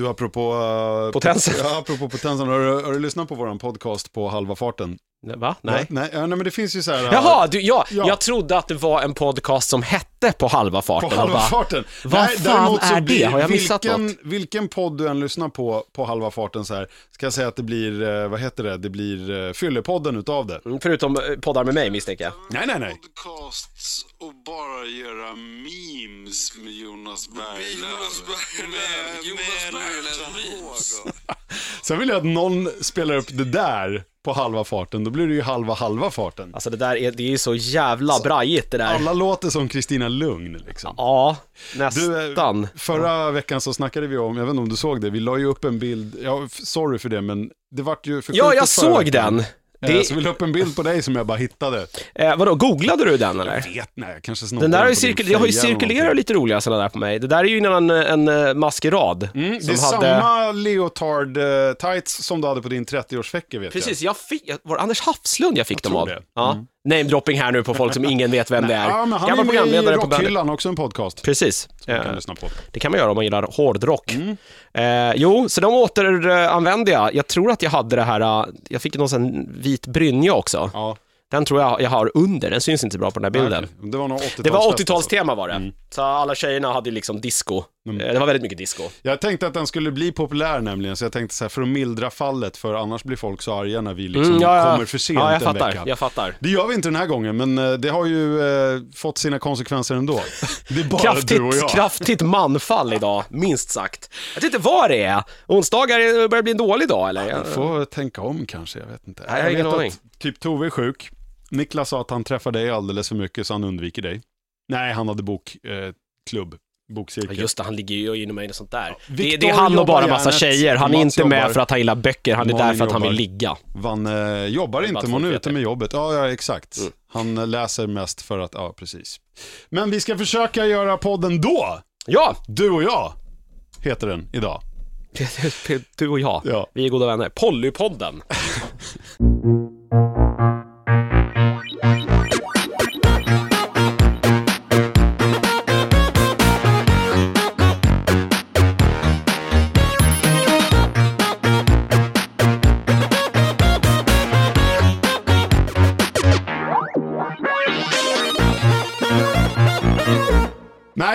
Du, apropå... Uh, Potensen. Ja, apropå potensen. Har du, har du lyssnat på vår podcast på halva farten? Va? Nej. Nej, ja, nej men det finns ju så här... Jaha, du, ja, Ja. jag trodde att det var en podcast som hette På halva farten. På halva bara, farten. vad Nej, fan är det? Har jag missat vilken, något? Vilken podd du än lyssnar på, på halva farten så här, ska jag säga att det blir, eh, vad heter det, det blir uh, fyllepodden utav det. Mm, Förutom eh, poddar med mig misstänker jag. Nej, nej, nej. podcasts och bara göra memes med Jonas Berglöf. Jonas Berglöf, Jonas Berglöf memes. Sen vill jag att någon spelar upp det där på halva farten, då blir det ju halva halva farten. Alltså det där är, det är ju så jävla brajigt det där. Alla låter som Kristina Lugn liksom. Ja, Du, eh, nästan. förra veckan så snackade vi om, jag vet inte om du såg det, vi la ju upp en bild, ja, sorry för det, men det vart ju Ja, förskjutet jag såg veckan. den. Eh, Det, Så vi la upp en bild på dig som jag bara hittade. eh, vadå, googlade du den eller? vet nej, jag kanske snodde Den där har ju, cirkul- det har ju cirkulerat lite roliga sådana där på mig. Det där är ju innan en, en eh, maskerad. Mm, det är hade... samma leotard eh, tights som du hade på din 30-årsfäcke vet Precis, jag fick, jag- var det Anders Hafslund jag fick Jag dem av? det. Mm. Namedropping här nu på folk som ingen vet vem det är. Ja, men han Gammal är med i. Rockhyllan, också en podcast. Precis. Man kan Eh, lyssna på. Det kan man göra om man gillar hårdrock. Mm. Eh, jo, så de återanvände jag. Jag tror att jag hade det här, eh, jag fick någon sån vit brynja också. Ja, Den tror jag jag har under, den syns inte bra på den här bilden. nej, det var nog 80 Det var 80-talstema var det. Så alla tjejerna hade liksom disco. Mm. Eh, Det var väldigt mycket disco. Jag tänkte att den skulle bli populär nämligen, så jag tänkte så här, för att mildra fallet, för annars blir folk så arga när vi liksom Mm, ja, ja. kommer för sent Ja, jag en fattar. vecka. Jag fattar. Det gör vi inte den här gången, men eh, det har ju eh, fått sina konsekvenser ändå. Det är bara du och Kraftigt, jag. kraftigt manfall idag, minst sagt. Jag vet inte vad det är. Onsdagar börjar bli en dålig dag eller? Jag får tänka om kanske, jag vet inte. Nej, jag ingen vet aning. att typ Tove är sjuk. Niklas sa att han träffar dig alldeles för mycket så han undviker dig. Nej, han hade bokklubb, eh, klubb, Ja, bokcirkel. just det, han ligger ju inom mig och sånt där. Det, Victor det är han och bara massa tjejer. Han är inte med jobbar. för att han gillar böcker, han är Malin där för att han vill ligga. Van eh, jobbar inte, men hon är ute med jobbet. Ja, ja, exakt. Mm. Han läser mest för att, ja, precis. Men vi ska försöka göra podden då. Ja, Du och jag, heter den idag. du och jag. Ja. Vi är goda vänner. Pollypodden.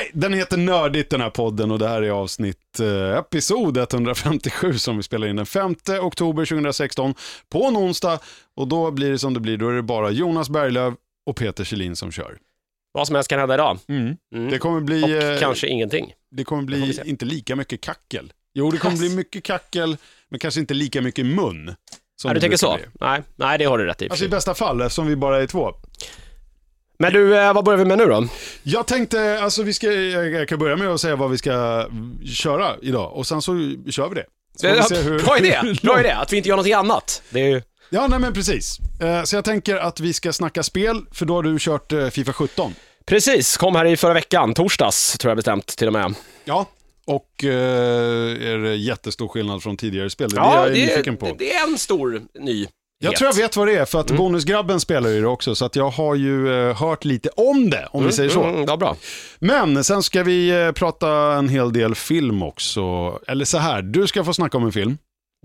Nej, den heter Nördigt den här podden och det här är avsnitt, eh, episod 157 som vi spelar in den 5 oktober 2016 på en onsdag. Och då blir det som det blir, då är det bara Jonas Berglöf och Peter Kjellin som kör. Vad som helst kan hända idag. Mm. Det kommer bli, Och eh, kanske ingenting. det kommer bli se. inte lika mycket kackel. Jo, det kommer bli mycket kackel, men kanske inte lika mycket mun. Som Ja, du det tänker så? bli. Nej, nej, det har du rätt i. Alltså i bästa fall, eftersom vi bara är två. Men du, eh, vad börjar vi med nu då? Jag tänkte, alltså vi ska, jag jag kan börja med att säga vad vi ska mm, köra idag och sen så kör vi det. Vi se hur- Bra idé, bra idé. Att vi inte gör någonting annat. Det är ju... Ja, nej men precis. Eh, Så jag tänker att vi ska snacka spel, för då har du kört eh, Fifa 17. Precis, kom här i förra veckan, torsdags tror jag bestämt till och med. Ja. Och eh, är det jättestor skillnad från tidigare spel? Det är Ja, det jag är det nyfiken på. det är en stor ny. Jag tror jag vet vad det är, för Mm. att Bonusgrabben spelar ju det också, så att jag har ju eh, hört lite om det, om vi säger så. Mm, ja, bra. Men sen ska vi eh, prata en hel del film också. Eller så här, du ska få snacka om en film.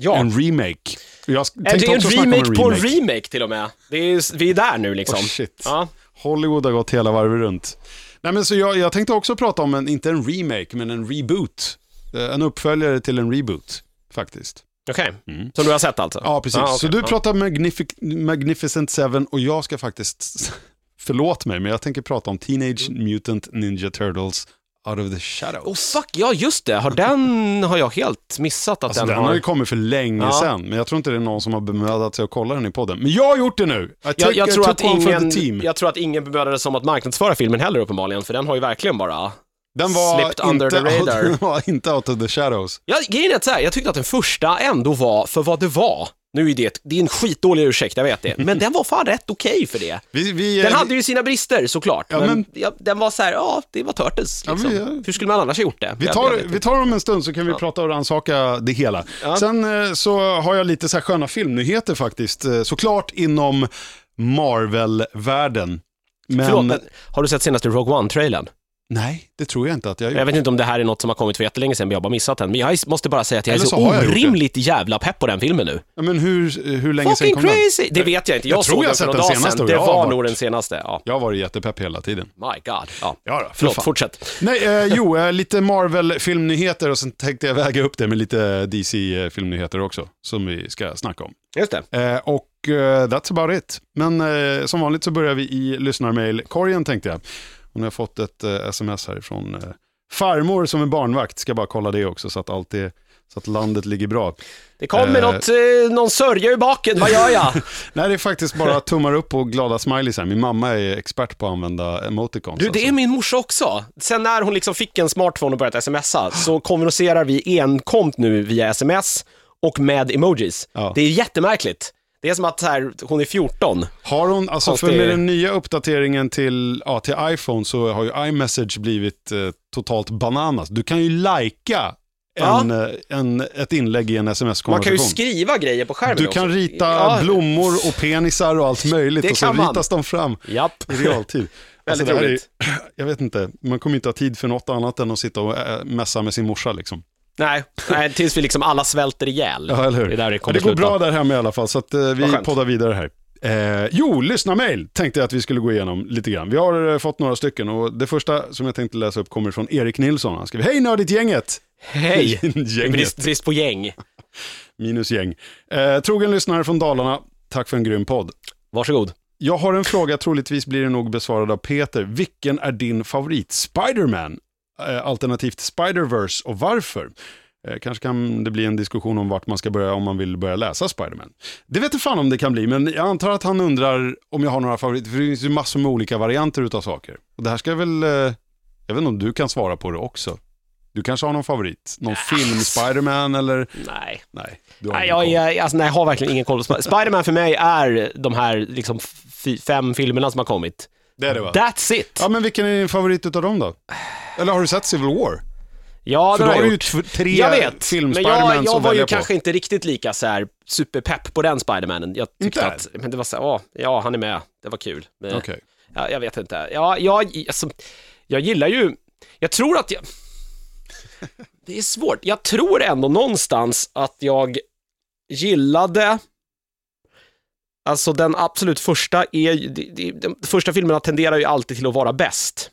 Ja. En remake. Jag Är det tänkte är en också remake på en remake till och med. Det är, vi är där nu liksom. Oh, shit. Ja. Hollywood har gått hela varvet runt. Nej, men så jag, jag tänkte också prata om, en, inte en remake, men en reboot. Eh, En uppföljare till en reboot, faktiskt. Okej, som du har sett alltså? Ja, precis. Ah, okej. Så du pratar Magnific- Magnificent Seven och jag ska faktiskt, förlåt mig, men jag tänker prata om Teenage Mutant Ninja Turtles Out of the Shadows. Oh fuck, ja just det. Har den har jag helt missat att Alltså, den, den har... har ju kommit för länge Ja. sedan, men jag tror inte det är någon som har bemödat sig att kolla den i podden. Men jag har gjort det nu! I jag, jag, tror att ingen, jag tror att ingen bemödade sig om att marknadsföra filmen heller uppenbarligen, för den har ju verkligen bara... Den var, slipped under inte the out, radar. den var inte out of the shadows. Ja, grejen är att så här, jag tyckte att den första ändå var för vad det var. Nu är det, det är en skitdålig ursäkt, jag vet det. Men den var fan rätt okej för det. Vi, vi, Den hade ju sina brister såklart, Ja, men, men- ja, den var så här, ja, det var Turtles. Liksom. ja. Hur skulle man annars ha gjort det? Vi tar, inte. vi tar om en stund så kan vi prata och rannsaka det hela. Sen eh, så har jag lite så här sköna filmnyheter faktiskt. Eh, Såklart inom Marvel-världen. Men, Förlåt, men har du sett senaste Rogue One-trailern? Nej, det tror jag inte att jag har Jag gjort. vet inte om det här är något som har kommit för jättelänge sedan, men jag har bara missat den. Men jag måste bara säga att jag är Eller så, så gjort det. orimligt jävla pepp på den filmen nu. Ja, men hur, hur länge sedan Fucking kom den? crazy! Det vet jag inte. Jag, Jag tror jag den för några den dagar senaste sedan. Det var varit- nog den senaste. Ja. Jag har varit jättepepp hela tiden. My God. Ja. Ja, då, för Förlåt, fan. fortsätt. Nej, eh, jo, eh, lite Marvel-filmnyheter och sen tänkte jag väga upp det med lite DC-filmnyheter också, som vi ska snacka om. Just det. Eh, och eh, that's about it. Men eh, som vanligt så börjar vi i lyssnarmail-korgen tänkte jag. Och nu har jag fått ett eh, sms härifrån eh, farmor som är barnvakt. Ska bara kolla det också så att allt är, så att landet ligger bra. Det kommer Eh. något, eh, någon sörja i baken. Vad gör jag? Nej, det är faktiskt bara tummar upp och glada smileys här. Min mamma är expert på att använda emoticons. Du, det är alltså. min morsa också. Sen när hon liksom fick en smartphone och började smsa så kommunicerar vi enkomt nu via sms och med emojis. Ja. Det är jättemärkligt. Det är som att här, hon är 14. Har hon, alltså för med den nya uppdateringen till, ja, till iPhone så har ju iMessage blivit eh, totalt bananas. Du kan ju lajka Ja. en, eh, en, ett inlägg i en Man kan ju sms-konversation. skriva grejer på skärmen Du också. kan rita Ja, blommor och penisar och allt möjligt Det och så kan man. ritas de fram Japp. i realtid. Väldigt det här är, roligt. jag vet inte, man kommer inte ha tid för något annat än att sitta och äh, messa med sin morsa liksom. Nej, nej, tills vi liksom alla svälter ihjäl. Ja, eller hur? Det är där det kommer det går sluta. bra där hemma i alla fall, så att, eh, vi poddar vidare här. Eh, jo, lyssna mail tänkte jag att vi skulle gå igenom lite grann. Vi har eh, fått några stycken och det första som jag tänkte läsa upp kommer från Erik Nilsson. Han skriver, hej nördigt gänget! Hej! gänget. Brist, brist på gäng. Minus gäng. Eh, trogen lyssnare från Dalarna, tack för en grym podd. Varsågod. Jag har en fråga, troligtvis blir den nog besvarad av Peter. Vilken är din favorit? Spiderman? Eh, alternativt Spiderverse och varför? Eh, kanske kan det bli en diskussion om vart man ska börja om man vill börja läsa Spiderman. Det vet jag fan om det kan bli, men jag antar att han undrar om jag har några favoriter, för det finns ju massor med olika varianter utav saker. Och det här ska väl, eh, jag vet inte om du kan svara på det också. Du kanske har någon favorit? Någon film Spiderman eller? Nej. Nej, Nej, jag, är, alltså, nej, jag har verkligen ingen koll på Spider- Spiderman för mig är de här liksom, fem filmerna som har kommit. Det är det va? That's it! Ja, men vilken är din favorit utav dem då? Eller har du sett Civil War? Ja, För det då har har jag du ju gjort. t- tre Jag vet, film men jag, jag var ju på. kanske inte riktigt lika så här superpepp på den Spidermanen. Jag tyckte Inte? att, men det var så här, åh, ja, han är med, det var kul. Men, Okej. ja, jag vet inte. Ja, jag, alltså, jag gillar ju, jag tror att jag, det är svårt. Jag tror ändå någonstans att jag gillade Alltså den absolut första är ju- det- det- de första filmerna tenderar ju alltid till att vara bäst.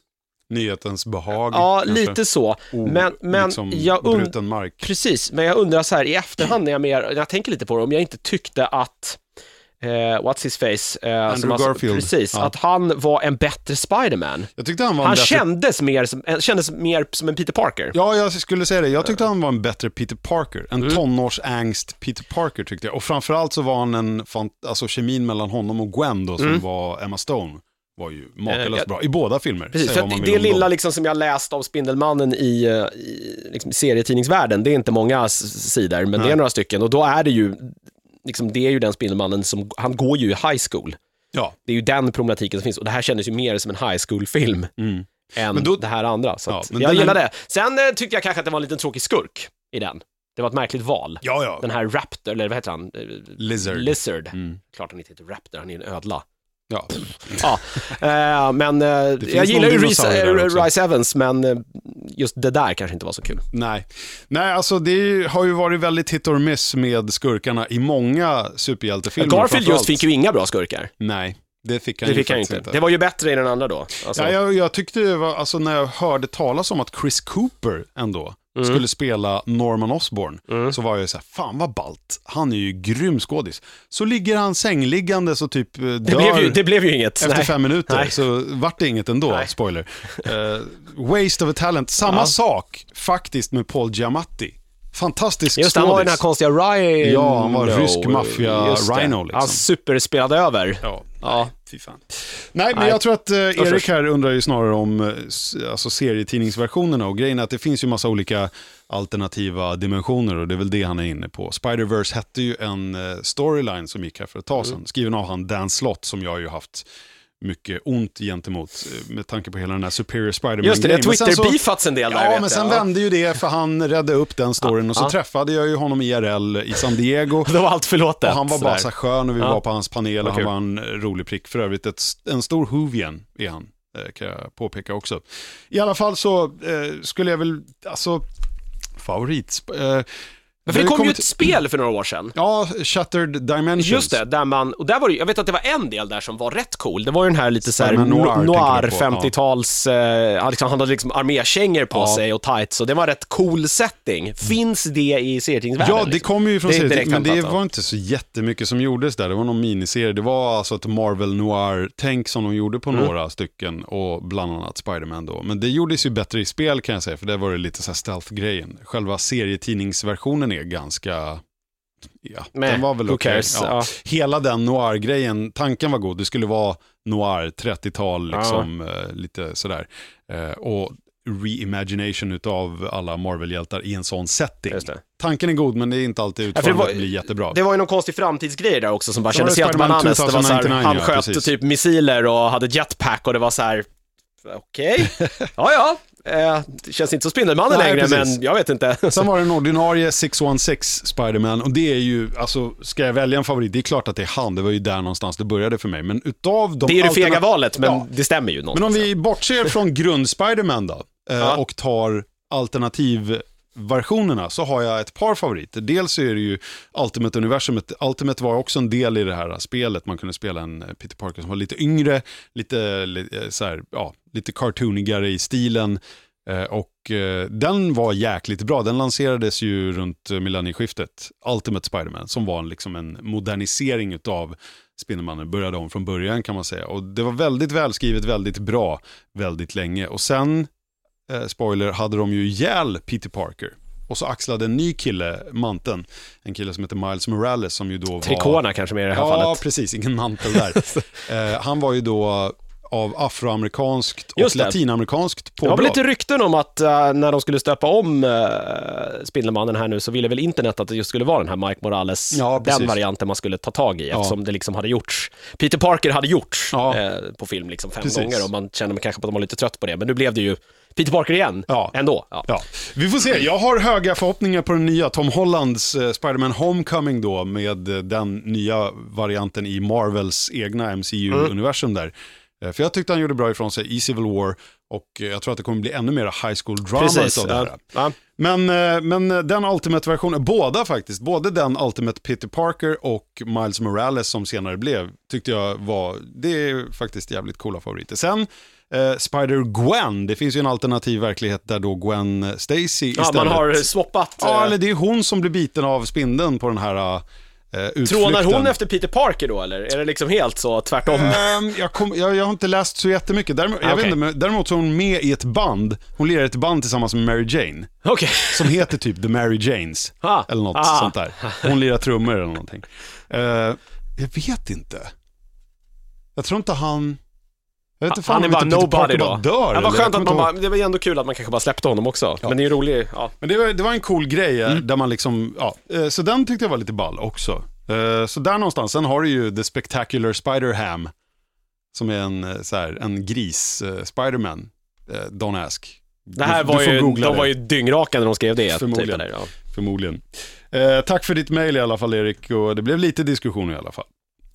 Nyhetens behag. Ja, kanske. lite så. O- men men liksom jag und-. Precis, men jag undrar så här i efterhand när jag, mer, när jag tänker lite på det, om jag inte tyckte att eh, What's his face? Eh, Andrew Garfield. Precis, Ja. att han var en bättre Spiderman. Jag tyckte han var Han bättre... kändes, mer som, eh, kändes mer som en Peter Parker. Ja, jag skulle säga det. Jag tyckte han var en bättre Peter Parker. En Mm. tonårsangst Peter Parker tyckte jag. Och framförallt så var han en, alltså kemin mellan honom och Gwen då, som var Emma Stone, var ju makalöst Mm. Eh, bra. I båda filmer. Precis, för det lilla liksom som jag läst om Spindelmannen i, eh, i liksom, serietidningsvärlden, det är inte många sidor, men det Nej. är några stycken och då är det ju, liksom, det är ju den Spindelmannen som, han går ju i high school. Ja. Det är ju den problematiken som finns och det här kändes ju mer som en high school-film Mm. än då- det här andra. Så Ja, jag gillar det. Sen eh, tyckte jag kanske att det var en liten tråkig skurk i den. Det var ett märkligt val. Ja, ja. Den här Raptor, eller vad heter han? Eh, Lizard. Lizard. Mm. Klart han inte heter Raptor, han är en ödla. Ja. Ja, eh, men eh, jag gillar ju Reese. Rice Evans, men eh, just det där kanske inte var så kul. Nej. Nej, alltså det har ju varit väldigt hit or miss med skurkarna i många superhjältefilmer. Garfield just fick ju inga bra skurkar. Nej, det fick han Det ju fick han faktiskt inte. Det var ju bättre i den andra då. Alltså, Ja, jag, jag tyckte det var, alltså när jag hörde talas om att Chris Cooper ändå Mm. skulle spela Norman Osborn, så var jag så här, fan vad ballt, han är ju grym skådis. Så ligger han sängliggandes och typ eh, dör det, blev ju, det blev ju inget. efter Nej. fem minuter, Nej. så vart det inget ändå, Nej. spoiler. Eh, waste of a talent, samma Ja. sak faktiskt med Paul Giamatti. Fantastisk Just det, han var den här konstiga Rhino. Ja, han var rysk maffia Just det. Rhino, liksom. Han superspelade över. Ja, Ja. fy fan. Nej, men Nej. jag tror att eh, Erik här undrar ju snarare om eh, alltså serietidningsversionerna och grejen är att det finns ju massa olika alternativa dimensioner och det är väl det han är inne på. Spider-Verse hette ju en eh, storyline som gick här för ett tag sedan, Mm. skriven av han Dan Slott som jag har ju haft mycket ont gentemot eh, med tanke på hela den här Superior Spider-Man Just det, det Twitter-beefats en del där Ja, men sen jag. Ja. vände ju det för han räddade upp den storyn och så träffade jag ju honom IRL i San Diego. Då var allt förlåtet. Och han var bara så skön och vi var på hans panel och Vad han var en rolig prick. För övrigt ett, en stor Hoovien är han. eh, kan jag påpeka också. I alla fall så eh, skulle jag väl, alltså, favorit... Eh, Men för det har kom ju ett spel för några år sedan. Ja, Shattered Dimensions. Just det, där man, och där var det, jag vet att det var en del där som var rätt cool. Det var ju den här lite såhär Noir, noir, tänker du på, 50-tals, eh, han liksom, han hade liksom armékängor på Ja. sig och tights, och det var en rätt cool setting. Finns det i serietidningsvärlden? Ja, det liksom? kommer ju från Det direkt men det var ja. inte så jättemycket som gjordes där. Det var någon miniserie. Det var alltså ett Marvel Noir-tänk som de gjorde på Mm. några stycken och bland annat Spider-Man då. Men det gjordes ju bättre i spel kan jag säga, för där var det lite så här stealth-grejen. Själva serietidningsversionen är ganska... Ja, Meh, den var väl okej. cares? Ja. Ja. Hela den noir-grejen, tanken var god. Det skulle vara noir, 30-tal, liksom, eh, lite sådär. Eh, och reimagination utav alla Marvel-hjältar i en sån setting. Tanken är god, men det är inte alltid Ja, det var- blir jättebra. Det var ju någon konstig framtidsgrej där också som bara kändes helt bananas. Det var så här, 2099, han ja, sköt precis. typ missiler och hade jetpack och det var så här. okej, ja ja, eh, det känns inte så Spindelmannen Nej, längre, precis. men jag vet inte. Sen var det en ordinarie 616 Spider-Man och det är ju, alltså ska jag välja en favorit, det är klart att det är han, det var ju där någonstans det började för mig. Men utav de Det är ju det fega valet, men Ja. det stämmer ju Men någonstans. om vi bortser från grund-Spider-Man då, eh, Ja. och tar versionerna så har jag ett par favoriter. Dels är det ju Ultimate-universumet. Ultimate var också en del i det här spelet. Man kunde spela en eh, Peter Parker som var lite yngre, lite, li- eh, så här, ja, lite cartoonigare i stilen. Eh, och den var jäkligt bra. Den lanserades ju runt millennieskiftet. Ultimate Spider-Man, som var liksom en modernisering utav Spindelmannen. Började om från början kan man säga. Och det var väldigt välskrivet, väldigt bra, väldigt länge. Och sen, eh, spoiler, hade de ju ihjäl Peter Parker. Och så axlade en ny kille manteln. En kille som heter Miles Morales som ju då var... Trikåerna kanske mer i det här Ja, fallet. precis. Ingen mantel där. eh, han var ju då av afroamerikanskt och latinamerikanskt Det var påbrå. väl lite rykten om att eh, när de skulle stöpa om uh, Spindelmannen här nu så ville väl internet att det just skulle vara den här Mike Morales, Ja, den varianten man skulle ta tag i Ja. eftersom det liksom hade gjorts. Peter Parker hade gjorts Ja. eh, på film liksom fem Precis. gånger och man kände kanske att de var lite trött på det, men nu blev det ju Peter Parker igen, Ja. ändå. Ja. Ja, vi får se. Jag har höga förhoppningar på den nya Tom Hollands eh, Spider-Man Homecoming då med eh, den nya varianten i Marvels egna MCU-universum där. Eh, För jag tyckte han gjorde bra ifrån sig i Civil War och eh, jag tror att det kommer bli ännu mer high school drama Precis. av det här. Ja. Men, men den Ultimate-versionen, båda faktiskt, både den Ultimate Peter Parker och Miles Morales som senare blev, tyckte jag var, det är faktiskt jävligt coola favoriter. Sen eh, Spider-Gwen, det finns ju en alternativ verklighet där då Gwen Stacy Ja, istället. man har swappat. Ja, eh, eller det är hon som blir biten av spindeln på den här uh. Trånar hon efter Peter Parker då, eller? Är det liksom helt så tvärtom? Ehm, jag, kom, jag, jag har inte läst så jättemycket. Däremot, jag Ah, vet inte, men däremot så är hon med i ett band. Hon lirar i ett band tillsammans med Mary Jane. Okej. Som heter typ The Mary Janes. Ah, eller något ah. sånt där. Hon lirar trummor eller någonting. Eh, jag vet inte. Jag tror inte han... Jag vet inte Han är bara inte Peter nobody då. dör. ja, vad skönt att man bara, det var ändå kul att man kanske bara släppte honom också. Men det är ju rolig, ja. Men det var, det var en cool grej, eh, Mm. där man liksom, ja, eh, så den tyckte jag var lite ball också. Eh, Så där någonstans, sen har du ju The Spectacular Spider-Ham, som är en, så här, en gris, Spiderman, Don't Ask. Det här Du- du var får ju, de det. var ju dyngraka när de skrev det. Förmodligen. Typ, eller, ja. Förmodligen. Eh, tack för ditt mejl i alla fall Erik, och det blev lite diskussion i alla fall.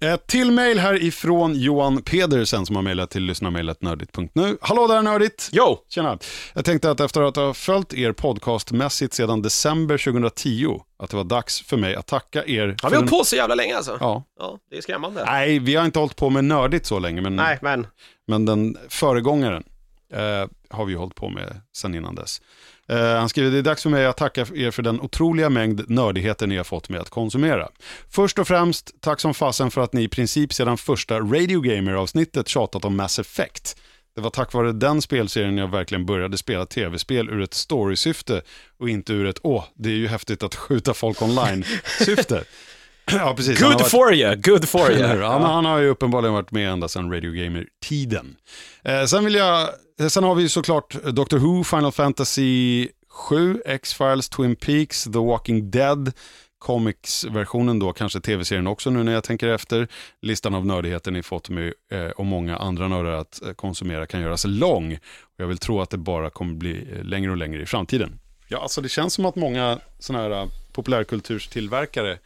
Ett till mejl här ifrån Johan Pedersen som har mejlat till lyssnarmejlet nördigt.nu. Hallå där nördigt! Jo! Tjena! Jag tänkte att efter att ha följt er podcastmässigt sedan december 2010, att det var dags för mig att tacka er. Har vi hållit den- på så jävla länge alltså? Ja. Ja, det är skrämmande. Nej, vi har inte hållit på med nördigt så länge, men, Nej, men. men den föregångaren eh, har vi hållit på med sedan innan dess. Eh, han skriver, det är dags för mig att tacka er för den otroliga mängd nördigheter ni har fått mig att konsumera. Först och främst, tack som fasen för att ni i princip sedan första Radio Gamer-avsnittet tjatat om Mass Effect. Det var tack vare den spelserien jag verkligen började spela tv-spel ur ett story-syfte och inte ur ett, åh, det är ju häftigt att skjuta folk online-syfte. ja, precis. Good varit- for you, good for you. Han, han har ju uppenbarligen varit med ända sedan Radio Gamer-tiden. Eh, sen, vill jag, eh, sen har vi såklart Doctor Who, Final Fantasy 7, X-Files, Twin Peaks, The Walking Dead, Comics-versionen då, kanske tv-serien också nu när jag tänker efter. Listan av nördigheter ni fått mig eh, och många andra nördar att eh, konsumera kan göras lång. Och jag vill tro att det bara kommer bli eh, längre och längre i framtiden. Ja, alltså det känns som att många sådana här populärkulturstillverkare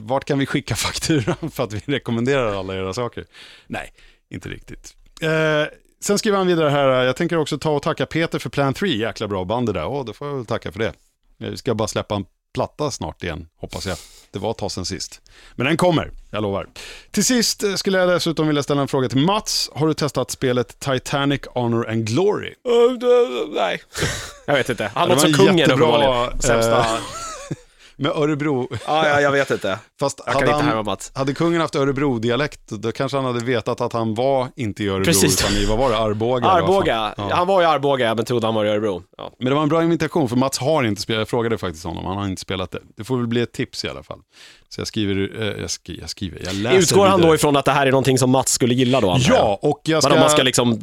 Vart kan vi skicka fakturan för att vi rekommenderar alla era saker? Nej, inte riktigt. Eh, sen skriver han vidare här, jag tänker också ta och tacka Peter för Plan 3, jäkla bra band det där. Åh, då får jag väl tacka för det. Vi ska bara släppa en platta snart igen, hoppas jag. Det var ett tag sen sist. Men den kommer, jag lovar. Till sist eh, skulle jag dessutom vilja ställa en fråga till Mats. Har du testat spelet Titanic Honor and Glory? Nej. Jag vet inte. Han låter var som en kungen jättebra, uppenbarligen. Sämsta. Med Örebro. Ja, ja, jag vet inte. Fast Jag hade, inte han, Mats. hade kungen haft Örebro-dialekt, då kanske han hade vetat att han var inte i Örebro, Precis. utan i, vad var det, Arboga? Arboga. Ja. Han var i Arboga, men trodde han var i Örebro. Ja. Men det var en bra invitation, för Mats har inte spelat, jag frågade faktiskt honom, han har inte spelat det. Det får väl bli ett tips i alla fall. Så jag skriver, eh, jag, skriver, jag skriver, jag läser Utgår han då ifrån att det här är någonting som Mats skulle gilla då? Ja, och jag ska... Vadå, man ska liksom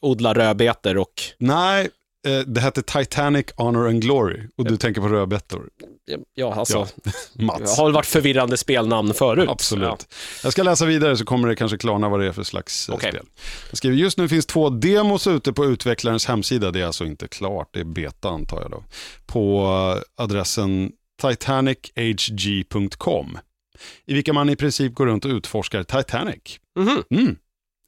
odla rödbetor och... Nej, eh, det hette Titanic Honor and Glory, och du tänker på rödbetor. Ja, alltså. Mats. Det har väl varit förvirrande spelnamn förut. Absolut. Ja. Jag ska läsa vidare så kommer det kanske klarna vad det är för slags eh, Okej. spel. Jag skriver, just nu finns två demos ute på utvecklarens hemsida. Det är alltså inte klart, det är beta antar jag då. På eh, adressen titanichg.com. I vilka man i princip går runt och utforskar Titanic. Mhm. Mm.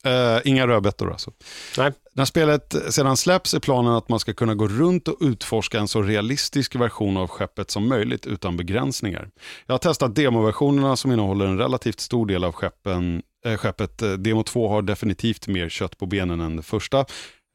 Eh, inga rödbetor alltså. Nej. När spelet sedan släpps är planen att man ska kunna gå runt och utforska en så realistisk version av skeppet som möjligt utan begränsningar. Jag har testat demoversionerna som innehåller en relativt stor del av skeppen, äh, skeppet. Eh, Demo 2 har definitivt mer kött på benen än det första.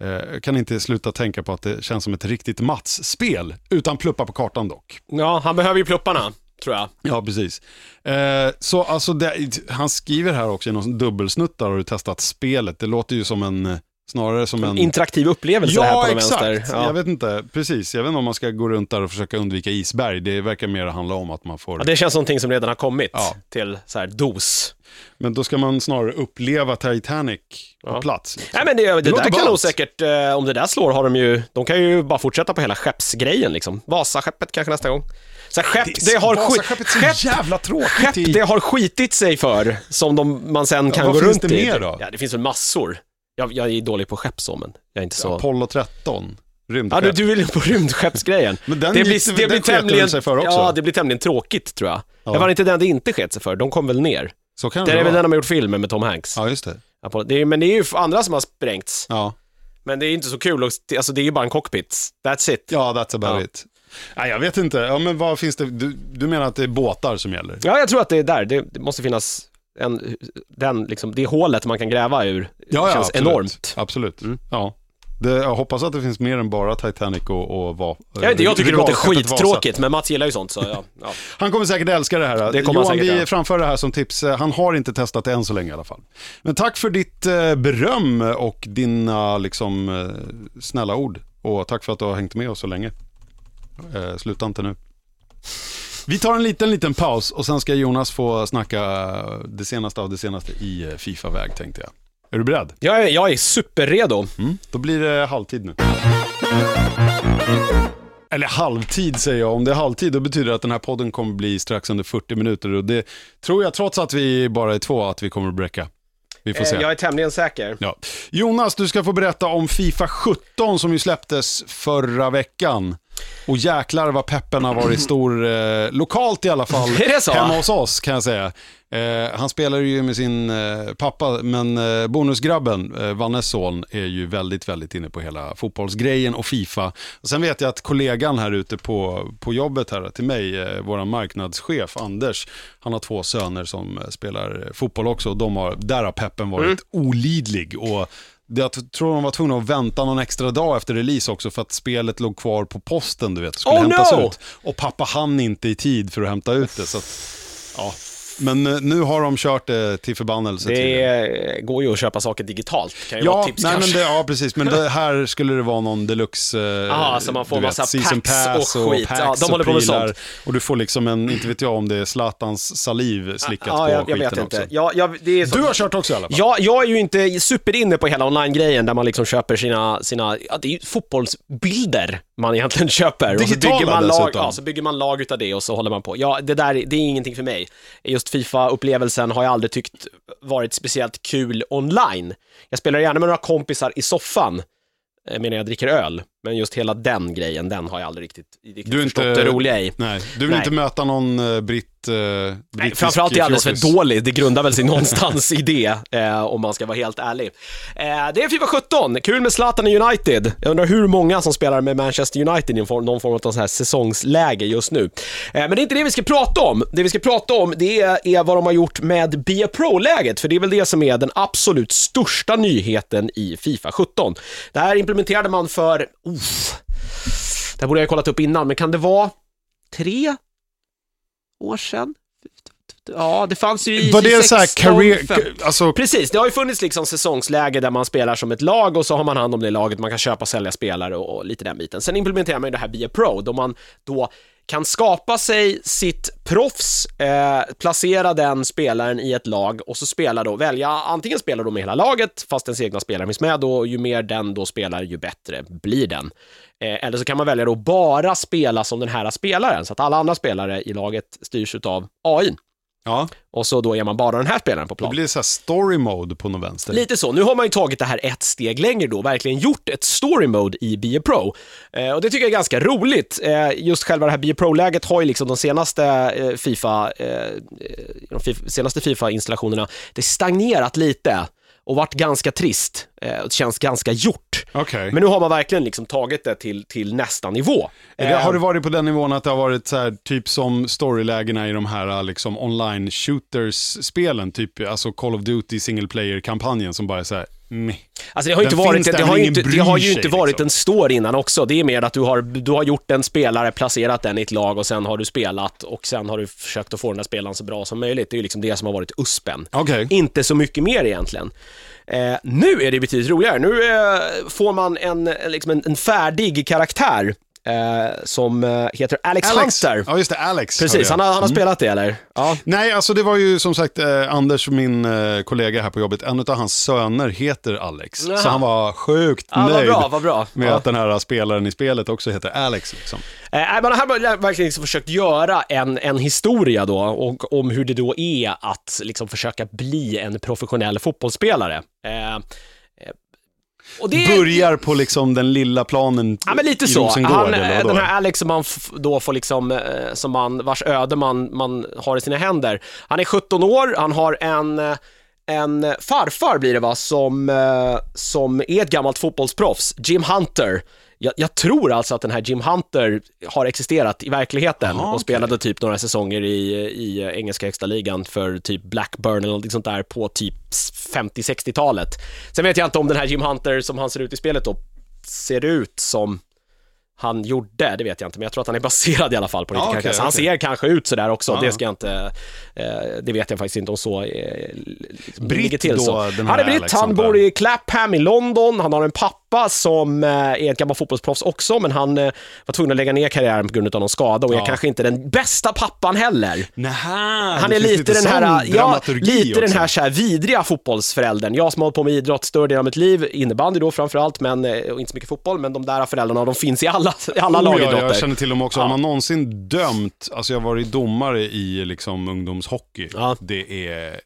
Eh, Jag kan inte sluta tänka på att det känns som ett riktigt Mats-spel, utan pluppa på kartan dock. Ja, han behöver ju plupparna, tror jag. Ja, precis. Eh, så alltså, det, han skriver här också i någon dubbelsnuttar, har du testat spelet? Det låter ju som en, snarare som en... Interaktiv upplevelse här på Ja, den exakt. vänster. Jag vet inte, precis. Jag vet inte om man ska gå runt där och försöka undvika isberg. Det verkar mer handla om att man får... Ja, det känns som någonting som redan har kommit Ja. till så här dos. Men då ska man snarare uppleva Titanic på Ja. plats. liksom. Nej men det, det, låter där kan nog säkert, eh, om det där slår har de ju, de kan ju bara fortsätta på hela skeppsgrejen liksom. Vasaskeppet kanske nästa gång. Så här, skepp, det, har skit, skepp, jävla tråkigt. skepp i- det har skitit sig för, som de, man sen kan vad gå finns runt det i. mer då? Ja, det finns väl massor. Jag, jag är dålig på skepp så, men jag är inte så... Apollo 13, Ja, rymdskepp. du, du vill ju på rymdskeppsgrejen. Men den det gick- blir, det den blir tämligen, sig för också. Ja, det blir tämligen tråkigt tror jag. Ja. Det var inte den det inte sket sig för, de kom väl ner. Så kan Det det är väl den de har gjort filmer med Tom Hanks. Ja, just det. Apollo. Det är, men det är ju andra som har sprängts. Ja, Men det är inte så kul, alltså det är ju bara en cockpit. That's it. ja that's about Ja. it. Nej, jag vet inte. Ja, men vad finns det? Du, du menar att det är båtar som gäller? Ja, jag tror att det är där. Det, det måste finnas en, den, liksom, det hålet man kan gräva ur känns absolut. enormt. Absolut. Mm. Ja. Det, jag hoppas att det finns mer än bara Titanic och, och va, Jag, vet jag tycker det låter skittråkigt, men Mats gillar ju sånt, så ja. ja. Han kommer säkert älska det här. Det kommer Johan, säkert, vi ja. framför det här som tips. Han har inte testat det än så länge i alla fall. Men tack för ditt eh, beröm och dina liksom, eh, snälla ord. Och tack för att du har hängt med oss så länge. Eh, sluta inte nu. Vi tar en liten, liten paus och sen ska Jonas få snacka det senaste av det senaste i eh, Fifa-väg tänkte jag. Är du beredd? Jag, är, jag är superredo. Mm. Då blir det halvtid nu. Eller halvtid säger jag. Om det är halvtid då betyder det att den här podden kommer bli strax under 40 minuter. Och det tror jag trots att vi bara är två att vi kommer att bräcka. Vi får se. Eh, jag är tämligen säker. Ja. Jonas, du ska få berätta om Fifa 17 som ju släpptes förra veckan. Och jäklar vad peppen har varit stor, eh, lokalt i alla fall, hemma hos oss kan jag säga. Eh, han spelar ju med sin eh, pappa, men eh, bonusgrabben, eh, Vannes son, är ju väldigt, väldigt inne på hela fotbollsgrejen och Fifa. Och sen vet jag att kollegan här ute på, på jobbet här till mig, eh, vår marknadschef Anders, han har två söner som eh, spelar fotboll också och de har, där har peppen varit Mm. olidlig. Och jag tror de var tvungna att vänta någon extra dag efter release också för att spelet låg kvar på posten, du vet, skulle Oh, hämtas no! ut. Och pappa hann inte i tid för att hämta ut det. Så att, ja. Men eh, nu har de kört det till förbannelse. Det eh, går ju att köpa saker digitalt, kan ju vara Ja, ett tips nej, men kanske. det, ja, precis. Men det här skulle det vara någon deluxe... Eh, Aha, så man får du massa season packs och skit. Ja, de och håller på med sånt. Och du får liksom en, inte vet jag om det är Zlatans saliv slickat ja, på jag, jag skiten vet inte. Ja, jag, det är så... Du har kört också i alla fall? Ja, jag är ju inte superinne på hela online-grejen där man liksom köper sina, sina ja, det är ju fotbollsbilder man egentligen köper. och så Digitala bygger man lag, dessutom. ja, så bygger man lag utav det och så håller man på. Ja, det där, det är ingenting för mig. Just Fifa-upplevelsen har jag aldrig tyckt varit speciellt kul online. Jag spelar gärna med några kompisar i soffan, eh, medan jag dricker öl. Men just hela den grejen, den har jag aldrig riktigt, riktigt Du är förstått inte- det roliga i. Nej, du vill Nej. inte möta någon uh, britt, uh, Nej, framförallt är jag alldeles för dålig, det grundar väl sig någonstans i det, eh, om man ska vara helt ärlig. Eh, det är Fifa 17, kul med Zlatan i United. Jag undrar hur många som spelar med Manchester United i någon form av så här säsongsläge just nu. Eh, men det är inte det vi ska prata om. Det vi ska prata om, det är, är vad de har gjort med Be A Pro-läget, för det är väl det som är den absolut största nyheten i Fifa 17. Det här implementerade man för, uff, det här borde jag ha kollat upp innan, men kan det vara tre år sedan? Ja, det fanns ju i Var det så här 16, career, alltså Precis, det har ju funnits liksom säsongsläge där man spelar som ett lag och så har man hand om det laget, man kan köpa och sälja spelare och, och lite den biten. Sen implementerar man ju det här Be A Pro, då man då kan skapa sig sitt proffs, eh, placera den spelaren i ett lag och så spela då, välja, antingen spela då med hela laget, fast ens egna spelare finns med då, ju mer den då spelar, ju bättre blir den. Eh, eller så kan man välja då bara spela som den här spelaren, så att alla andra spelare i laget styrs av AI. Ja, Och så då är man bara den här spelaren på det plan. blir så här story mode på något vänster. Lite så. Nu har man ju tagit det här ett steg längre då, verkligen gjort ett story mode i Be Pro. Eh, och det tycker jag är ganska roligt. Eh, just själva det här Be Pro-läget har ju liksom de senaste eh, FIFA, eh, eh, de senaste FIFA-installationerna, det stagnerat lite och varit ganska trist. Eh, känns ganska gjort. Okej. Men nu har man verkligen liksom tagit det till, till nästa nivå. Det, Eh, har det varit på den nivån att det har varit så här, typ som storylägena i de här liksom online shooters-spelen, typ alltså Call of Duty single player-kampanjen som bara är så här, Alltså det har ju inte varit, där, det har inte, det har ju inte varit liksom. en story innan också. Det är mer att du har, du har gjort en spelare, placerat den i ett lag och sen har du spelat och sen har du försökt att få den här spelaren så bra som möjligt. Det är ju liksom det som har varit USPen. Okej. Inte så mycket mer egentligen. Eh, nu är det betydligt roligare. Nu eh, får man en, en, liksom en, en färdig karaktär eh, som eh, heter Alex, Hunter. Ja, just det, Alex. Precis, han har, han har spelat det eller? Ja. Nej, alltså det var ju som sagt eh, Anders, min eh, kollega här på jobbet, en av hans söner heter Alex. Jaha. Så han var sjukt Ja, nöjd bra, vad bra. med Ja. att den här spelaren i spelet också heter Alex. Liksom. Eh, här har verkligen liksom försökt göra en, en historia då, och, om hur det då är att liksom försöka bli en professionell fotbollsspelare. Eh, eh, det, Börjar på liksom den lilla planen Ja, men lite i så. Rosengård, Han, eller den här Alex som man då får liksom, eh, som man, vars öde man, man har i sina händer. Han är 17 år, han har en, eh, en farfar blir det va, som, eh, som är ett gammalt fotbollsproffs, Jim Hunter. Jag, jag tror alltså att den här Jim Hunter har existerat i verkligheten Jaha, och spelade typ några säsonger i, i engelska högsta ligan för typ Blackburn eller något sånt där på typ 50-60-talet. Sen vet jag inte om den här Jim Hunter som han ser ut i spelet då ser ut som han gjorde, det vet jag inte, men jag tror att han är baserad i alla fall på Ja, karaktär. Så han ser kanske ut sådär också, Ja. det ska jag inte, eh, det vet jag faktiskt inte om så eh, liksom, Britt till då, så. den här Han är britt, Alex han bor i Clapham i London, han har en pappa som eh, är ett gammalt fotbollsproffs också, men han eh, var tvungen att lägga ner karriären på grund av någon skada och är Ja. kanske inte den bästa pappan heller. Nähä, Han är lite den här, ja, lite den också. här, så här vidriga fotbollsföräldern. Jag som har hållit på med idrott större delen av mitt liv, innebandy då framförallt, men eh, och inte så mycket fotboll, men de där föräldrarna, de finns i alla, i alla Oh, ja, lagidrotter. jag känner till dem också. Ja. Har man någonsin dömt, alltså jag har varit domare i liksom ungdomshockey. Ja. Det är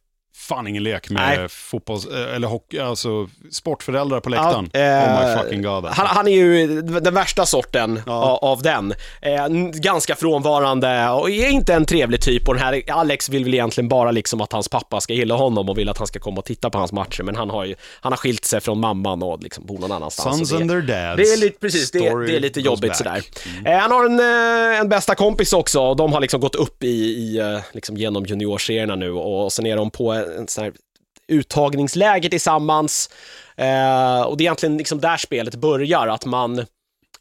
fan ingen lek med Nej. fotbolls, eh, eller hockey, alltså sportföräldrar på läktaren. Ja, eh, oh my fucking god. Alltså. Han, han är ju den värsta sorten Ja. av, av den. Eh, ganska frånvarande och är inte en trevlig typ och den här Alex vill väl egentligen bara liksom att hans pappa ska gilla honom och vill att han ska komma och titta på hans matcher men han har ju, han har skilt sig från mamman och liksom bor någon annanstans. Sons det, and their dads. det är lite, precis, det, det är lite jobbigt back. sådär. Eh, han har en, eh, en bästa kompis också och de har liksom gått upp i, i eh, liksom genom juniorserierna nu och sen är de på en sån här uttagningsläger tillsammans. Eh, och det är egentligen liksom där spelet börjar, att man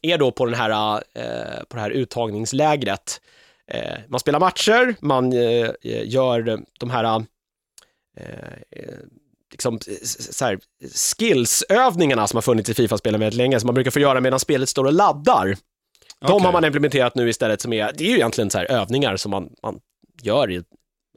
är då på, den här, eh, på det här uttagningslägret. Eh, man spelar matcher, man eh, gör de här eh, liksom, så här, skillsövningarna som har funnits i Fifa-spelen väldigt länge, som man brukar få göra medan spelet står och laddar. De Okej. har man implementerat nu istället som är, det är ju egentligen så här övningar som man, man gör i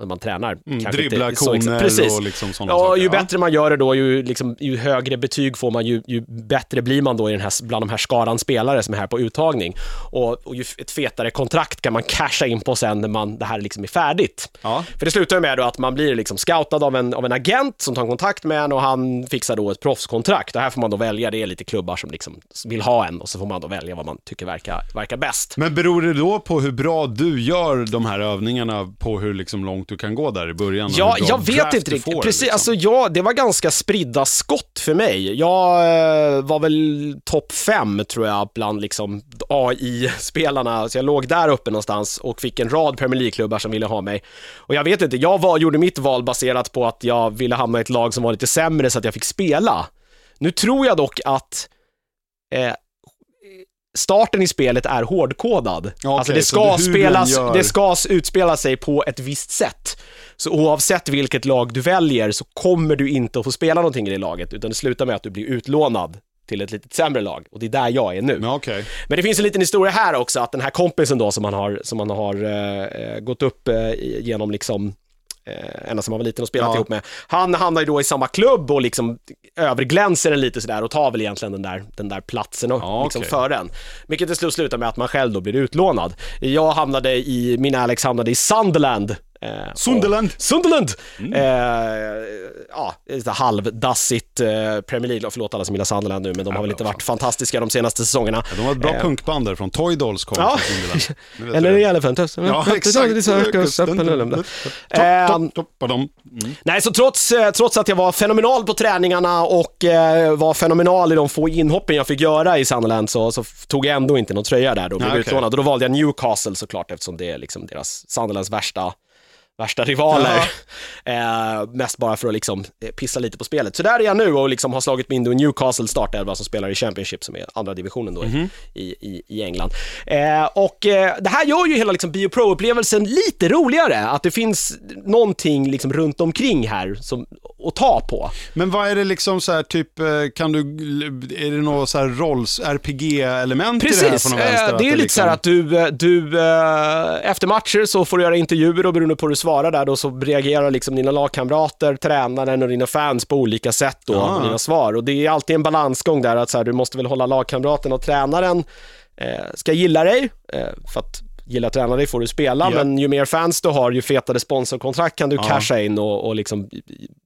när man tränar. Mm, Kanske inte dribbla så exakt- koner Precis. och liksom sådana Ja, saker. ju bättre man gör det då, ju, liksom, ju högre betyg får man, ju, ju bättre blir man då i den här, bland de här skaran spelare som är här på uttagning. Och, och ju ett fetare kontrakt kan man casha in på sen när man, det här liksom är färdigt. Ja. För det slutar med då att man blir liksom scoutad av en, av en agent som tar kontakt med en och han fixar då ett proffskontrakt. Och här får man då välja, det är lite klubbar som liksom vill ha en och så får man då välja vad man tycker verkar, verkar bäst. Men beror det då på hur bra du gör de här övningarna på hur liksom långt du kan gå där i början? Ja, jag vet inte riktigt. Precis, liksom? alltså ja, det var ganska spridda skott för mig. Jag eh, var väl topp fem tror jag bland liksom AI-spelarna, så jag låg där uppe någonstans och fick en rad Premier League-klubbar som ville ha mig. Och jag vet inte, jag var, gjorde mitt val baserat på att jag ville hamna i ett lag som var lite sämre så att jag fick spela. Nu tror jag dock att eh, starten i spelet är hårdkodad. Ja, alltså det ska, du spelas, det ska utspela sig på ett visst sätt. Så oavsett vilket lag du väljer så kommer du inte att få spela någonting i det laget, utan det slutar med att du blir utlånad till ett lite sämre lag. Och det är där jag är nu. Okej. Men det finns en liten historia här också, att den här kompisen då som man har, som man har eh, eh, gått upp eh, genom liksom eh, ända som han var liten och spelat Ja. ihop med. Han hamnar ju då i samma klubb och liksom överglänser den lite sådär och tar väl egentligen den där, den där platsen och Ja, liksom okej. för den. Vilket till slut slutar med att man själv då blir utlånad. Jag hamnade i, min Alex hamnade i Sunderland. Eh, Sunderland. Sunderland! Mm. Eh, ja, lite halvdassigt eh, Premier League, förlåt alla som gillar Sunderland nu, men de har väl inte varit fantastiska de senaste säsongerna. Ja, de var ett bra Eh, punkband där från Toy Dolls kom Ja. från Sunderland. Eller i. Elephant Ja, exakt. Eh. Mm. Nej, så trots, eh, trots att jag var fenomenal på träningarna och eh, var fenomenal i de få inhoppen jag fick göra i Sunderland så, så tog jag ändå inte någon tröja där då, blev utlånad. Och då valde jag Newcastle såklart eftersom det är liksom deras, Sunderlands värsta värsta rivaler. Eh, mest bara för att liksom eh, pissa lite på spelet. Så där är jag nu och liksom har slagit mig in i Newcastle startelva som spelar i Championship som är andra divisionen då Mhm. i, i, i England. Eh, och eh, det här gör ju hela liksom Bio Pro-upplevelsen lite roligare, att det finns någonting liksom runt omkring här som, att ta på. Men vad är det liksom så här, typ, eh, kan du, är det något så här rolls, RPG-element i det här Precis, från vänster? eh, det är lite så här liksom- att du, eh, du eh, efter matcher så får du göra intervjuer och beroende på hur du svarar där då så reagerar liksom dina lagkamrater, tränaren och dina fans på olika sätt då, Ja. på dina svar. Och det är alltid en balansgång där att så här, du måste väl hålla lagkamraten och tränaren eh, ska gilla dig, eh, för att gilla träna dig får du spela, Ja. men ju mer fans du har, ju fetare sponsorkontrakt kan du Ja. casha in och, och liksom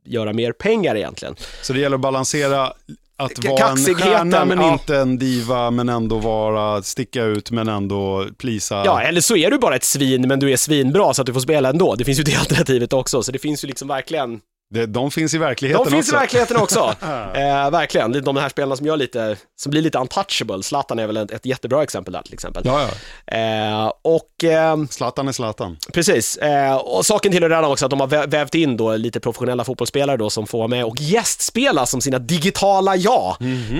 göra mer pengar egentligen. Så det gäller att balansera att vara en stjärna men ja. inte en diva, men ändå vara, sticka ut men ändå plisa. Ja, eller så är du bara ett svin, men du är svinbra så att du får spela ändå. Det finns ju det alternativet också, så det finns ju liksom verkligen Det, de finns i verkligheten De finns också. i verkligheten också. eh, verkligen, de här spelarna som gör lite, som blir lite untouchable. Zlatan är väl ett, ett jättebra exempel där till exempel. Ja, ja. Eh, och ehm, Zlatan är Zlatan. Precis, eh, och saken till det redan också att de har vä- vävt in då lite professionella fotbollsspelare då som får vara med och gästspela som sina digitala jag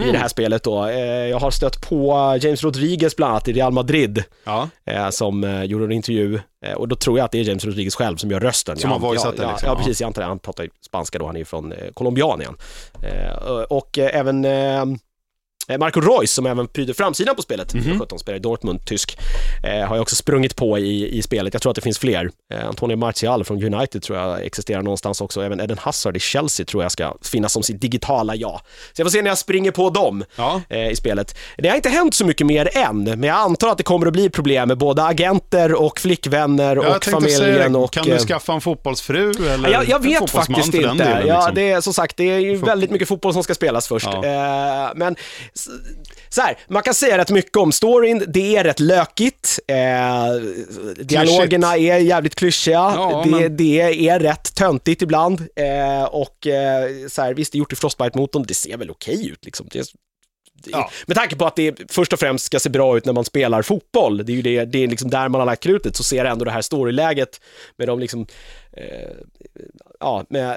i det här spelet då. Eh, jag har stött på James Rodriguez bland annat i Real Madrid Ja. eh, som eh, gjorde en intervju eh, och då tror jag att det är James Rodriguez själv som gör rösten. Som har det ja, liksom, Ja, precis. Jag antar det. Han pratar spanska då, han är ju från eh, Colombianien. Eh, och eh, även eh, Marco Reus som även pryder framsidan på spelet, Mhm. 17 spelar i Dortmund, tysk, eh, har jag också sprungit på i, i spelet. Jag tror att det finns fler. Eh, Antonio Martial från United tror jag existerar någonstans också. Även Eden Hazard i Chelsea tror jag ska finnas som sitt digitala jag. Så jag får se när jag springer på dem Ja. eh, i spelet. Det har inte hänt så mycket mer än, men jag antar att det kommer att bli problem med både agenter och flickvänner Jag och familjen säga, och... kan du eh, skaffa en fotbollsfru eller jag, jag vet faktiskt inte. delen, ja, liksom? det är som sagt, det är ju väldigt mycket fotboll som ska spelas först. Ja. Eh, men så här, man kan säga rätt mycket om storyn. Det är rätt lökigt. Eh, dialogerna är jävligt klyschiga. Ja, det, men- det är rätt töntigt ibland. Eh, och eh, så här, visst, det är gjort i Frostbite-motorn. Det ser väl okej ut liksom. Det, det, Ja. Med tanke på att det först och främst ska se bra ut när man spelar fotboll, det är ju det, det är liksom där man har lagt krutet, så ser ändå det här storyläget med de liksom, eh, ja, med, eh,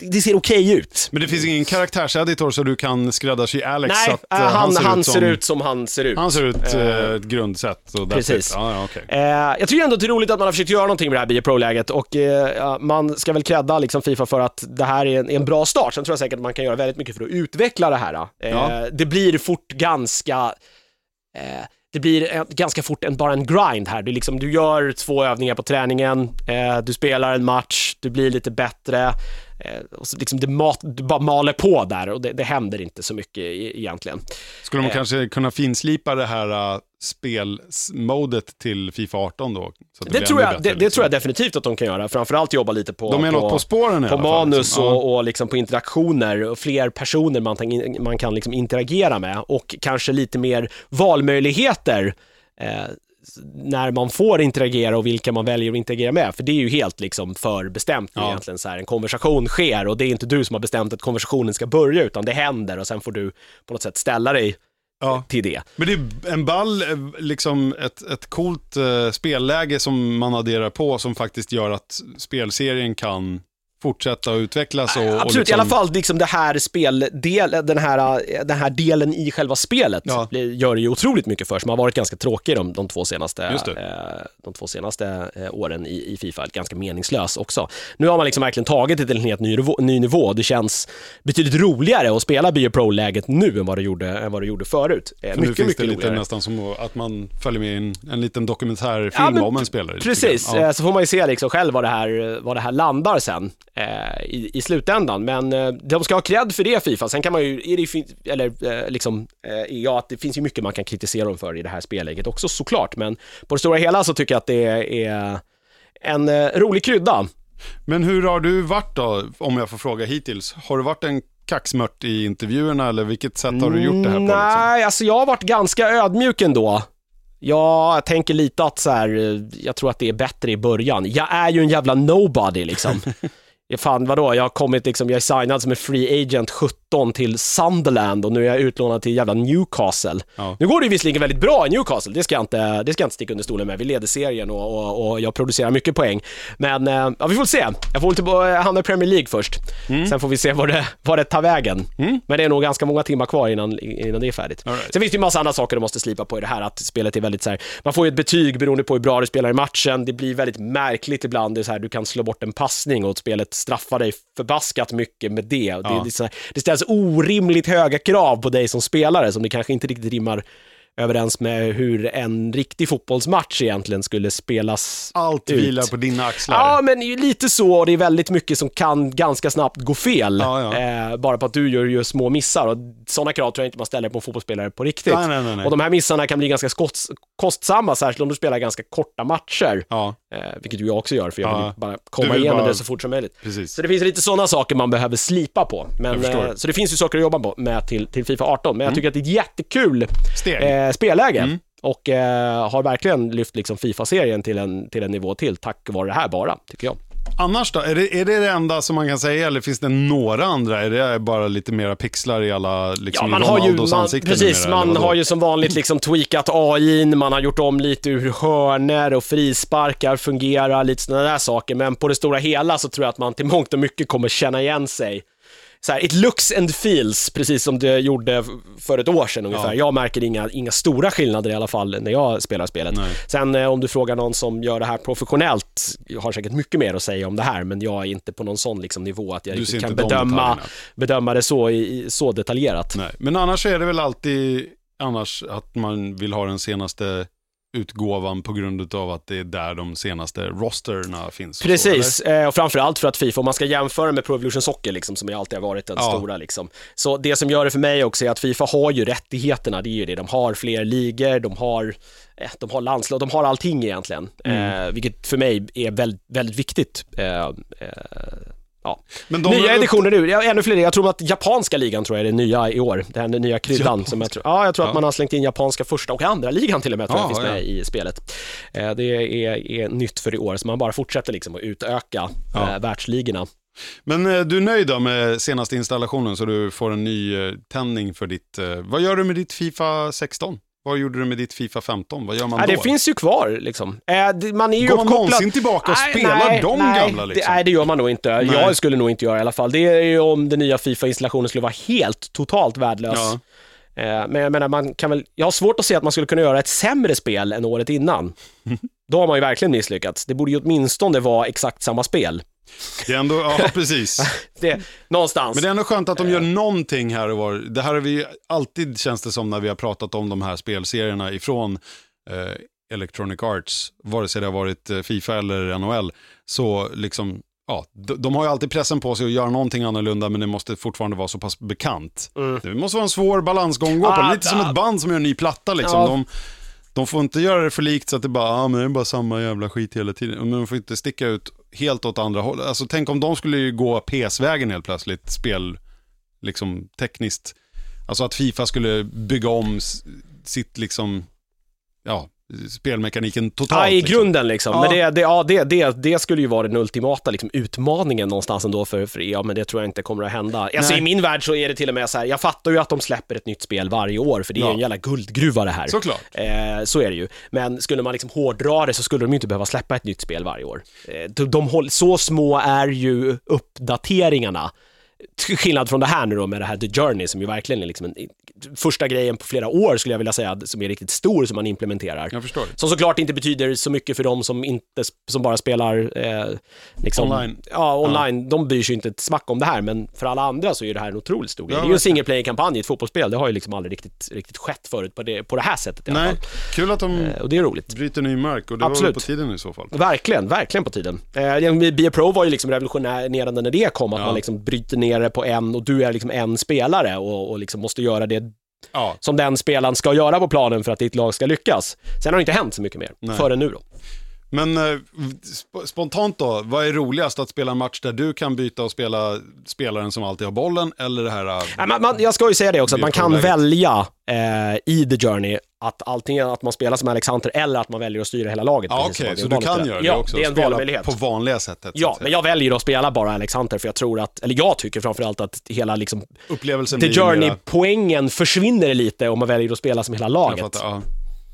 det ser okej ut. Men det finns ingen karaktärseditor så du kan skräddarsy Alex Nej, att eh, eh, han, han, som, ser ut som han ser ut. Han ser ut ett grundsätt. Och precis. it. Ja, ja, okej. Eh, jag tycker ändå att det är roligt att man har försökt göra någonting med det här Bio Pro-läget och ja, man ska väl credda liksom Fifa för att det här är en, en bra start. Sen tror jag säkert att man kan göra väldigt mycket för att utveckla det här. Ja. Det blir fort ganska det blir ett, ganska fort en, bara en grind här. Du, liksom, du gör två övningar på träningen, eh, du spelar en match, du blir lite bättre. Eh, och så liksom det mat, du bara maler på där och det, det händer inte så mycket e- egentligen. Skulle man Eh. kanske kunna finslipa det här uh, spelmodet till Fifa 18 då? Det, tror jag, bättre, det, det liksom? tror jag definitivt att de kan göra. Framförallt jobba lite på, De är på, något på spåren på fall, manus liksom. Och, och liksom på interaktioner och fler personer man, kan- man kan liksom interagera med och kanske lite mer valmöjligheter eh, när man får interagera och vilka man väljer att interagera med. För det är ju helt liksom förbestämt Ja. egentligen. Så här, en konversation sker och det är inte du som har bestämt att konversationen ska börja utan det händer och sen får du på något sätt ställa dig Ja. till det. Men det är en ball, eh, liksom ett, ett coolt uh, spelläge som man adderar på som faktiskt gör att spelserien kan fortsätta att utvecklas. Och, och Absolut, liksom, i alla fall liksom det här speldel, den här, den här delen i själva spelet Ja. gör det ju otroligt mycket för, som har varit ganska tråkig de, de två senaste, eh, de två senaste eh, åren i, i Fifa, ganska meningslös också. Nu har man liksom verkligen tagit det till en helt ny, nivå- ny nivå, det känns betydligt roligare att spela Bio Pro-läget nu än vad det gjorde, än vad det gjorde förut. Eh, För nu mycket, finns mycket det lite roligare. nästan som att man följer med i en, en liten dokumentärfilm Ja, men om en spelare. Precis, eh, så får man ju se liksom själv vad det här, vad det här landar sen eh, i, i slutändan. Men eh, de ska ha cred för det Fifa. Sen kan man ju, är det, eller eh, liksom, eh, ja, att det finns ju mycket man kan kritisera dem för i det här spelläget också såklart. Men på det stora hela så tycker jag att det är en eh, rolig krydda. Men hur har du varit då, om jag får fråga hittills? Har du varit en kaxmört i intervjuerna eller vilket sätt har du gjort det här på? Liksom? Nej, alltså jag har varit ganska ödmjuk ändå. Jag tänker lite att så här, eh, jag tror att det är bättre i början. Jag är ju en jävla nobody liksom. Fan vadå, jag har kommit liksom, jag är signad som en free agent 17 till Sunderland och nu är jag utlånad till jävla Newcastle. Ja. Nu går det ju visserligen väldigt bra i Newcastle, det ska jag inte, det ska jag inte sticka under stolen med. Vi leder serien och, och, och jag producerar mycket poäng. Men eh, ja, vi får se. Jag får lite bo- hamna i Premier League först. Mm. Sen får vi se var det, var det tar vägen. Men det är nog ganska många timmar kvar innan, innan det är färdigt. All right. Sen finns det ju massa andra saker du måste slipa på i det här, att spelet är väldigt så här, man får ju ett betyg beroende på hur bra du spelar i matchen, det blir väldigt märkligt ibland, det är så här, du kan slå bort en passning och spelet straffar dig förbaskat mycket med det. Det, Ja. det, så här, det ställs orimligt höga krav på dig som spelare som det kanske inte riktigt rimmar överens med hur en riktig fotbollsmatch egentligen skulle spelas Allt ut. vilar på dina axlar. Ja, men ju lite så och det är väldigt mycket som kan ganska snabbt gå fel. Ja, ja. Eh, bara på att du gör, gör små missar och sådana krav tror jag inte man ställer på en fotbollsspelare på riktigt. Nej, nej, nej. Och de här missarna kan bli ganska kostsamma, särskilt om du spelar ganska korta matcher. Ja, Eh, vilket ju jag också gör, för jag Ja. vill ju bara komma igenom bara- det så fort som möjligt. precis. Så det finns lite sådana saker man behöver slipa på. Men, eh, så det finns ju saker att jobba på med till, till Fifa 18, men jag tycker att det är ett jättekul eh, spelläge. Mm. Och eh, har verkligen lyft liksom Fifa-serien till en, till en nivå till, tack vare det här bara, tycker jag. Annars då? Är det, är det det enda som man kan säga eller finns det några andra? Är det bara lite mera pixlar i alla, liksom Ja, man har ju, man, precis, numera, man har ju som vanligt liksom tweakat AI, man har gjort om lite hur hörner och frisparkar fungerar, lite sådana där saker. Men på det stora hela så tror jag att man till mångt och mycket kommer känna igen sig. Så här, it looks and feels, precis som det gjorde för ett år sedan ungefär. Ja. Jag märker inga, inga stora skillnader i alla fall när jag spelar spelet. Nej. Sen eh, om du frågar någon som gör det här professionellt, har säkert mycket mer att säga om det här, men jag är inte på någon sån liksom nivå att jag riktigt kan bedöma, bedöma det så, i- så detaljerat. Nej, men annars är det väl alltid annars att man vill ha den senaste utgåvan på grund av att det är där de senaste rosterna finns. och så, Precis, eh, och framförallt för att Fifa, om man ska jämföra med Pro Evolution Soccer liksom, som alltid har varit den Ja. stora liksom. Så det som gör det för mig också är att Fifa har ju rättigheterna, det är ju det. De har fler ligor, de har, eh, de har landslag, de har allting egentligen. Mm. Eh, vilket för mig är väldigt, väldigt viktigt. Eh, eh, ja. Men de nya är upp- editioner nu, ja, ännu fler. Jag tror att japanska ligan tror jag är det nya i år. Den nya kryddan. Japanska. Som jag tror, ja, jag tror Ja. att man har slängt in japanska första och andra ligan till och med, tror jag Ja, finns ja. med i spelet. Eh, Det är, är nytt för i år, så man bara fortsätter liksom att utöka Ja. eh, världsligorna. Men eh, du är nöjd då med senaste installationen så du får en ny tändning för ditt... Vad gör du med ditt Fifa 16? Vad gjorde du med ditt Fifa 15? Vad gör man Nej, då? det finns ju kvar liksom. Eh, det- Man är ju Går man uppkopplad- någonsin tillbaka och Nej, spelar nej, de nej, gamla liksom? Det, nej, det gör man nog inte. Nej. Jag skulle nog inte göra i alla fall. Det är ju om den nya Fifa-installationen skulle vara helt, totalt värdelös. Ja. Eh, Men jag menar, man kan väl, jag har svårt att se att man skulle kunna göra ett sämre spel än året innan. Då har man ju verkligen misslyckats. Det borde ju åtminstone vara exakt samma spel. Det är ändå, ja precis. Det, någonstans. Men det är ändå skönt att de gör någonting här och var. Det här har vi alltid, känns det som, när vi har pratat om de här spelserierna ifrån eh, Electronic Arts, vare sig det har varit eh, Fifa eller NHL, så liksom, ja, de, har ju alltid pressen på sig att göra någonting annorlunda, men det måste fortfarande vara så pass bekant. Det måste vara en svår balansgång att gå på, Ah, lite som ah. ett band som gör en ny platta liksom. Ja. De, de får inte göra det för likt så att det bara, ah, men det är bara samma jävla skit hela tiden. Men de får inte sticka ut helt åt andra hållet. Alltså tänk om de skulle ju gå PS-vägen helt plötsligt, spel, liksom tekniskt. Alltså att Fifa skulle bygga om sitt liksom, ja, spelmekaniken totalt. Ja, i liksom. grunden liksom. Ja. Men det, det, ja, det, det, det skulle ju vara den ultimata liksom, utmaningen någonstans ändå för, för EA, men det tror jag inte kommer att hända. Alltså i min värld så är det till och med så här, jag fattar ju att de släpper ett nytt spel varje år, för det är Ja. en jävla guldgruva det här. Såklart. Eh, så är det ju. Men skulle man liksom hårdra det så skulle de ju inte behöva släppa ett nytt spel varje år. Eh, de, de håll, så små är ju uppdateringarna. Till skillnad från det här nu då med det här The Journey som ju verkligen är liksom en, första grejen på flera år skulle jag vilja säga, som är riktigt stor som man implementerar. Jag förstår. Som såklart inte betyder så mycket för de som, inte, som bara spelar eh, liksom, Online. Ja, online. De bryr sig inte ett smack om det här, men för alla andra så är det här en otroligt stor grej. Ja, det är ju en single player-kampanj i ett fotbollsspel. Det har ju liksom aldrig riktigt, riktigt skett förut på det, på det här sättet i alla Nej, fall. kul att de Eh, Och det är roligt. bryter ny mark och det var Absolut. på tiden i så fall. Verkligen, verkligen på tiden. Eh, Bia Pro var ju liksom revolutionerande när det kom, att Ja. man liksom bryter ner det på en och du är liksom en spelare och, och liksom måste göra det Ja, som den spelaren ska göra på planen för att ditt lag ska lyckas. Sen har det inte hänt så mycket mer, Nej. förrän nu då. Men eh, sp- spontant då, vad är roligast? Att spela en match där du kan byta och spela spelaren som alltid har bollen eller det här... eh, Nej, man, man, jag ska ju säga det också, att man kan välja eh, i The Journey att antingen att man spelar som Alex Hunter eller att man väljer att styra hela laget. Ja, som okej, man så du kan göra det ja, också? det är en valmöjlighet. på vanliga sättet? Ja, men jag väljer att spela bara Alex Hunter för jag tror att, eller jag tycker framförallt att hela liksom Upplevelsen The Journey-poängen försvinner lite om man väljer att spela som hela laget. fattar, ja.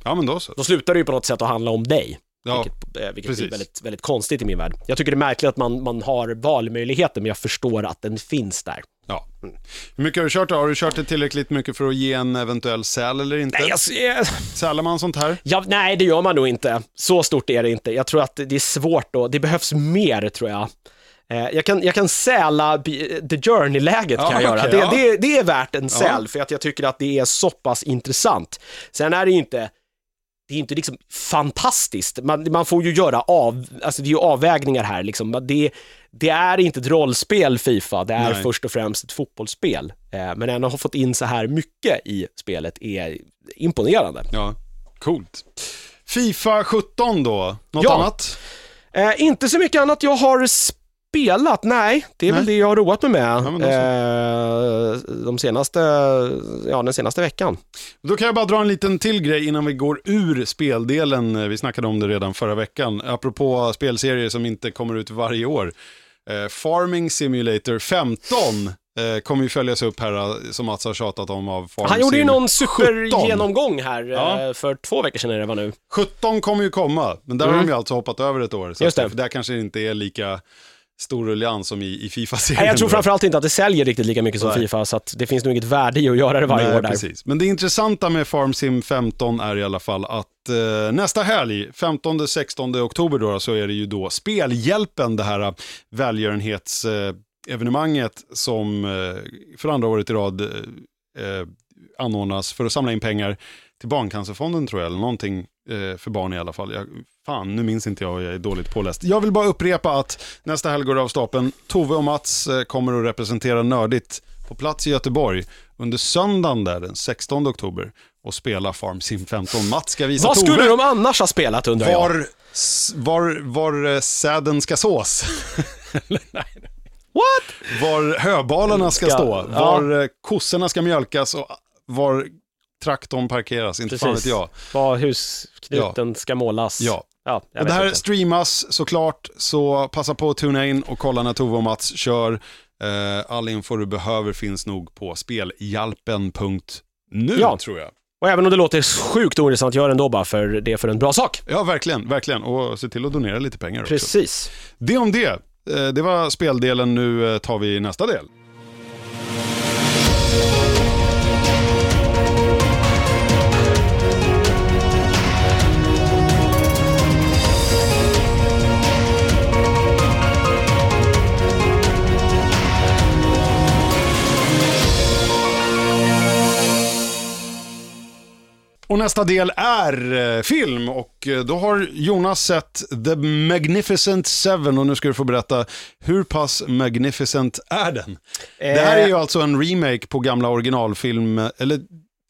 ja, men då så. Då slutar det ju på något sätt att handla om dig. Ja, vilket eh, vilket precis. blir väldigt, väldigt konstigt i min värld. Jag tycker det är märkligt att man, man har valmöjligheten, men jag förstår att den finns där. ja. Hur mycket har du kört då? Har du kört det tillräckligt mycket för att ge en eventuell säl eller inte? Nej, jag, ser- Sälar man sånt här? Ja, nej, det gör man nog inte. Så stort är det inte. Jag tror att det är svårt och det behövs mer tror jag. Eh, Jag kan, jag kan säla The Journey-läget kan Ja, jag göra. okej, det, ja. det, det är värt en säl för att jag tycker att det är så pass intressant. Sen är det ju inte det är inte liksom fantastiskt. Man, man får ju göra av, alltså det är ju avvägningar här liksom. Det, det är inte ett rollspel Fifa, det är Nej. först och främst ett fotbollsspel. Eh, Men ändå ha fått in så här mycket i spelet är imponerande. Ja, coolt. Fifa 17 då? Något Ja. annat? Eh, inte så mycket annat jag har spelat, nej. Det är väl Nej. det jag har roat mig med eh, de senaste, ja, den senaste veckan. Då kan jag bara dra en liten till grej innan vi går ur speldelen. Vi snackade om det redan förra veckan. Apropå spelserier som inte kommer ut varje år. Eh, Farming Simulator 15 eh, kommer ju följas upp här eh, som Mats har tjatat om av Farm Han gjorde ju någon 17. supergenomgång här Ja. eh, för två veckor sedan är det var nu. 17 kommer ju komma, men där har de ju alltså hoppat över ett år. Så Just det. där kanske det inte är lika stor ruljans som i, i Fifa-serien. Jag tror framförallt inte att det säljer riktigt lika mycket som Nej. Fifa, så att det finns nog inget värde i att göra det varje Nej, år där. Precis. Men det intressanta med Farm Sim 15 är i alla fall att eh, nästa helg, 15-16 oktober då, så är det ju då Spelhjälpen, det här välgörenhetsevenemanget eh, evenemanget som eh, för andra året i rad eh, eh, anordnas för att samla in pengar till Barncancerfonden tror jag, eller någonting eh, för barn i alla fall. Jag, fan, nu minns inte jag, jag är dåligt påläst. Jag vill bara upprepa att nästa helg går det av stapeln. Tove och Mats eh, kommer att representera Nördigt på plats i Göteborg under söndagen där, den 16 oktober och spela Farm Sim 15. Mats ska visa Vad Tove skulle de annars ha spelat undrar jag? var, var, var eh, säden ska sås. What? Var höbalarna ska, Ska- stå, var eh, kossorna ska mjölkas och var traktorn parkeras. Inte fan vet Precis. jag. Var husknuten ska målas. Ja. ja Och det här inte. streamas såklart, så passa på att tuna in och kolla när Tove och Mats kör. Eh, all info du behöver finns nog på spelhjälpen.nu Ja. tror jag. Och även om det låter sjukt ointressant, gör det ändå bara för det är för en bra sak. Ja, verkligen, verkligen. Och se till att donera lite pengar också. Precis. Det om det. Eh, Det var speldelen, nu eh, tar vi nästa del. Och nästa del är eh, film. Och eh, då har Jonas sett The Magnificent Seven. Och nu ska du få berätta hur pass magnificent är den? Det här är ju alltså en remake på gamla originalfilm, eller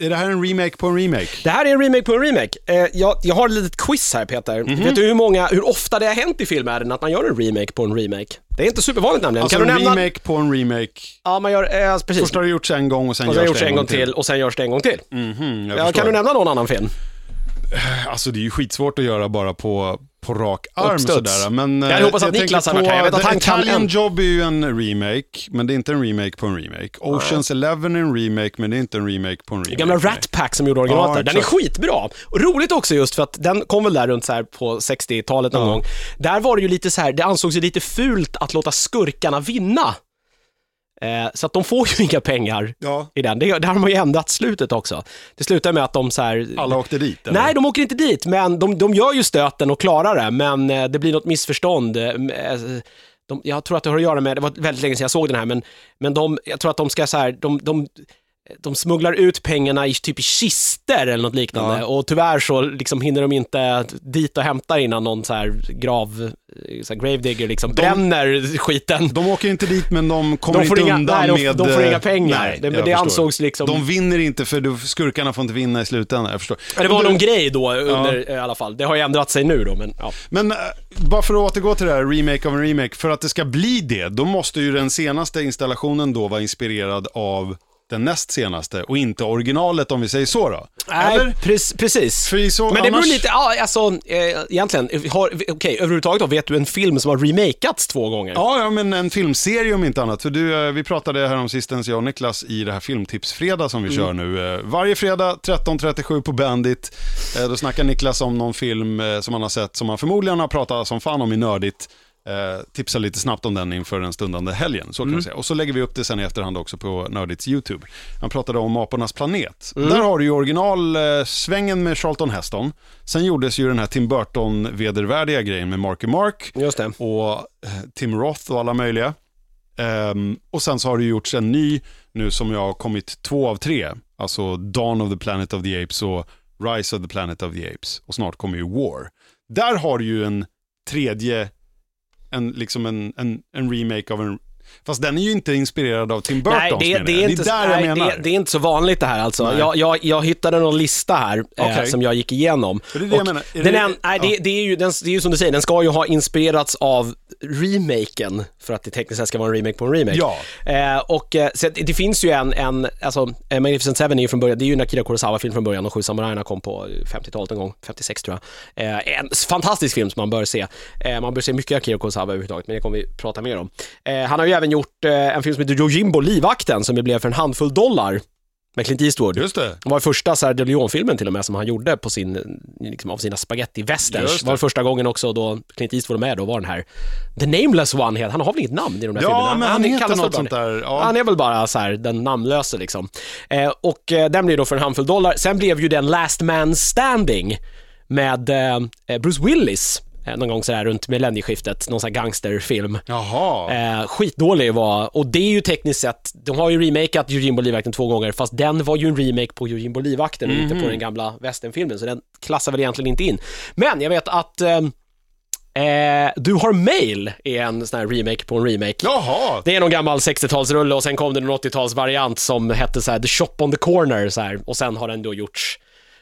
är det här en remake på en remake? Det här är en remake på en remake. Eh, jag, jag har ett litet quiz här Peter. Mhm. Vet du hur, många, hur ofta det har hänt i filmvärlden att man gör en remake på en remake? Det är inte supervanligt nämligen. Alltså kan du en nämna? remake på en remake. Ja, man gör, eh, precis. Först har det gjorts en gång och sen och sen görs det en gång till och sen görs det en gång till. Mhm, jag Ja, kan du nämna någon annan film? Alltså det är ju skitsvårt att göra bara på, på rak arm sådär. Men, Jag eh, hoppas att Niklas tänker har varit här. Jag vet att han kan Italian en- Job är ju en remake, men det är inte en remake på en remake. Oceans Eleven är en remake, men det är inte en remake på en remake. Gamla Rat Pack som gjorde originalet Ja. Den är skitbra. Och roligt också just för att den kom väl där runt så här på 60-talet någon Ja. gång. Där var det ju lite så här, det ansågs ju lite fult att låta skurkarna vinna. Eh, så att de får ju inga pengar Ja, i den. Det, det har de ju ändrat slutet också. Det slutar med att de så här... alla åkte dit. eller? Nej, de åker inte dit, men de, de gör ju stöten och klarar det, men eh, det blir något missförstånd. Eh, eh, De, jag tror att det har att göra med, det var väldigt länge sedan jag såg den här, men, men de, jag tror att de ska så här, de, de, de smugglar ut pengarna i typ i kister eller något liknande Ja. och tyvärr så liksom hinner de inte dit och hämta innan någon så här grav, så här gravedigger liksom bränner skiten. De åker inte dit, men de kommer De får inte inga- undan nej, de- med... de får inga pengar. Nej, Det- det ansågs liksom- De vinner inte, för du- skurkarna får inte vinna i slutändan. Jag förstår. Ja, Det var du- någon grej då under, i alla fall. Det har ju ändrat sig nu då, men ja. Men eh, bara för att återgå till det här, remake av en remake. För att det ska bli det, då måste ju den senaste installationen då vara inspirerad av den näst senaste och inte originalet om vi säger så då. Nej, pre- precis. Så, Men det beror annars- lite, ja alltså eh, egentligen, har, okej överhuvudtaget då, vet du en film som har remakats två gånger? Ja, ja, men en filmserie om inte annat. För du, eh, vi pratade här om sistens, jag och Niklas, i det här filmtipsfredag som vi kör nu. Eh, Varje fredag 13.37 på Bandit. Eh, Då snackar Niklas om någon film som han har sett, som han förmodligen har pratat som fan om i Nördigt. Eh, tipsa lite snabbt om den inför den stundande helgen, så kan vi säga. Och så lägger vi upp det sen i efterhand också på Nördits YouTube. Han pratade om Apornas planet. Där har du ju originalsvängen med Charlton Heston. Sen gjordes ju den här Tim Burton-vedervärdiga grejen med Marky Mark Just det. och eh, Tim Roth och alla möjliga. Ehm, och sen så har det gjorts en ny nu som jag har kommit två av tre. Alltså Dawn of the Planet of the Apes och Rise of the Planet of the Apes. Och snart kommer ju War. Där har du ju en tredje, en, liksom en, en, en remake av en... Fast den är ju inte inspirerad av Tim Burtons Nej, det, är inte, det är där nej, jag menar. det, det är inte så vanligt det här alltså. Jag, jag, jag hittade någon lista här eh, Okej. som jag gick igenom. Det är det jag Och menar. Är Den det- en, nej, ja. det, det, är ju, den, det är ju som du säger, den ska ju ha inspirerats av remaken, för att det tekniskt sett ska vara en remake på en remake. Ja. Eh, och eh, så det, finns ju en, en alltså eh, Magnificent Seven är ju från början, det är ju en Akira Kurosawa-film från början, De sju samurajerna kom på 50-talet en gång, 56 tror jag. Eh, en fantastisk film som man bör se. Eh, man bör se mycket Akira Kurosawa överhuvudtaget, men det kommer vi prata mer om. Eh, han har ju även gjort eh, en film som heter Yojimbo, Livvakten, som det blev för en handfull dollar med Clint Eastwood. Just det. Det var första Sergio Leone-filmen till och med som han gjorde på sin, liksom, av sina spaghetti-westerns. Just det. Var första gången också då Clint Eastwood var med, då var den här The Nameless One, heter- han har väl inget namn i de där filmerna? Ja, men han heter kallas väl något sånt där. Ja. Han är väl bara så här, den namnlöse liksom. Eh, och eh, den blev då för en handfull dollar. Sen blev ju den Last Man Standing med eh, Bruce Willis, någon gång sådär runt millennieskiftet, någon sån här gangsterfilm. Jaha. Eh, skitdålig var, och det är ju tekniskt sett, de har ju remakat Yojimbo Livvakten två gånger, fast den var ju en remake på Yojimbo Livvakten och inte Mhm. på den gamla westernfilmen, så den klassar väl egentligen inte in. Men jag vet att eh, eh, Du har mail är en sån här remake på en remake. Jaha. Det är någon gammal 60-talsrulle och sen kom det en 80-talsvariant som hette så här The Shop on the Corner så här, och sen har den då gjorts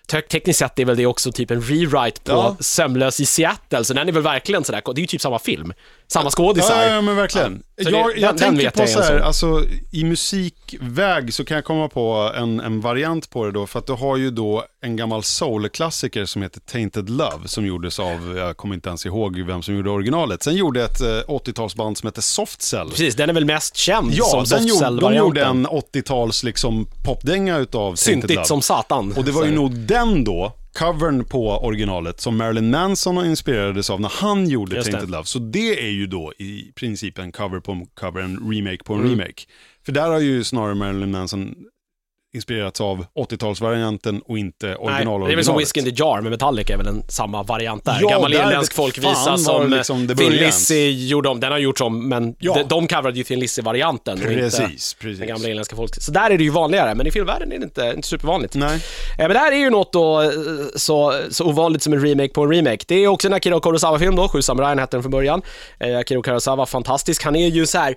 Tekniskt sett är väl det också typ en rewrite på Ja. Sömnlös i Seattle, så den är väl verkligen sådär, det är ju typ samma film. Samma skådisar. Ja, ja, men verkligen. Ja, så det- jag den- jag den tänker vet på jag så här, sån. alltså i musikväg så kan jag komma på en, en variant på det då, för att du har ju då en gammal soul-klassiker som heter Tainted Love, som gjordes av, jag kommer inte ens ihåg vem som gjorde originalet. Sen gjorde ett eh, 80-talsband som heter Soft Cell. Precis, den är väl mest känd Ja, som sen gjorde, de Softcell-varianten. gjorde en 80-tals liksom popdänga utav Tainted Syntigt Love. som satan. Och det var ju nog den då, covern på originalet, som Marilyn Manson inspirerades av när han gjorde Just det. Tainted Love. Så det är ju då i princip en cover på en cover, en remake på en Mm. remake. För där har ju snarare Marilyn Manson inspirerats av 80-talsvarianten och inte Nej, original det är väl som originalet. Whiskey in the Jar med Metallica är väl en samma variant där. Ja, Gammal irländsk folkvisa som liksom Thin Lizzy gjorde om. Den har gjorts om, men Ja. de, de coverade ju Thin Lizzy-varianten och inte Precis, precis. den gamla irländska folk. Så där är det ju vanligare, men i filmvärlden är det inte, inte supervanligt. Nej. Eh, Men det här är ju något då eh, så, så ovanligt som en remake på en remake. Det är också en Akira Kurosawa-film då, Sju samurajen hette den från början. Eh, Akira Kurosawa, fantastisk. Han är ju så här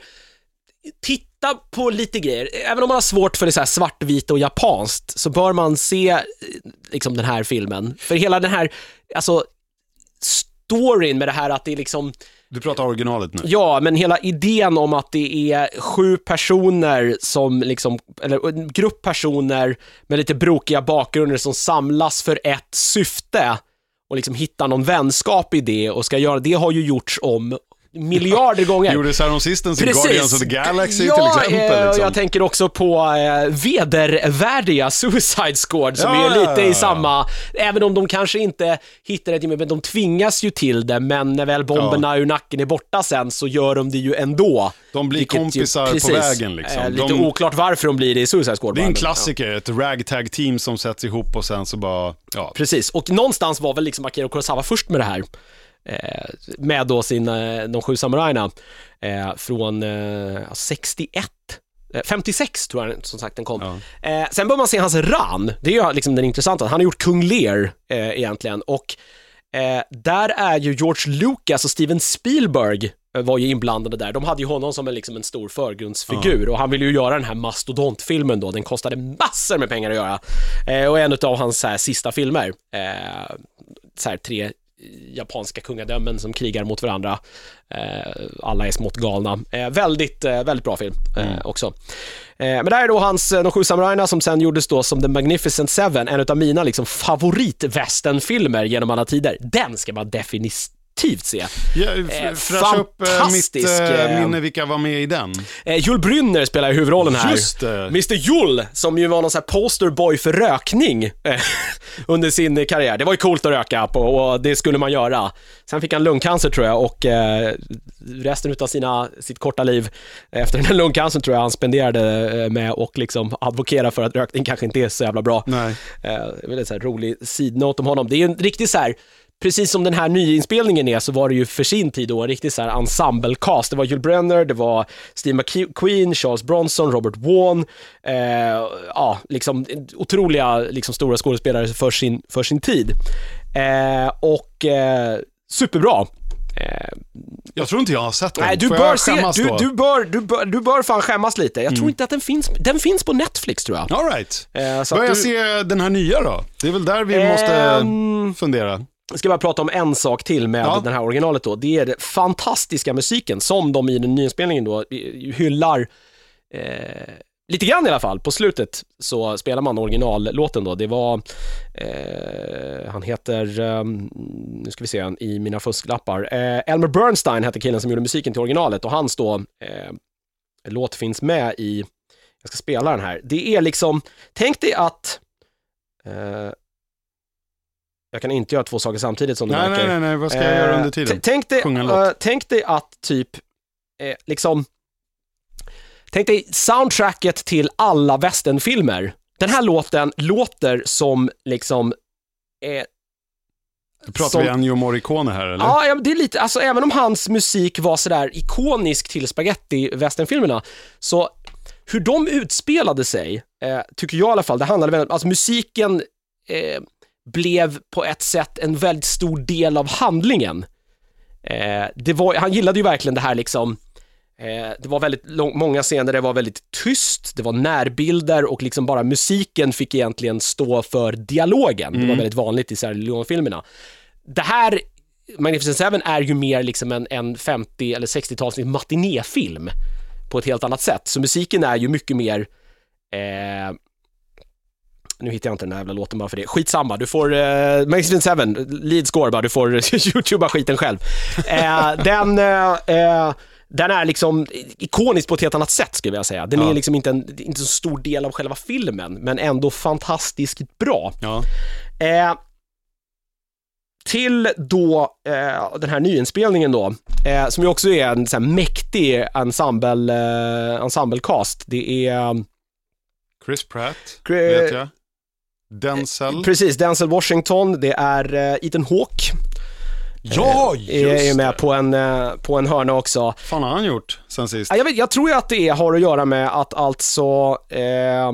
titta på lite grejer. Även om man har svårt för det så här svartvita och japanskt så bör man se eh, liksom den här filmen. För hela den här, alltså storyn med det här att det är liksom Du pratar originalet nu. Ja, men hela idén om att det är sju personer som liksom, eller en grupp personer med lite brokiga bakgrunder som samlas för ett syfte och liksom hittar någon vänskap i det och ska göra, det har ju gjorts om miljarder gånger. Gjordes häromsistens i Guardians of the Galaxy ja, till exempel. eh, Liksom. jag tänker också på eh, vedervärdiga Suicide Squad som Ja, är ja, lite ja, i ja. samma, även om de kanske inte hittar det, men de tvingas ju till det, men när väl bomberna ur nacken är borta sen så gör de det ju ändå. De blir Vilket ju- kompisar på precis, vägen liksom. eh, lite De- oklart varför de blir det i Suicide Squad. Det är en klassiker, ett ragtag-team som sätts ihop och sen så bara, ja. Precis, och någonstans var väl liksom Akira Kurosawa först med det här. Eh, med då sin, eh, de sju samurajerna eh, från eh, 61. Eh, 56 tror jag som sagt den kom. Ja. Eh, sen bör man se hans ran, det är ju liksom den intressanta. Han har gjort Kung Lear eh, egentligen och eh, där är ju George Lucas och Steven Spielberg var ju inblandade där. De hade ju honom som en, liksom en stor förgrundsfigur och han ville ju göra den här mastodontfilmen då. Den kostade massor med pengar att göra. Och en av hans här, sista filmer. Så här, tre japanska kungadömen som krigar mot varandra. Eh, alla är smått galna. Eh, väldigt, eh, väldigt bra film eh, också. Men det här är då hans, De sju samurajerna som sen gjordes då som The Magnificent Seven, en av mina liksom favoritvästernfilmer genom alla tider. Den ska man definitivt se. ja Eh, fräscha upp eh, mitt fantastisk, eh, eh, minne, vilka var med i den? Eh, Jules Brynner spelar huvudrollen här. Just det. Mr Jules, som ju var någon sån här posterboy för rökning eh, under sin karriär. Det var ju coolt att röka på och det skulle man göra. Sen fick han lungcancer tror jag och eh, resten av sina, sitt korta liv efter den här lungcancern tror jag han spenderade med och liksom advokera för att rökning kanske inte är så jävla bra. Nej. Eh, det är en rolig sidnote om honom. Det är en riktig så här, precis som den här nyinspelningen är så var det ju för sin tid då en riktig så här ensemble-cast. Det var Jules Brenner, det var Steve McQueen, Charles Bronson, Robert Vaughn, eh, ja, liksom otroliga, liksom stora skådespelare för sin, för sin tid. Eh, och eh, superbra. Eh, Jag tror inte jag har sett den. nej, du Får bör, se, du, du, bör, du, bör, du bör fan skämmas lite. Jag tror inte att den finns, den finns på Netflix tror jag. All right. Eh, Börja du- se den här nya då. Det är väl där vi måste Ehm, fundera. Jag ska bara prata om en sak till med Ja. den här originalet då. Det är den fantastiska musiken som de i den nyinspelningen då eh, hyllar eh, lite grann i alla fall. På slutet så spelar man originallåten då. Det var, eh, han heter, eh, nu ska vi se i mina fusklappar, eh, Elmer Bernstein hette killen som gjorde musiken till originalet och hans då eh, låt finns med i, jag ska spela den här. Det är liksom, tänk dig att jag kan inte göra två saker samtidigt som du Nej, märker. nej, nej, nej, vad ska jag göra under Eh, tiden? Tänk dig, eh, tänk dig att typ, eh, liksom, tänk dig soundtracket till alla westernfilmer. Den här låten låter som liksom, eh, Då pratar som- vi Ennio Morricone här eller? Ja, det är lite, alltså även om hans musik var sådär ikonisk till spaghetti westernfilmerna så hur de utspelade sig, eh, tycker jag i alla fall, det handlade väldigt, alltså musiken eh, blev på ett sätt en väldigt stor del av handlingen. Eh, var, han gillade ju verkligen det här liksom, eh, det var väldigt lång, många scener där det var väldigt tyst, det var närbilder och liksom bara musiken fick egentligen stå för dialogen. Det var väldigt vanligt i Sergio Leone-filmerna. Det här, Magnificent Seven, är ju mer liksom en, en 50 eller 60-tals matinéfilm på ett helt annat sätt. Så musiken är ju mycket mer eh, nu hittar jag inte den här jävla låten bara för det. Skitsamma, du får eh, Magnificent Seven, lead score bara, du får youtuba skiten själv. Eh, den, eh, eh, den är liksom ikonisk på ett helt annat sätt skulle jag säga. Den Ja. är liksom inte en, inte en så stor del av själva filmen, men ändå fantastiskt bra. Ja. Eh, till då eh, den här nyinspelningen då, eh, som ju också är en så här mäktig ensemble, eh, ensemblecast. Det är Chris Pratt, Cri- vet jag. Denzel. Precis, Denzel Washington, det är eh, Ethan Hawke. Ja, är, är just med det. på en, eh, på en hörna också. fan har han gjort sen sist? Ja, Jag, vet, jag tror ju att det har att göra med att alltså eh,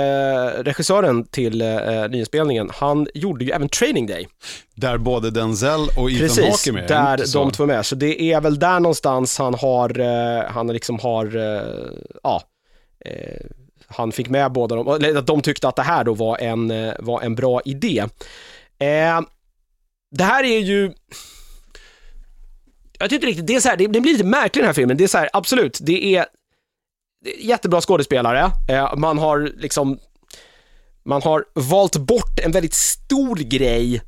eh, regissören till eh, nyinspelningen, han gjorde ju även Training Day. Där både Denzel och Ethan Precis, Hawke är med. där inte så? de två är med. Så det är väl där någonstans han har, eh, han liksom har, eh, ja, eh, han fick med båda dem, eller att de tyckte att det här då var en, eh, var en bra idé. Eh, det här är ju, jag tycker inte riktigt, det är så här, det, det blir lite märkligt den här filmen, det är så här, absolut, det är, det är jättebra skådespelare, eh, man har liksom, man har valt bort en väldigt stor grej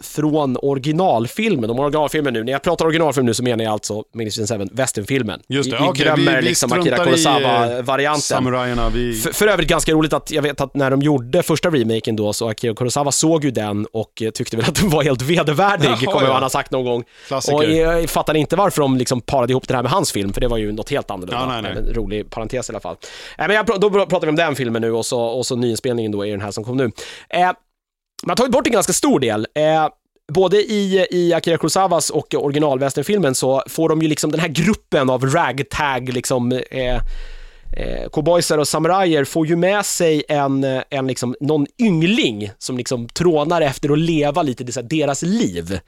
från originalfilmen. Om originalfilmen nu, när jag pratar originalfilm nu så menar jag alltså Magnificent 7, westernfilmen. Just det, vi, okej, glömmer vi- vi liksom Akira i, eh, Kurosawa-varianten. Vi... För, för övrigt ganska roligt att jag vet att när de gjorde första remaken då så Akira Kurosawa såg ju den och eh, tyckte väl att den var helt vedervärdig, Jaha, kommer ja. han ha sagt någon gång. Klassiker. Och jag fattar inte varför de liksom parade ihop det här med hans film, för det var ju något helt annorlunda. Ja, nej, nej. En rolig parentes i alla fall. Eh, men jag, då pr- pratar vi om den filmen nu och så, och så nyinspelningen då är den här som kom nu. Eh, man har tagit bort en ganska stor del. Eh, både i, i Akira Kurosawas och originalvästernfilmen så får de ju liksom den här gruppen av ragtag, liksom, eh, eh, cowboysar och samurajer får ju med sig en, en liksom, någon yngling som liksom trånar efter att leva lite det, så här, deras liv.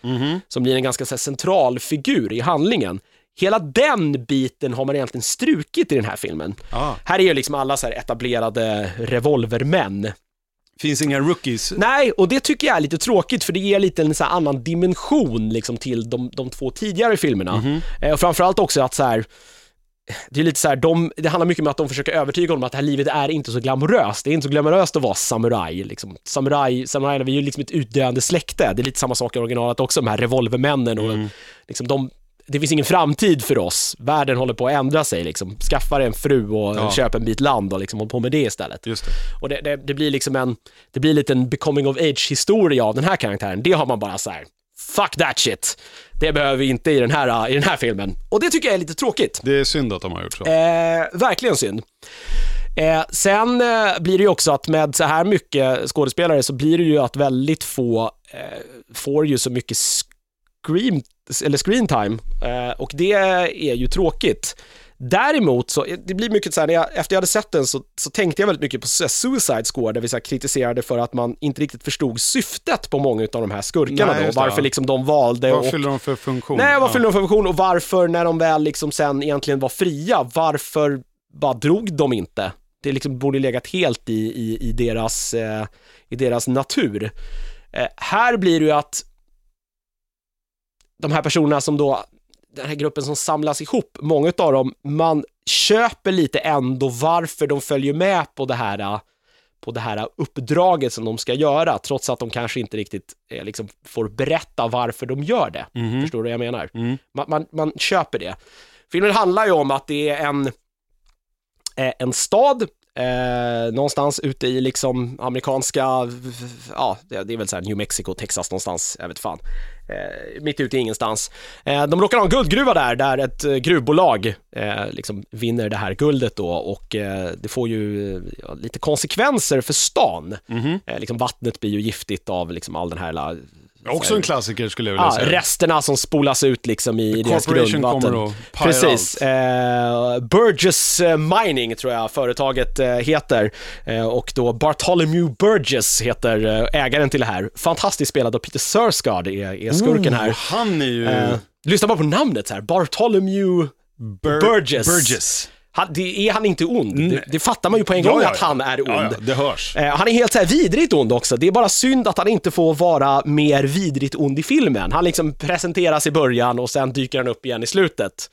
Som blir en ganska här, central figur i handlingen. Hela den biten har man egentligen strukit i den här filmen. Ah. Här är ju liksom alla så här etablerade revolvermän. Finns inga rookies. Nej, och det tycker jag är lite tråkigt för det ger lite en så annan dimension liksom till de, de två tidigare filmerna. Eh, och framförallt också att så här, det är lite så här, de, det handlar mycket om att de försöker övertyga honom att det här livet är inte så glamoröst. Det är inte så glamoröst att vara samuraj. Liksom. Samuraj, samurajerna, vi är ju liksom ett utdöende släkte. Det är lite samma sak i originalet också, de här revolvermännen och liksom de det finns ingen framtid för oss. Världen håller på att ändra sig. Liksom. Skaffa en fru och Ja. köp en bit land och liksom håll på med det istället. Det. Och det, det, det blir liksom en, det blir lite en becoming of age historia av den här karaktären. Det har man bara så här, fuck that shit. Det behöver vi inte i den här, i den här filmen. Och det tycker jag är lite tråkigt. Det är synd att de har gjort så. Eh, verkligen synd. Eh, sen eh, blir det ju också att med så här mycket skådespelare så blir det ju att väldigt få eh, får ju så mycket screen, eller screen time eh, och det är ju tråkigt. Däremot så, det blir mycket så här, när jag, efter jag hade sett den så, så tänkte jag väldigt mycket på Suicide Squad där vi så kritiserade för att man inte riktigt förstod syftet på många av de här skurkarna Nej, då, det, varför ja. liksom de valde Vad och fyller de för funktion? Nej, vad Ja. fyller de för funktion och varför när de väl liksom sen egentligen var fria, varför bara drog de inte? Det liksom borde legat helt i, i, i, deras, eh, i deras natur. Eh, här blir det ju att de här personerna som då, den här gruppen som samlas ihop, många av dem, man köper lite ändå varför de följer med på det här på det här uppdraget som de ska göra, trots att de kanske inte riktigt eh, liksom, får berätta varför de gör det. Mhm. Förstår du vad jag menar? Mm. Man, man, man köper det. Filmen handlar ju om att det är en, eh, en stad eh, någonstans ute i liksom amerikanska, ja, det, är väl så New Mexico, Texas någonstans, jag vet fan. Eh, mitt ute i ingenstans. Eh, de råkar ha en guldgruva där, där ett eh, gruvbolag eh, liksom vinner det här guldet då och eh, det får ju ja, lite konsekvenser för stan. Mhm. Eh, liksom vattnet blir ju giftigt av liksom all den här Också en klassiker skulle jag vilja Ja, säga. resterna som spolas ut liksom i deras Corporation grundvatten. kommer och Precis. Eh, Burgess eh, Mining tror jag företaget eh, heter. Eh, och då Bartholomew Burgess heter eh, ägaren till det här. Fantastiskt spelad av Peter Sarsgaard är, är skurken Oh, här. han är ju... Eh, lyssna bara på namnet här. Bartholomew Bur- Burgess. Burgess. Han, det är han inte ond. Det, det fattar man ju på en gång ja, att han är ond. Ja, det hörs. Eh, han är helt så här vidrigt ond också. Det är bara synd att han inte får vara mer vidrigt ond i filmen. Han liksom presenteras i början och sen dyker han upp igen i slutet.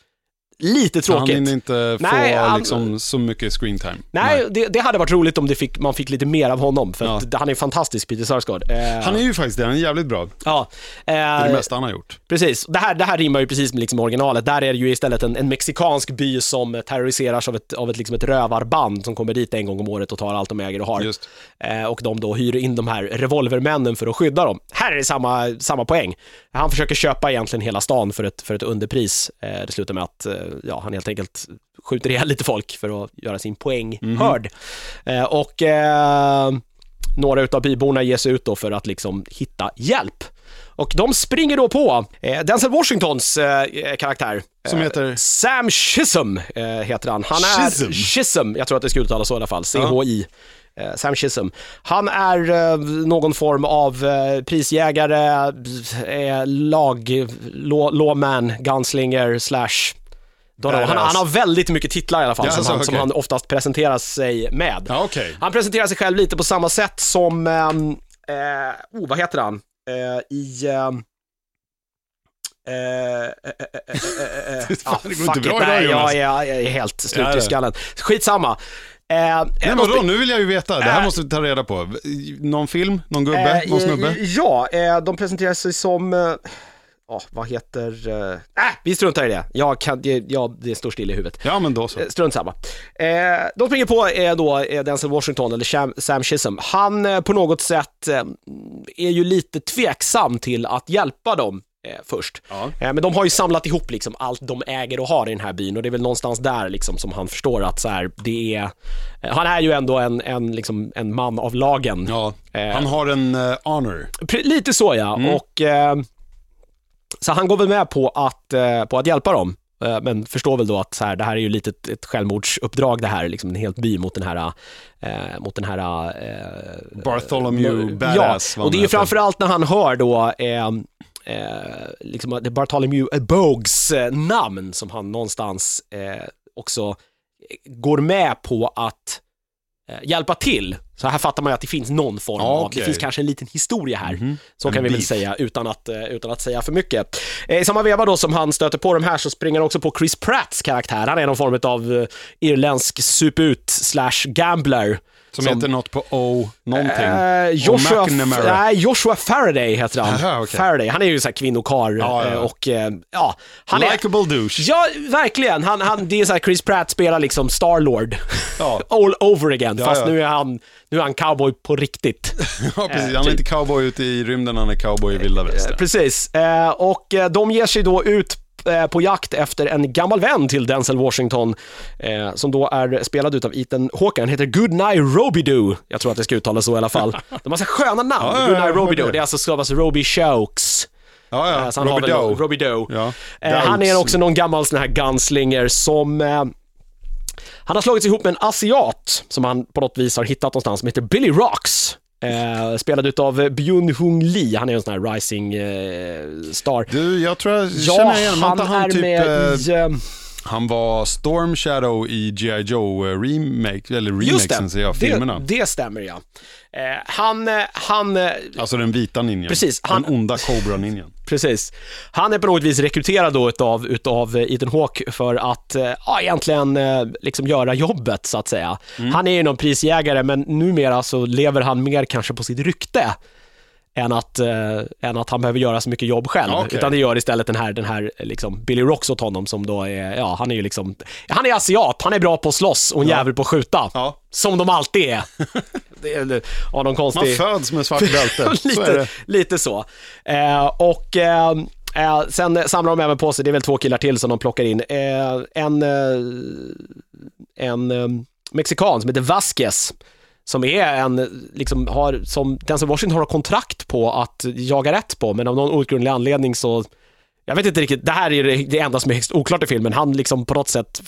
Lite Han tråkigt. hinner inte få Nej, han- liksom, så mycket screen time. Nej, Det, det hade varit roligt om fick, man fick lite mer av honom, för Ja. att han är fantastisk, Peter Sarsgaard. Eh, Han är ju faktiskt det, han är jävligt bra. ja, Det är det eh, mesta han har gjort. Precis, det här, det här rimmar ju precis med liksom originalet. Där är det ju istället en, en mexikansk by som terroriseras av ett, av ett, liksom ett rövarband som kommer dit en gång om året och tar allt de äger och har. Just. Eh, och de då hyr in de här revolvermännen för att skydda dem. Här är det samma, samma poäng. Han försöker köpa egentligen hela stan för ett, för ett underpris. Eh, det slutar med att eh, ja, han helt enkelt skjuter ihjäl lite folk för att göra sin poäng Mhm. hörd. Eh, och eh, några utav byborna ger sig ut då för att liksom hitta hjälp. Och de springer då på eh, Denzel Washingtons eh, karaktär. Som heter? Sam Chisholm heter han. Han är Chisholm? Chisholm, jag tror att det ska uttalas så i alla fall. C-H-I. Eh, Sam Chisholm. Han är eh, någon form av eh, prisjägare, eh, lag, law, lawman, gunslinger, slash. Han, han har väldigt mycket titlar i alla fall Ja, som, han, som okej. han oftast presenterar sig med. Ja, okej. Han presenterar sig själv lite på samma sätt som, ehm, eh, oh, vad heter han? Eh, I... ehm, eh, eh, eh, eh, eh, eh, Fan, det går inte fuck bra idag, Jonas. jag, är- jag är helt slut i skallen. Skitsamma. Eh, Nej, eh, vadå, nu vill jag ju veta. Det här Äh. måste vi ta reda på. Någon film? Någon gubbe? eh, någon snubbe? eh, Ja, eh, de presenterar sig som... Eh, ja, vad heter... Eh, äh, vi struntar i det. Jag kan, ja, det står still i huvudet. Ja, men då så. Eh, Strunt samma. Eh, de springer på eh, då eh, Denzel Washington, eller Sam, Sam Chisholm. Han eh, på något sätt eh, är ju lite tveksam till att hjälpa dem eh, först. Ja. Eh, men de har ju samlat ihop liksom allt de äger och har i den här byn och det är väl någonstans där liksom som han förstår att så här, det är... Eh, han är ju ändå en, en, liksom, en man av lagen. Ja, Eh. han har en eh, honor. Lite så ja, Mm. och eh, så han går väl med på att, på att hjälpa dem. Men förstår väl då att så här, det här är ju lite ett, ett självmordsuppdrag det här, liksom en helt by mot den här, eh, mot den här eh, Bartholomew ja, Badass. vad och det är ju framförallt när han hör då eh, eh, liksom det är Bartholomew Bogues eh, namn som han någonstans eh, också går med på att eh, hjälpa till. Så här fattar man ju att det finns någon form Ja, av, det finns kanske en liten historia här. Mhm. Så En kan vi väl beef. säga utan att, eh, utan att säga för mycket. Eh, I samma veva då som han stöter på de här så springer han också på Chris Pratts karaktär. Han är någon form av eh, irländsk suput slash gambler. Som, heter något på O, någonting. Eh, Joshua, nej, Joshua Faraday heter han. Aha, okej. Faraday, han är ju så här kvinnokarl Ja, ja, ja. eh, och eh, ja, han är... Likeable douche. Ja, verkligen. Han, han, det är så här, Chris Pratt spelar liksom Starlord. Ja. All over again, Ja, fast nu är han, nu är han cowboy på riktigt. Ja, precis. Eh, Han är typ. inte cowboy ute i rymden, han är cowboy i vilda västern. Precis, eh, och eh, de ger sig då ut eh, på jakt efter en gammal vän till Denzel Washington, eh, som då är spelad utav Ethan Hawke. Han heter Goodnight Robidoo. Jag tror att det ska uttalas så i alla fall. De har så sköna namn. Ja, ja, ja, Goodnight hörde Robidoo. det. Det är alltså stavas Roby Shokes. Ja, Eh, ja. så han har Robert väl Doe. Ja. Eh, han är också någon gammal sån här gunslinger som eh, han har slagits ihop med en asiat som han på något vis har hittat någonstans som heter Billy Rocks. Eh, spelad utav Byun Hung Lee, han är en sån här rising eh, star. Du, jag tror jag Ja, känner igen, var han, han är typ... med eh, i... Han var Storm Shadow i G.I. Joe eh, remake, eller remakesen säger jag, filmerna. det, det stämmer ja. Eh, han, eh, han, eh, Alltså den vita ninjan. Precis, han- Den onda Cobra-ninjan. precis. Han är på något vis rekryterad då utav, utav Ethan Hawke för att, ja egentligen liksom göra jobbet så att säga. Mm. Han är ju någon prisjägare men numera så lever han mer kanske på sitt rykte än att, eh, än att han behöver göra så mycket jobb själv. Okej. Utan det gör istället den här, den här liksom Billy Rocks åt honom som då är, ja han är ju liksom, han är asiat, han är bra på att slåss och en Ja. jävel på att skjuta. Ja. Som de alltid är. det är av någon Man konstig... föds med svart bälte, så lite, det. lite så. Eh, och eh, eh, sen samlar de även på sig, det är väl två killar till som de plockar in, eh, en, eh, en eh, mexikan som heter Vasquez som är en, liksom har, som Denzel Washington har kontrakt på att jaga rätt på, men av någon outgrundlig anledning så, jag vet inte riktigt, det här är det, enda som är högst oklart i filmen, han liksom på något sätt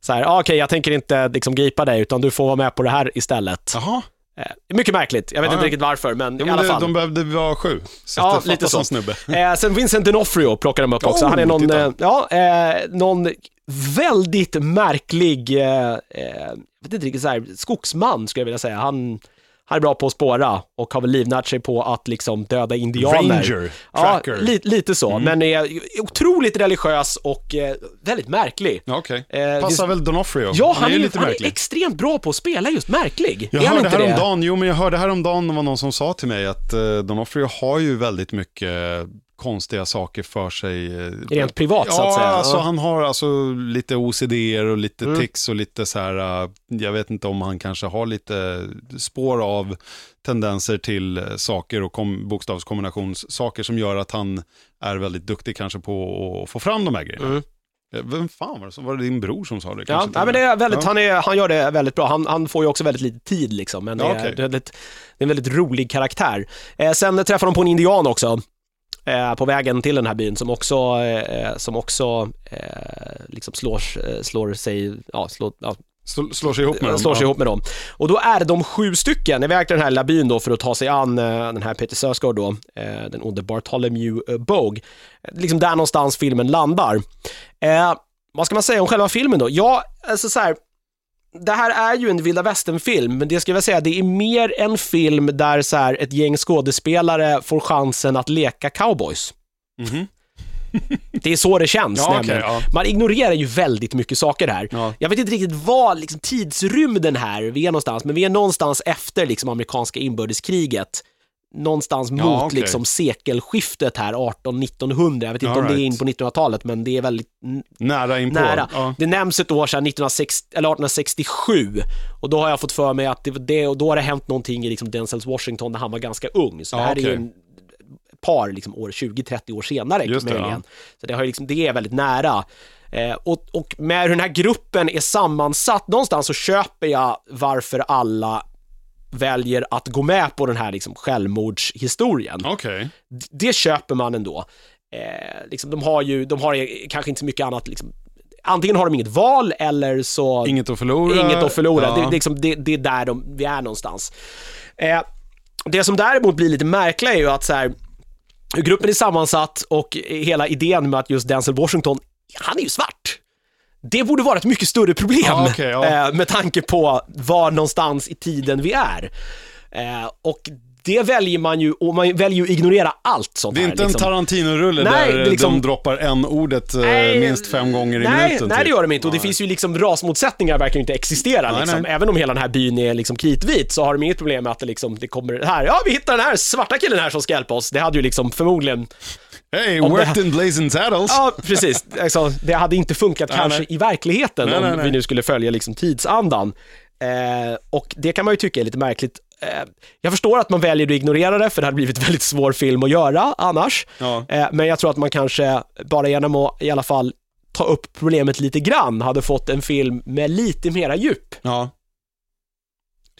så här, ah, okej jag tänker inte liksom gripa dig utan du får vara med på det här istället. Jaha. Eh, mycket märkligt, jag vet Ja, inte riktigt varför, men Ja, i men alla det, fall. de behövde vara sju. Så Ja, lite så. snubbe. Eh, sen Vincent D'Onofrio plockar de upp också. Oh, han är någon, titta. eh, ja, eh, någon väldigt märklig, eh, eh, vet inte riktigt så här, skogsman skulle jag vilja säga. Han, han är bra på att spåra och har väl livnärt sig på att liksom döda indianer. Ranger, Ja, tracker. Mm. li, lite så, men är otroligt religiös och eh, väldigt märklig. Ja, Okej. Eh, Passar väl Donofrio? Ja, han, är, ju ju- lite han är märklig. extremt bra på att spela just märklig. Jag är han hörde inte det? häromdagen, jo men jag hörde häromdagen, det var någon som sa till mig att uh, Donofrio har ju väldigt mycket eh, konstiga saker för sig. eh, Rent privat, ja, så att säga. Alltså, Ja. han har alltså lite OCD och lite Mm. tics och lite så här, eh, jag vet inte om han kanske har lite spår av tendenser till eh, saker och kom, bokstavskombinationssaker som gör att han är väldigt duktig kanske på att få fram de här grejerna. Mm. Vem fan var det som, var det din bror som sa det? Ja, nej, men det är väldigt, Ja. han, är, han gör det väldigt bra. Han, han får ju också väldigt lite tid liksom, men det, Ja, är, okej. det, är, väldigt, det är en väldigt rolig karaktär. Eh, sen träffar de på en indian också, eh, på vägen till den här byn, som också, eh, som också eh, liksom slår, eh, slår sig, ja, slår, ja, Slå- Slår sig ihop med dem? slår sig ja. ihop med dem. Och då är de sju stycken iväg till den här lilla byn då för att ta sig an eh, den här Peter Sarsgaard då, eh, den onde Bartholomew eh, Bogue. Liksom där någonstans filmen landar. Eh, vad ska man säga om själva filmen då? Ja, alltså så här, det här är ju en vilda västern-film, men det ska jag säga, det är mer en film där så här, ett gäng skådespelare får chansen att leka cowboys. Mhm. Det är så det känns Ja, nämligen. ja. Man ignorerar ju väldigt mycket saker här. Ja. Jag vet inte riktigt vad liksom, tidsrymden här vi är någonstans, men vi är någonstans efter liksom, amerikanska inbördeskriget. Någonstans Ja, mot okej. liksom, sekelskiftet här, 18-1900. Jag vet inte All om det är right. in på 1900-talet, men det är väldigt Nära inpå? nära. Ja. Det nämns ett år sedan, 1960, eller 1867, och då har jag fått för mig att det, det och då har det hänt någonting i liksom Denzels Washington när han var ganska ung. Så Ja, det här är ju okej. en ett par liksom, år, 20-30 år senare Just det, möjligen. Så det, har liksom, det är väldigt nära. Eh, och, och med hur den här gruppen är sammansatt, någonstans så köper jag varför alla väljer att gå med på den här liksom, självmordshistorien d- det köper man ändå. Eh, liksom, de har ju, de har ju kanske inte så mycket annat, liksom, antingen har de inget val eller så Inget att förlora? inget att förlora. Ja. Det, det, är liksom, det, det är där de, vi är någonstans. Eh, det som däremot blir lite märkligt är ju att så här, gruppen är sammansatt och hela idén med att just Denzel Washington, han är ju svart. Det borde vara ett mycket större problem Ja, okej, ja. eh, med tanke på var någonstans i tiden vi är. Eh, och det väljer man ju, och man väljer ju att ignorera allt sånt Det är här. inte en liksom. Tarantino-rulle Nej, där liksom- de droppar en ordet eh, Nej, minst fem gånger i nej, minuten. Nej, typ. det gör de inte. Och det Nej. finns ju liksom rasmotsättningar verkar ju inte existera. Nej, liksom. Även om hela den här byn är liksom kritvit så har de inget problem med att det, liksom, det kommer här, ja vi hittar den här svarta killen här som ska hjälpa oss. Det hade ju liksom förmodligen, Hey, Om det- worked in blazing saddles. ja precis, alltså, det hade inte funkat Nej, kanske nej. i verkligheten Nej, om vi nu skulle följa liksom tidsandan. Eh, och det kan man ju tycka är lite märkligt. Eh, jag förstår att man väljer att ignorera det, för det hade blivit väldigt svår film att göra annars. Ja. Eh, men jag tror att man kanske, bara genom att i alla fall ta upp problemet lite grann, hade fått en film med lite mera djup. Ja.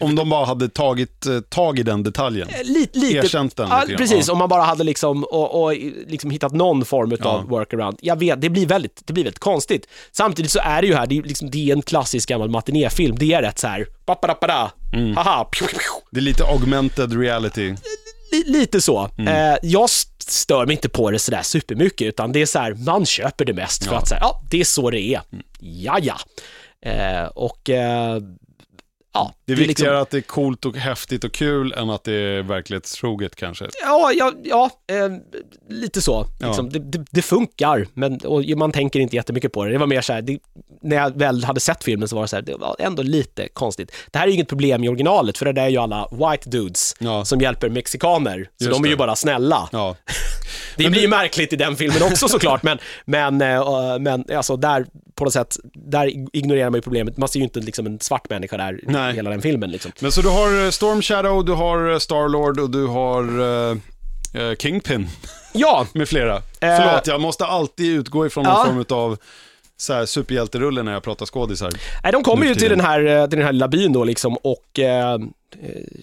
Om de bara hade tagit eh, tag i den detaljen. Eh, Lite, lite, Erkänt den ja, lite precis, Ja. om man bara hade liksom, och, och liksom hittat någon form av Ja. workaround. Jag vet, det blir, väldigt, det blir väldigt konstigt. Samtidigt så är det ju här, det är, liksom, det är en klassisk gammal matinéfilm. Det är rätt så här, papadappada, Mm. haha, pju, pju. Det är lite augmented reality. Li, lite så. Mm. Eh, jag st- stör mig inte på det sådär supermycket, utan det är så här, man köper det mest för att säga, ja, det är så det är. Ja, ja. Eh, och eh, ja, Det är liksom- viktigare att det är coolt och häftigt och kul än att det är verklighetstroget kanske. Ja, ja, ja eh, lite så. Ja. Liksom, det, det, det funkar, men och man tänker inte jättemycket på det. Det var mer så här, det, när jag väl hade sett filmen så var det så här, det var ändå lite konstigt. Det här är ju inget problem i originalet, för det där är ju alla white dudes Ja. som hjälper mexikaner, så Just de är ju det. bara snälla. Ja. Det blir ju märkligt i den filmen också såklart, men, men, eh, men alltså där, på något sätt, där ignorerar man ju problemet. Man ser ju inte liksom en svart människa där Nej. hela den filmen liksom. Men så du har eh, Storm Shadow, du har eh, Starlord och du har eh, Kingpin Ja, med flera. Förlåt, jag måste alltid utgå ifrån någon Ja. form av så här, superhjälterulle när jag pratar skådisar. Nej, de kommer ju till den, här, eh, till den här lilla byn då liksom och eh, eh,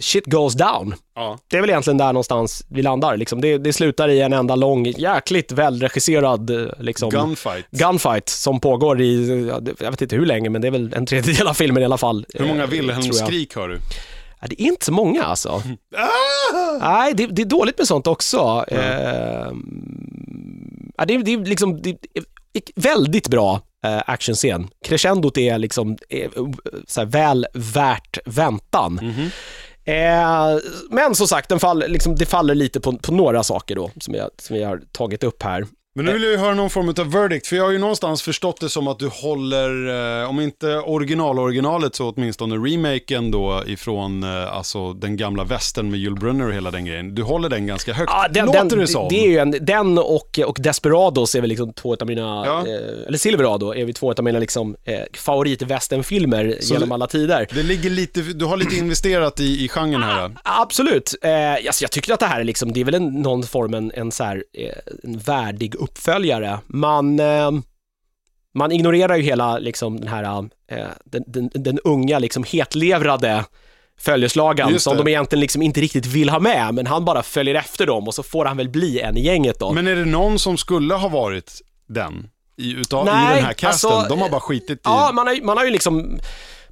shit goes down. Ja. Det är väl egentligen där någonstans vi landar. Liksom. Det, det slutar i en enda lång, jäkligt välregisserad eh, liksom, Gunfight. gunfight som pågår i, jag vet inte hur länge, men det är väl en tredjedel av filmen i alla fall. Hur många eh. Wilhelm-skrik hör du? Ja, det är inte så många alltså. Nej, det, det är dåligt med sånt också. Eh, ja, det, är- det är liksom det är väldigt bra eh, actionscen. Crescendot är liksom är, eh, här, väl värt väntan. Mhm. Eh, men som sagt, fall, liksom, det faller lite på, på några saker då, som jag, som jag har tagit upp här. Men nu vill jag ju höra någon form av verdict, för jag har ju någonstans förstått det som att du håller, eh, om inte original-originalet så åtminstone remaken då ifrån eh, alltså den gamla västern med Yul Brynner och hela den grejen. Du håller den ganska högt, Ja, den, låter den, det som. Det är ju en, den och, och Desperados är väl liksom två av mina, Ja. eh, eller Silverado är väl två av mina liksom, eh, favoritvästernfilmer genom det- alla tider. Det ligger lite, du har lite investerat i, i genren här. då. Absolut. Eh, alltså jag tycker att det här är liksom, det är väl en, någon form, en, en, så här, eh, en värdig uppföljare. Man, eh, man ignorerar ju hela liksom den här, eh, den, den, den unga liksom hetlevrade följeslagaren Just som de egentligen liksom inte riktigt vill ha med, men han bara följer efter dem och så får han väl bli en i gänget då. Men är det någon som skulle ha varit den i, utav, Nej, i den här casten? alltså, de har bara skitit i... Ja, man har, man har ju liksom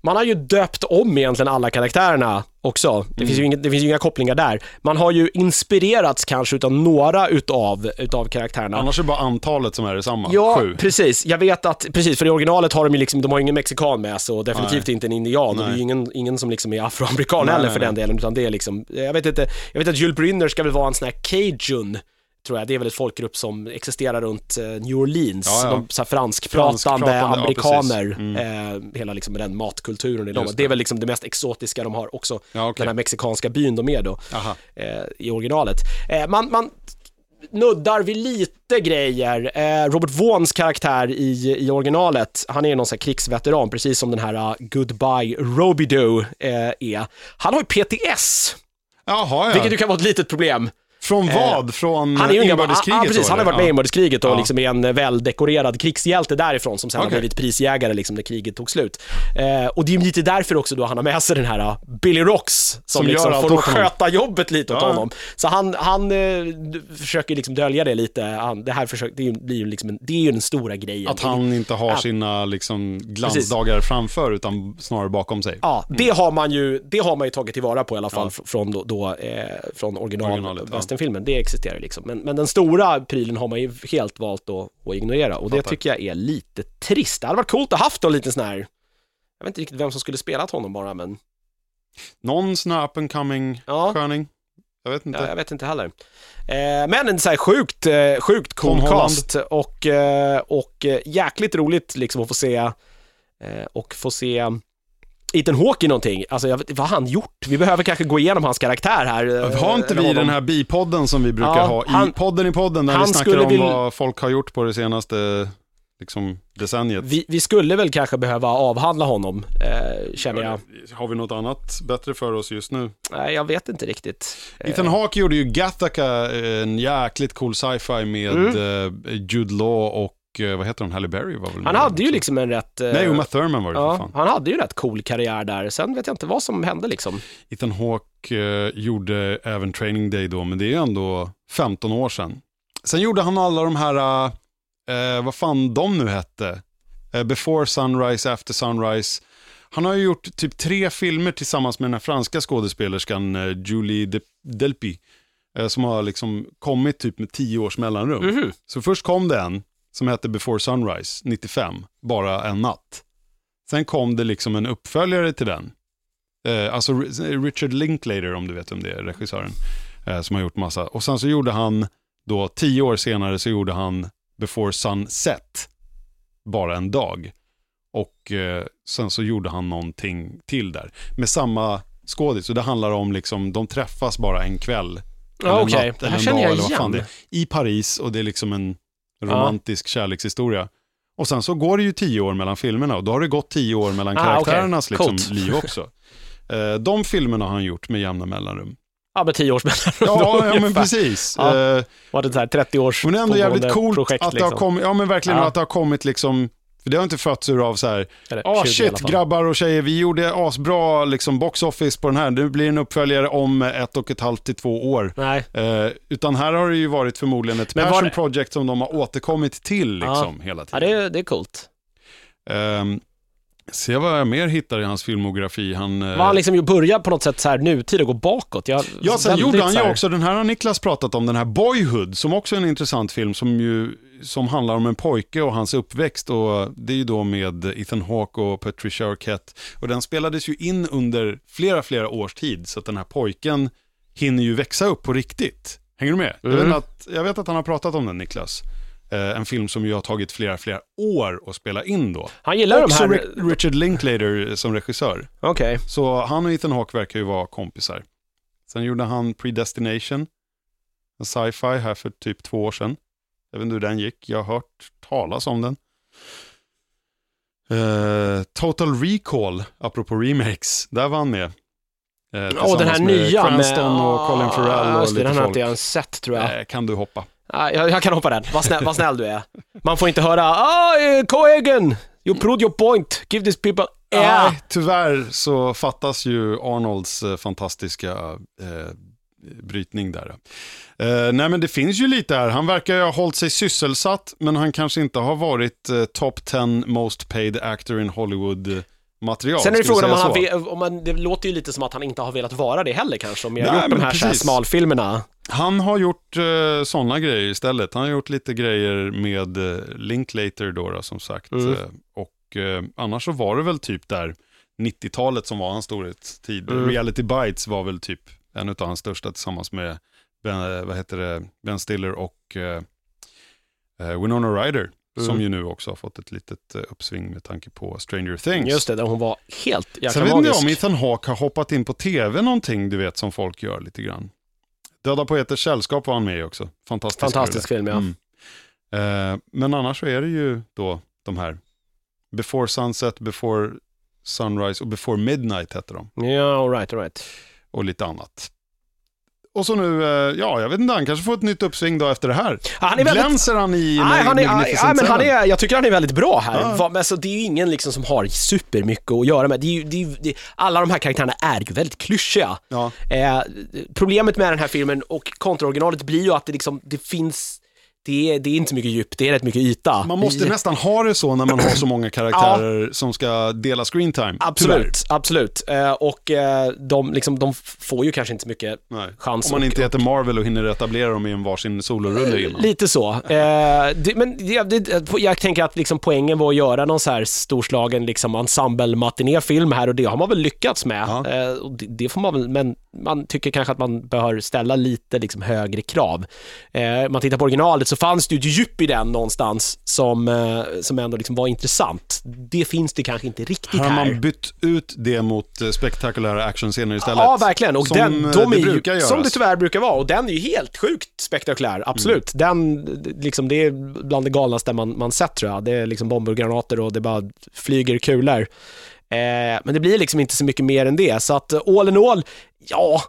man har ju döpt om egentligen alla karaktärerna också. Det, finns ju Mm. inget, det finns ju inga kopplingar där. Man har ju inspirerats kanske utav några utav, utav karaktärerna. Annars är det bara antalet som är detsamma. Ja, Sju. precis. Jag vet att, precis, för i originalet har de ju liksom, de har ingen mexikan med sig och definitivt inte en indian och det är ju Nej. ingen, ingen som liksom är afroamerikan Nej, heller nej, för nej. den delen, utan det är liksom, jag vet inte, jag vet att Jules Brynner ska väl vara en sån här cajun, tror jag. Det är väl ett folkgrupp som existerar runt eh, New Orleans. Ja, ja. De så här franskpratande Franskpratande, ja, amerikaner, precis. Mm. eh, hela liksom den matkulturen i dem. Just Det är det. väl liksom det mest exotiska de har också, Ja, okej. den här mexikanska byn de är då eh, i originalet. Eh, man, man nuddar vid lite grejer. Eh, Robert Vaughns karaktär i, i originalet, han är någon sån här krigsveteran, precis som den här uh, Goodbye Robidoux eh, är. Han har ju PTS, Jaha, ja. vilket ju kan vara ett litet problem. Från vad? Från Han är inbördeskriget? ja, precis, han har varit med i Ja. inbördeskriget och Ja. liksom är en eh, väldekorerad krigshjälte därifrån som sen har Okej. blivit prisjägare liksom när kriget tog slut. Eh, och det är lite därför också då han har med sig den här uh, Billy Rocks som, Som liksom får sköta jobbet lite åt Ja. honom. Så han, han eh, försöker liksom dölja det lite. Han, det här försök, det blir ju liksom en, det är ju den stora grejen. Att han inte har sina liksom, glansdagar framför utan snarare bakom sig. Ja, det har man ju, det har man ju tagit tillvara på i alla fall från, då, då, eh, från original Originalet. Westernfilmen. Det existerar liksom. Men, men den stora prylen har man ju helt valt att, att ignorera och det Fattar. tycker jag är lite trist. Det hade varit coolt att haft en liten sån här, jag vet inte riktigt vem som skulle spelat honom bara, men Någon sån här up and coming ja, sköning? Jag vet inte. ja jag vet inte heller. Eh, men en så här sjukt, eh, sjukt cool cast och, eh, och eh, jäkligt roligt liksom att få se, och få se Ethan Hawke i någonting. Alltså, jag vet, vad har han gjort? Vi behöver kanske gå igenom hans karaktär här. eh, Har inte vi den här bipodden som vi brukar Ja, ha i han- podden i podden där vi snackar om vill- vad folk har gjort på det senaste liksom, decenniet? Vi, vi skulle väl kanske behöva avhandla honom, eh, känner jag. Har vi något annat bättre för oss just nu? Nej, jag vet inte riktigt. Eh, Ethan Hawke gjorde ju Gattaca, en jäkligt cool sci-fi med Mm. eh, Jude Law och, eh, vad heter hon, Halle Berry var väl han hade ju också. liksom en rätt... eh, Nej, Uma Thurman var det för ja, fan. han hade ju en rätt cool karriär där. Sen vet jag inte vad som hände liksom. Ethan Hawke eh, gjorde även Training Day då, men det är ju ändå 15 år sedan. Sen gjorde han alla de här, eh, vad fan de nu hette, eh, Before Sunrise, After Sunrise. Han har ju gjort typ tre filmer tillsammans med den här franska skådespelerskan eh, Julie De- Delpy, eh, som har liksom kommit typ med tio års mellanrum. Mhm. Så först kom det en som hette Before Sunrise, 95, bara en natt. Sen kom det liksom en uppföljare till den. Eh, alltså Richard Linklater, om du vet om det är, regissören, eh, som har gjort massa. Och sen så gjorde han, då tio år senare så gjorde han Before Sunset, bara en dag. Och eh, sen så gjorde han någonting till där, med samma skådis. Och det handlar om liksom, de träffas bara en kväll. Ja, en okej. natt, Det här känner dag, jag igen. I Paris och det är liksom en romantisk kärlekshistoria. Och sen så går det ju tio år mellan filmerna och då har det gått tio år mellan Ah, karaktärernas okej. liksom, liv också. Eh, de filmerna har han gjort med jämna mellanrum. Ja, med tio års mellanrum Ja, ja men precis. Ja. Eh, Var det så här 30 års men det är ändå jävligt coolt projekt, att det har liksom. kommit, ja men verkligen Ja. att det har kommit liksom, för det har inte fötts ur av så här, ah 20 i shit grabbar och tjejer, vi gjorde asbra liksom box office på den här, nu blir det en uppföljare om ett och ett halvt till två år. Nej, Eh, utan här har det ju varit förmodligen ett Men var passion det- project som de har återkommit till liksom hela ja, tiden. det, är- det är coolt. Ehm, se vad jag mer hittar i hans filmografi. Han, eh, Var han liksom ju börjar på något sätt så här nutid och gå bakåt? Jag, Ja, sen gjorde han ju också, den här har Niklas pratat om, den här Boyhood, som också är en intressant film som ju som handlar om en pojke och hans uppväxt och det är ju då med Ethan Hawke och Patricia Arquette. Och den spelades ju in under flera, flera års tid så att den här pojken hinner ju växa upp på riktigt. Hänger du med? Jag, Mm. vet att, jag vet att han har pratat om den, Niklas. Eh, en film som ju har tagit flera, flera år att spela in då. Han gillar de Också här... Ri- Richard Linklater som regissör. Okej. Så han och Ethan Hawke verkar ju vara kompisar. Sen gjorde han Predestination, en sci-fi här för typ två år sedan. Jag vet inte hur den gick, jag har hört talas om den. Eh, Total Recall, apropå remakes, där var han med. Eh, Åh, den tillsammans här med nya med... Cranston och Colin Farrell Ja, och just det, lite Den har folk. inte jag sett tror jag. Eh, kan du hoppa? Ja, jag, jag kan hoppa den. Vad snäll, vad snäll du är. Man får inte höra ah, eh, Cohagen, you proved your point, give these people air. Nej, tyvärr så fattas ju Arnolds eh, fantastiska eh, brytning där. Eh, nej men det finns ju lite här, han verkar ju ha hållit sig sysselsatt, men han kanske inte har varit eh, top 10 most paid actor in Hollywood eh, material. Sen är det frågan om, han, vill- om man, det låter ju lite som att han inte har velat vara det heller kanske, om jag har Nej, gjort de här, här smalfilmerna. Han har gjort eh, sådana grejer istället. Han har gjort lite grejer med eh, Linklater då, då som sagt. Mm. Eh, och eh, annars så var det väl typ där 90-talet som var hans storhetstid. Mm. Reality Bites var väl typ en av hans största tillsammans med ben, eh, vad heter det, Ben Stiller och eh, eh, Winona Ryder. Som Mm. ju nu också har fått ett litet eh, uppsving med tanke på Stranger Things. Just det, där hon var helt jäkla Sen vet inte om Ethan Hawke har hoppat in på tv någonting, du vet, som folk gör lite grann. Döda poeters sällskap var han med i också. Fantastisk. Fantastisk film, ja. Mm. Eh, men annars så är det ju då de här Before Sunset, Before Sunrise och Before Midnight heter de. Ja, all right, all right. Och lite annat. Och så nu, eh, ja jag vet inte, han kanske får ett nytt uppsving då efter det här. Han är väldigt... Glänser han i Nej, han är, Magnificent nej, men han är, jag tycker han är väldigt bra här. Ja. Men Alltså, det är ju ingen liksom som har supermycket att göra med. Det är ju, det är, det, alla de här karaktärerna är ju väldigt klyschiga. Ja. Eh, problemet med den här filmen och kontraoriginalet blir ju att det liksom, det finns, det är, det är inte så mycket djup, det är rätt mycket yta. Man måste nästan ha det så när man har så många karaktärer som ska dela screen time. Absolut, absolut. Eh, och eh, de, liksom, de får ju kanske inte så mycket Nej. chans. Om man och- inte heter Marvel och hinner etablera dem i en varsin solorulle innan. Lite så. Eh, men jag tänker att liksom poängen var att göra någon så här storslagen liksom ensemble matinéfilm här och det har man väl lyckats med. Ja. Eh, det får man väl, men man tycker kanske att man bör ställa lite liksom högre krav. Eh, man tittar på originalet så fanns det ju ett djup i den någonstans som, eh, som ändå liksom var intressant. Det finns det kanske inte riktigt Har här. man bytt ut det mot eh, spektakulära actionscener istället? Ja, verkligen. Och Som, den, eh, de det är ju, brukar göras. som det tyvärr brukar vara. Och den är ju helt sjukt spektakulär, absolut. Den, liksom, det är bland det galnaste man, man sett tror jag. Det är liksom bomber och granater och det bara flyger kulor. Eh, men det blir liksom inte så mycket mer än det. Så att eh, all in all, ja,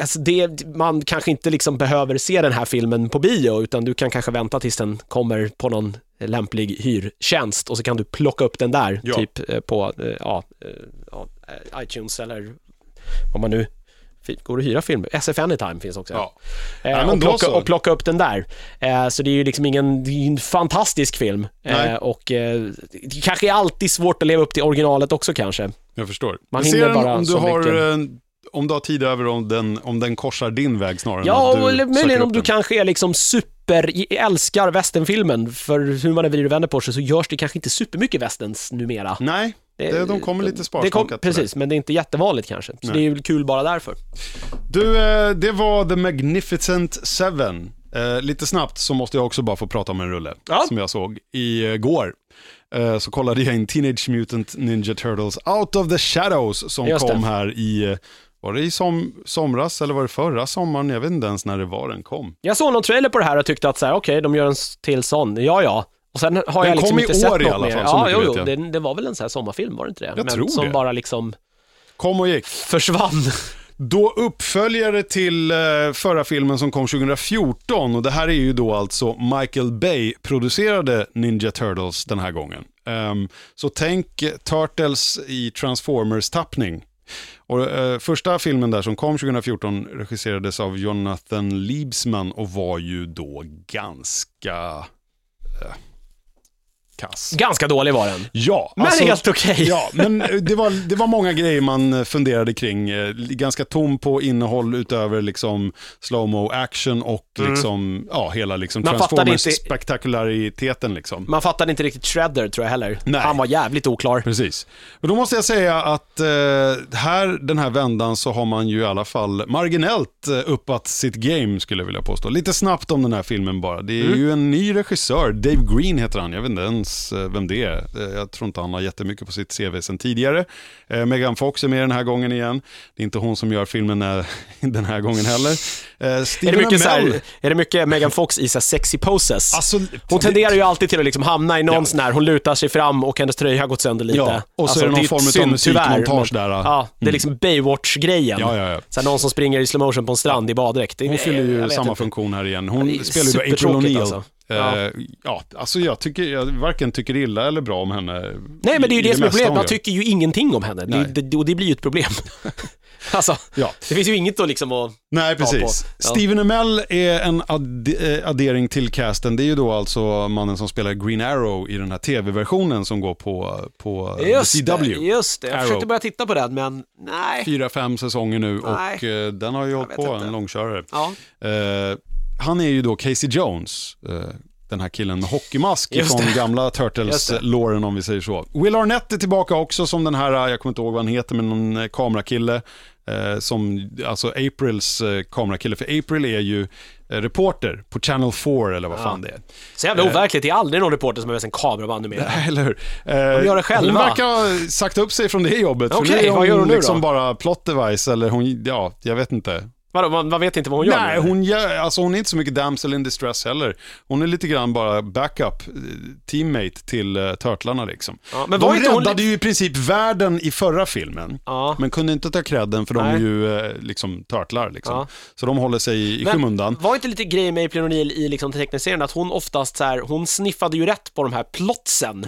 alltså det, man kanske inte liksom behöver se den här filmen på bio, utan du kan kanske vänta tills den kommer på någon lämplig hyrtjänst och så kan du plocka upp den där, Ja. typ eh, på ja, ja, iTunes eller vad man nu går att hyra filmer. SF Anytime finns också. Ja. Eh, Ja, men och, plocka, och plocka upp den där. Eh, så det är ju liksom ingen, det är en fantastisk film. Eh, och eh, det kanske är alltid svårt att leva upp till originalet också kanske. Jag förstör. Man Vi hinner bara om du har, mycket. eh, om du har tid över om den, om den korsar din väg snarare än Ja, att du eller möjligen om du kanske är liksom super, älskar westernfilmen, för hur man än vrider och vänder på sig så görs det kanske inte supermycket westerns numera. Nej, det, de kommer lite det sparsmakat. Precis, men det är inte jättevanligt kanske. Så Nej. det är ju kul bara därför. Du, eh, det var The Magnificent Seven. Eh, lite snabbt så måste jag också bara få prata om en rulle Ja. som jag såg igår. Eh, så kollade jag in Teenage Mutant Ninja Turtles Out of the Shadows som Just det. kom här i, var det i som, somras eller var det förra sommaren? Jag vet inte ens när det var den kom. Jag såg någon trailer på det här och tyckte att så här, okej, de gör en till sån. Ja, ja. Och sen har Den jag liksom kom i inte sett år i alla mer. fall, så Ja, mycket jo, vet jo. jag. Det, det var väl en sån här sommarfilm, var det inte det? Jag Men tror som det. bara liksom Kom och gick. försvann. Då uppföljare till eh, förra filmen som kom 2014 och det här är ju då alltså Michael Bay producerade Ninja Turtles den här gången. Ehm, så tänk eh, Turtles i Transformers-tappning. Och, eh, första filmen där som kom 2014 regisserades av Jonathan Liebsman och var ju då ganska eh, kass. Ganska dålig var den. Ja, Men alltså- helt okej. Ja, men eh, det var, det var många grejer man eh, funderade kring. Eh, Ganska tom på innehåll utöver liksom slow-mo action och liksom, ja, hela liksom Mm. Man fattade Transformers inte- spektakulariteten liksom. Man fattade inte riktigt Shredder tror jag heller. Nej. Han var jävligt oklar. Precis. Och då måste jag säga att eh, här, den här vändan så har man ju i alla fall marginellt uppat sitt game skulle jag vilja påstå. Lite snabbt om den här filmen bara. Det är Mm. ju en ny regissör, Dave Green heter han. Jag vet inte ens ens eh, vem det är. Eh, Jag tror inte han har jättemycket på sitt CV sen tidigare. Eh, Megan Fox är med den här gången igen. Det är inte hon som gör filmen den här gången heller. Eh, Är det, mycket här, är det mycket Megan Fox i så sexy poses? Alltså, hon tenderar ju alltid till att liksom hamna i någon Ja. sån här, hon lutar sig fram och hennes tröja har gått sönder lite. Ja, och så Alltså, är det någon ju form av tyvärr, musikmontage men- där. Ja, det är liksom Baywatch-grejen. Ja, ja, ja. Så här, någon som springer i slow motion på en strand i baddräkt. Det- Hon fyller ju samma inte. funktion här igen. Det Hon spelar ju April supertråkigt, O'Neil. alltså. Ja. Ja. ja, alltså jag tycker, jag varken tycker illa eller bra om henne. Nej, men det är ju i det som är problemet. Man tycker ju ingenting om henne. Det, det, och det blir ju ett problem. alltså, Ja. det finns ju inget att liksom att... Nej, ta på. precis. Ja. Steven Amell är en adde- eh, addering till casten. Det är ju då alltså mannen som spelar Green Arrow i den här tv-versionen som går på, på Just CW. det, just det. Jag Arrow. försökte börja titta på den, men nej. Fyra, fem säsonger nu och Nej. eh, den har ju hållit på, inte. en långkörare. Ja. Eh, han är ju då Casey Jones, eh, den här killen med hockeymask från gamla. Turtles-låren om vi säger så. Will Arnett är tillbaka också som den här, jag kommer inte ihåg vad han heter, men någon eh, kamerakille. Eh, som, alltså Aprils eh, kamerakille, för April är ju eh, reporter på Channel 4 eller vad fan det är. Så jävla overkligt. Det är aldrig någon reporter som har med en kameraman numera. Nej, eller hur? Eh, gör det själva. Hon verkar ha sagt upp sig från det jobbet. Okej, är vad gör hon nu liksom då? bara plot device, eller hon, ja, jag vet inte. Vadå, man, man vet inte vad hon gör? Nej, nu? hon, gör, alltså hon är inte så mycket damsel in distress heller. Hon är lite grann bara backup, eh, teammate till uh, Turtlarna liksom. Ja, men de var inte hon räddade li- ju i princip världen i förra filmen. Ja. Men kunde inte ta credden för de Nej. är ju eh, liksom turtlar liksom. Ja. Så de håller sig i, i Men skymundan. Var inte lite grejen med April O'Neil i liksom teckneserien att hon oftast så här, hon sniffade ju rätt på de här plotsen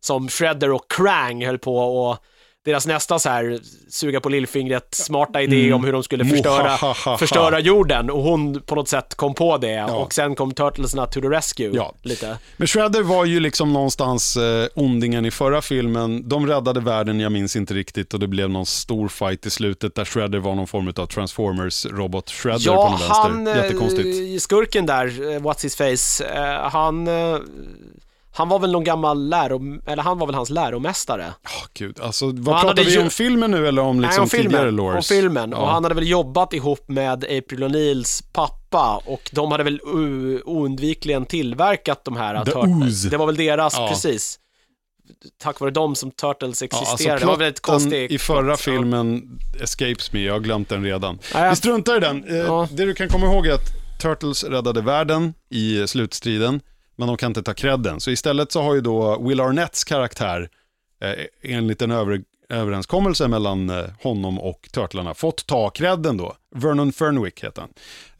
som Shredder och Krang höll på och deras nästa så här suga på lillfingret, smarta idé om hur de skulle förstöra, förstöra jorden och hon på något sätt kom på det och sen kom Turtlesna to the rescue Ja. lite. Men Shredder var ju liksom någonstans eh, ondingen i förra filmen. De räddade världen, jag minns inte riktigt, och det blev någon stor fight i slutet där Shredder var någon form av Transformers-robot Shredder på Ja, någon han, vänster. Jättekonstigt. eh, skurken där, eh, What's his face, eh, han, eh, han var väl någon gammal läro, eller han var väl hans läromästare. Åh, gud. Alltså, vad han pratar vi ju- om filmen nu eller om liksom Nej, om tidigare filmen. lores? Om filmen. Ja. Och han hade väl jobbat ihop med April O'Neils pappa och de hade väl oundvikligen tillverkat de här The Turtles. Ooze. Det var väl deras, Ja. precis. Tack vare dem som Turtles Ja, existerade. alltså det var väldigt konstigt. i förra filmen escapes me, jag har glömt den redan. Ja. Vi struntar i den. Eh, Ja. Det du kan komma ihåg är att Turtles räddade världen i slutstriden, men de kan inte ta credden. Så istället så har ju då Will Arnetts karaktär, eh, enligt en över, överenskommelse mellan eh, honom och Turtlarna, fått ta credden då. Vernon Fernwick heter han.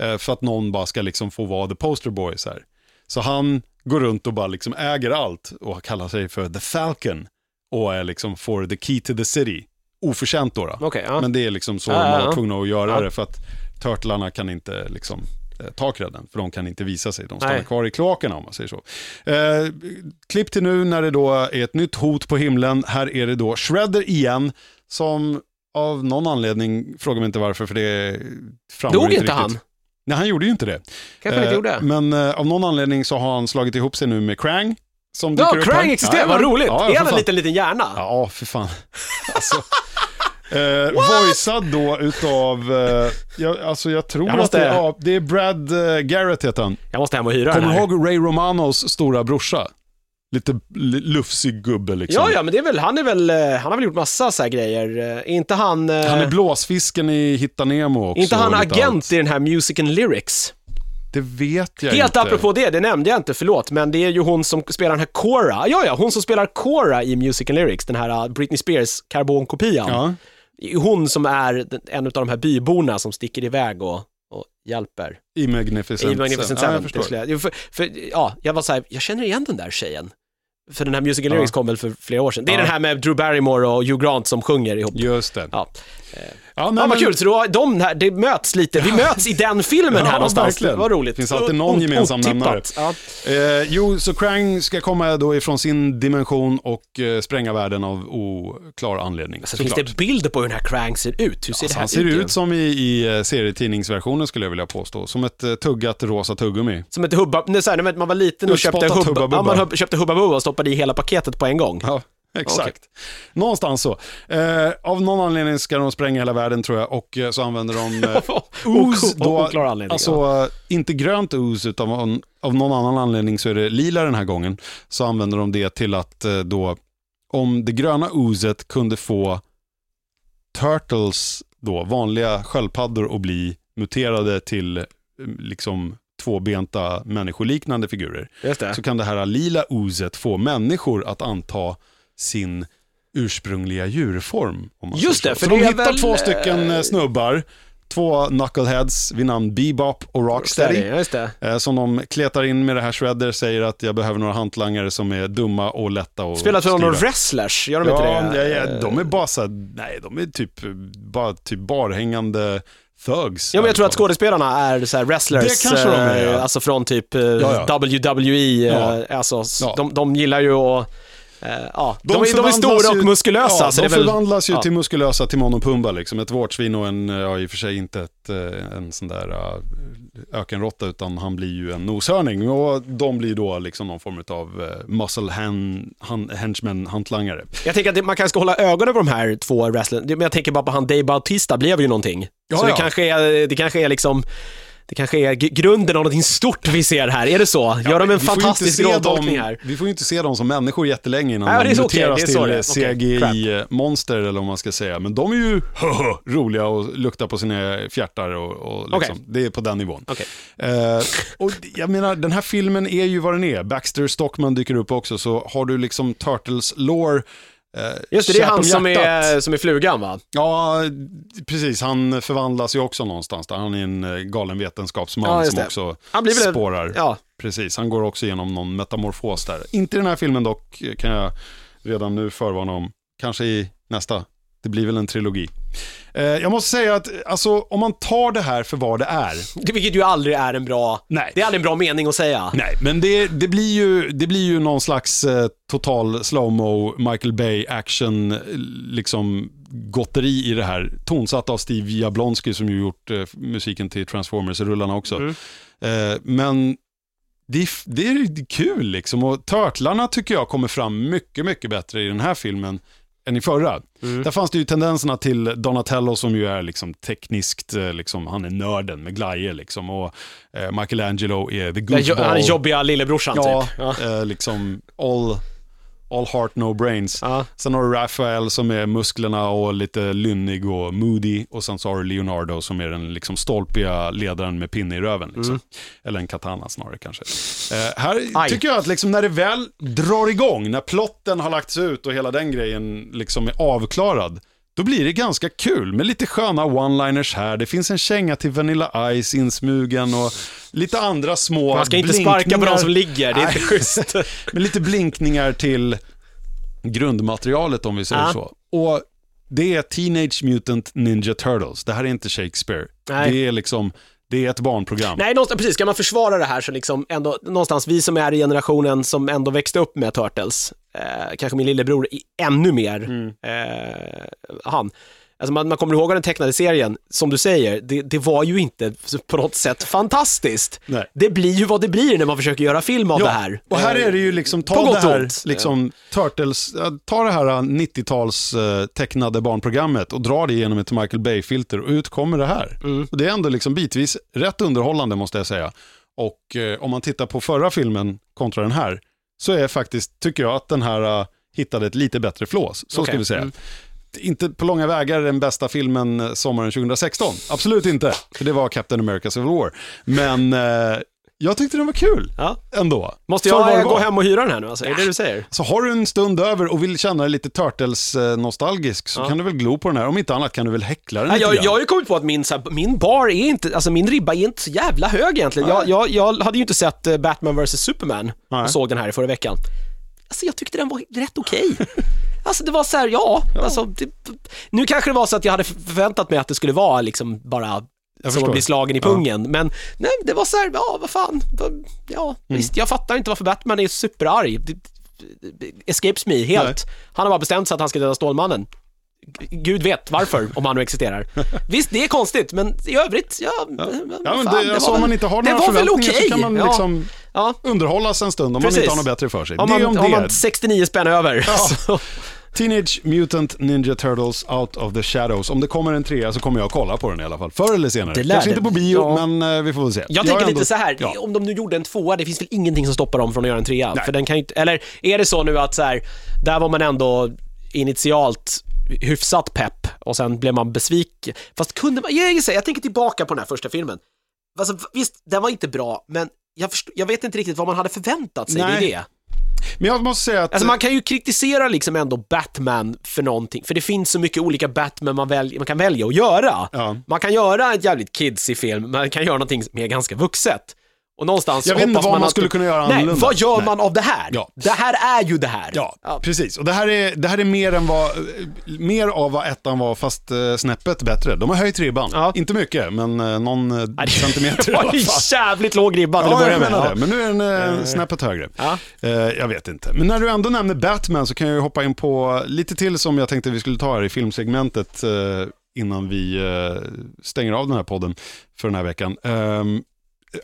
Eh, för att någon bara ska liksom få vara the poster boy så här. Så han går runt och bara liksom äger allt och kallar sig för The Falcon och är liksom får the key to the city. Oförtjänt då. då. Okej, ja. Men det är liksom så Ja, de var tvungna att göra Ja. det för att Turtlarna kan inte liksom ta credden, för de kan inte visa sig. De stannar Nej. kvar i kloakerna om man säger så. Eh, klipp till nu när det då är ett nytt hot på himlen. Här är det då Shredder igen, som av någon anledning, fråga mig inte varför, för det framgår Dog inte inte riktigt. han? Nej, han gjorde ju inte det. Kanske han inte Eh, gjorde. Men eh, av någon anledning så har han slagit ihop sig nu med Krang. Som Ja, Krang existerar, vad roligt! Ja, är han en liten, liten hjärna? Ja, för fan. Alltså, eh, voicead då utav, eh, jag, alltså jag tror Jag måste- att det, är- ja, det är Brad eh, Garrett heter han. Jag måste hem och hyra Kommer den du här. ihåg Ray Romanos stora brorsa? Lite l- lufsig gubbe liksom. Ja, ja, men det är väl, han är väl, eh, han har väl gjort massa så här grejer. Eh, Inte han... eh, Han är blåsfisken i Hitta Nemo också. inte han och lite agent allt. i den här Music and Lyrics? Det vet jag Helt inte. apropå det, det nämnde jag inte, förlåt, men det är ju hon som spelar den här Cora. Ja, ja, hon som spelar Cora i Music and Lyrics, den här uh, Britney Spears karbonkopian. Ja. Det är Hon som är en av de här byborna som sticker iväg och, och hjälper. I Magnificent, I Magnificent ja, Seven. jag till förstår. för, för, ja, jag var så här, jag känner igen den där tjejen. För den här Music and Ja. Lyrics kom väl för flera år sedan. Det är Ja. den här med Drew Barrymore och Hugh Grant som sjunger ihop. Just det. Ja. Ja, nej, Ja, vad men- kul, så då, de här, det möts lite, vi möts i den filmen Ja, här någonstans. verkligen. Vad roligt. Finns alltid någon gemensam nämnare. Ja. Eh, jo, så Krang ska komma då ifrån sin dimension och eh, spränga världen av oklar anledning. Så finns såklart. det bilder på hur den här Krang ser ut? Hur ser Alltså, det här han ser ut? ut som i, i eh, serietidningsversionen skulle jag vilja påstå. Som ett eh, tuggat rosa tuggummi. Som ett hubba, nej, så här, när man var liten och köpte hubba, Hubba ja, man köpte Hubba Bubba och stoppade i hela paketet på en gång. Exakt. Någonstans så. Eh, av någon anledning ska de spränga hela världen tror jag och eh, så använder de eh, ooze. Då, alltså ja. eh, inte grönt ooze utan av, av någon annan anledning så är det lila den här gången. Så använder de det till att eh, då, om det gröna oozet kunde få turtles, då, vanliga sköldpaddor att bli muterade till eh, liksom tvåbenta människoliknande figurer Just det. så kan det här lila oozet få människor att anta sin ursprungliga djurform. Just det, för så de det är hittar väl, två stycken eh, eh, snubbar, två knuckleheads vid namn Bebop och Rocksteady. Det. eh, Som de kletar in med det här Shredder, säger att jag behöver några hantlangare som är dumma och lätta att Spelar för några wrestlers, gör de Ja, inte det? ja, ja, de är bara så här, nej, de är typ bara typ barhängande thugs. Ja, men jag tror att skådespelarna är så här wrestlers, Det kanske de är, ja. alltså från typ ja. WWE, Ja. eh, alltså, de, de gillar ju att, ja, de, är, de är stora och muskulösa, Ja, så de väl, förvandlas ju ja. till muskulösa Timon och Pumba, liksom. ett vårtsvin och en, ja i och för sig inte ett, eh, en sån där ökenråtta, utan han blir ju en noshörning. Och de blir då liksom någon form av muscle hand, hand, henchmen, hantlangare. jag tänker att det, man kanske ska hålla ögonen på de här två wrestlerna, men jag tänker bara på han Dave Bautista blev ju någonting. Ja, så det kanske är, det kanske är liksom, det kanske är grunden av någonting stort vi ser här, är det så? Gör de en fantastisk rolltolkning här? Vi får ju inte se dem som människor jättelänge innan Nej, de muteras är. till CGI-monster eller vad man ska säga. Men de är ju roliga och luktar på sina fjärtar och, och liksom, Okej. det är på den nivån. Eh, och jag menar, den här filmen är ju vad den är. Baxter Stockman dyker upp också, så har du liksom Turtles lore eh, Just det, det är han om som är, som är flugan va? Ja, precis. Han förvandlas ju också någonstans där. Han är en eh, galen vetenskapsman Ja, som också Han blir väl- spårar. Ja, Precis, han går också igenom någon metamorfos där. Inte i den här filmen dock, kan jag redan nu förvarna om. Kanske i nästa. Det blir väl en trilogi. Eh, jag måste säga att, alltså, om man tar det här för vad det är. det- vilket ju aldrig är en bra, Nej. det är aldrig en bra mening att säga. Nej, men det, det, blir, ju, det blir ju någon slags eh, total slowmo Michael Bay action, liksom gotteri i det här. Tonsatt av Steve Jablonsky som ju gjort eh, musiken till Transformers-rullarna också. Mm. Eh, men det är, det är kul liksom och Turtlarna tycker jag kommer fram mycket, mycket bättre i den här filmen än i förra. Mm. Där fanns det ju tendenserna till Donatello som ju är liksom tekniskt, eh, liksom, han är nörden med glajjor liksom och eh, Michelangelo är the goofball. han är jobbiga lillebrorsan Ja, typ. Ja. Eh, liksom all, all heart no brains. Ja. Sen har du Raphael som är musklerna och lite lynnig och moody. Och sen så har du Leonardo som är den liksom stolpiga ledaren med pinne i röven. Liksom. Eller en katana snarare kanske. Eh, här Aj. tycker jag att liksom när det väl drar igång, när plotten har lagts ut och hela den grejen liksom är avklarad. Då blir det ganska kul med lite sköna one-liners här. Det finns en känga till Vanilla Ice insmugen och lite andra små Man ska inte sparka på de som ligger, det är inte Nej. schysst. med lite blinkningar till grundmaterialet om vi säger Ja. så. Och det är Teenage Mutant Ninja Turtles. Det här är inte Shakespeare. Nej. Det är liksom, det är ett barnprogram. Nej, någonstans, precis, ska man försvara det här så liksom ändå, någonstans vi som är i generationen som ändå växte upp med Turtles, eh, kanske min lillebror ännu mer, Mm. eh, han. Alltså man, man kommer ihåg den tecknade serien, som du säger, det, det var ju inte på något sätt fantastiskt. Nej. Det blir ju vad det blir när man försöker göra film av det här. och här Eh, är det ju liksom, på ta gott det här, ont. liksom, Turtles, ja, ta det här 90-tals eh, tecknade barnprogrammet och dra det genom ett Michael Bay-filter och ut kommer det här. Mm. Och det är ändå liksom bitvis rätt underhållande måste jag säga. Och eh, om man tittar på förra filmen kontra den här, så är faktiskt, tycker jag att den här eh, hittade ett lite bättre flås. Så Okej. ska vi säga. Mm. Inte på långa vägar den bästa filmen eh, sommaren 2016. Absolut inte, för det var Captain America Civil War. Men eh, jag tyckte den var kul Ja. ändå. Måste det jag gå hem och hyra den här nu alltså? Är det du säger? Så har du en stund över och vill känna dig lite Turtles-nostalgisk så Ja. kan du väl glo på den här. Om inte annat kan du väl häckla den Nej, lite jag, grann. jag har ju kommit på att min, så här, min bar är inte, alltså min ribba är inte så jävla hög egentligen. Jag, jag, jag hade ju inte sett eh, Batman vs Superman Nej. och såg den här i förra veckan. Alltså jag tyckte den var rätt okej. Alltså det var så här, ja, Alltså, det, nu kanske det var så att jag hade förväntat mig att det skulle vara liksom bara Jag som att bli slagen i Ja. pungen. Men nej, det var så här, ja vad fan, ja Mm. visst, jag fattar inte varför Batman är superarg. Det, escapes me helt. Nej. Han har bara bestämt sig att han ska döda Stålmannen. Gud vet varför, om han nu existerar. Visst, det är konstigt, men i övrigt, ja... Ja, men det, var alltså, om man inte har det några förväntningar okej. så kan man liksom Ja, underhållas en stund om man Precis. inte har något bättre för sig. det är man, om har det. man 69 spänn över. Ja. Teenage Mutant Ninja Turtles Out of the Shadows. Om det kommer en trea så kommer jag kolla på den i alla fall. Förr eller senare. Det Kanske det. inte på bio, Ja. men eh, vi får väl se. jag tänker är lite ändå- så här, Ja. om de nu gjorde en tvåa, det finns väl ingenting som stoppar dem från att göra en trea? Nej. För den kan ju inte, eller är det så nu att så här, där var man ändå initialt hyfsat pepp och sen blev man besviken. Fast kunde man, jag, jag, jag tänker tillbaka på den här första filmen. Alltså, visst, den var inte bra, men jag, först, jag vet inte riktigt vad man hade förväntat sig, det är Nej. det. Men jag måste säga att... Alltså man kan ju kritisera liksom ändå Batman för någonting, för det finns så mycket olika Batman man, välj, man kan välja att göra. Ja. Man kan göra ett jävligt kidsig film, man kan göra någonting som är ganska vuxet. Och någonstans Jag vet inte vad man att- skulle kunna göra Nej, annorlunda. vad gör Nej. man av det här? Ja. Det här är ju det här. Ja, precis. Och det här, är, det här är mer än vad, mer av vad ettan var, fast eh, snäppet bättre. De har höjt ribban. Ja. Inte mycket, men eh, någon eh, Nej, centimeter Det i var alla fall. jävligt låg ribba till att Ja, börja jag med. Ja. det. Men nu är den eh, snäppet högre. Ja. Eh, jag vet inte. Men när du ändå nämner Batman så kan jag ju hoppa in på lite till som jag tänkte vi skulle ta här i filmsegmentet innan vi stänger av den här podden för den här veckan. Um,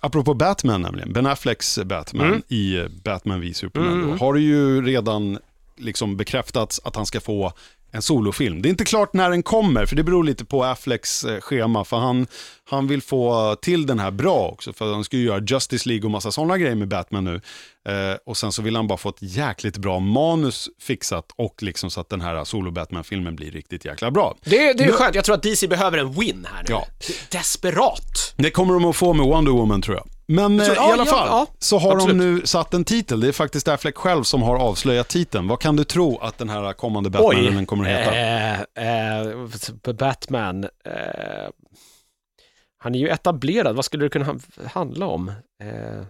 apropå Batman nämligen, Ben Afflecks Batman Mm. i Batman v Superman. Mm. Har det ju redan liksom bekräftats att han ska få en solofilm. Det är inte klart när den kommer, för det beror lite på Afflecks eh, schema. För han, han vill få till den här bra också, för han ska ju göra Justice League och massa sådana grejer med Batman nu. Eh, och sen så vill han bara få ett jäkligt bra manus fixat och liksom så att den här solo-Batman-filmen blir riktigt jäkla bra. Det, det är skönt, jag tror att DC behöver en win här nu. Ja. Desperat. Det kommer de att få med Wonder Woman tror jag. Men eh, tror- i ja, alla ja, fall ja. så har Absolut. de nu satt en titel. Det är faktiskt Affleck själv som har avslöjat titeln. Vad kan du tro att den här kommande Batman kommer att heta? Eh, eh, Batman. Eh, han är ju etablerad, vad skulle det kunna ha- handla om? Eh,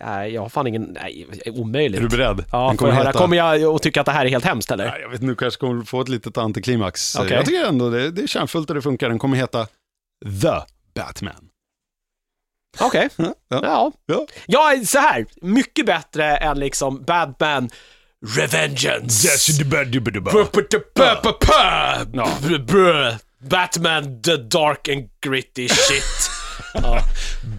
nej, jag har fan ingen, nej, omöjligt. Är du beredd? Ja, jag höra. Kommer jag att tycka att det här är helt hemskt eller? Nej, jag vet du kanske kommer få ett litet antiklimax. Okej. Jag tycker ändå det, det är kärnfullt och det funkar. Den kommer heta The Batman. Okej. Ja. Ja. Ja. ja, så här. Mycket bättre än liksom Batman Revengeance. Batman the dark and gritty shit.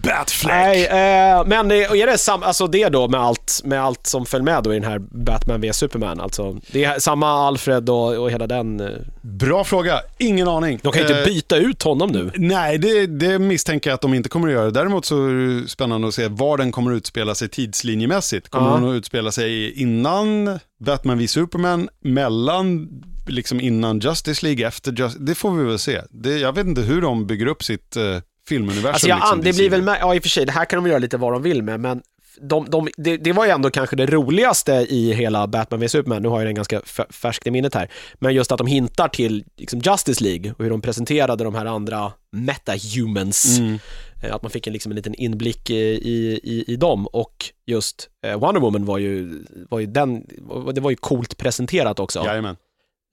Batfleck. Nej, eh, men är det sam, alltså det då med allt, med allt som föll med då i den här Batman vs Superman? Alltså, det är samma Alfred och, och hela den. eh, Bra fråga, ingen aning. De kan ju inte Eh, byta ut honom nu. Nej, det, det misstänker jag att de inte kommer att göra. Däremot så är det spännande att se var den kommer att utspela sig tidslinjemässigt. Kommer Ja. den att utspela sig innan Batman v Superman, mellan, liksom innan Justice League, efter Justice Det får vi väl se. Det, jag vet inte hur de bygger upp sitt uh, filmuniversum. Alltså jag, liksom, det blir väl ja i och för sig, det här kan de göra lite vad de vill med, men de, de, det, det var ju ändå kanske det roligaste i hela Batman vs Superman, nu har jag den ganska färskt i minnet här, men just att de hintar till liksom Justice League och hur de presenterade de här andra metahumans, Mm. Eh, att man fick en, liksom en liten inblick i, i, i, i dem och just eh, Wonder Woman var ju, var ju den, det var ju coolt presenterat också. Jajamän.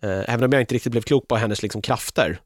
Eh, Även om jag inte riktigt blev klok på hennes liksom krafter.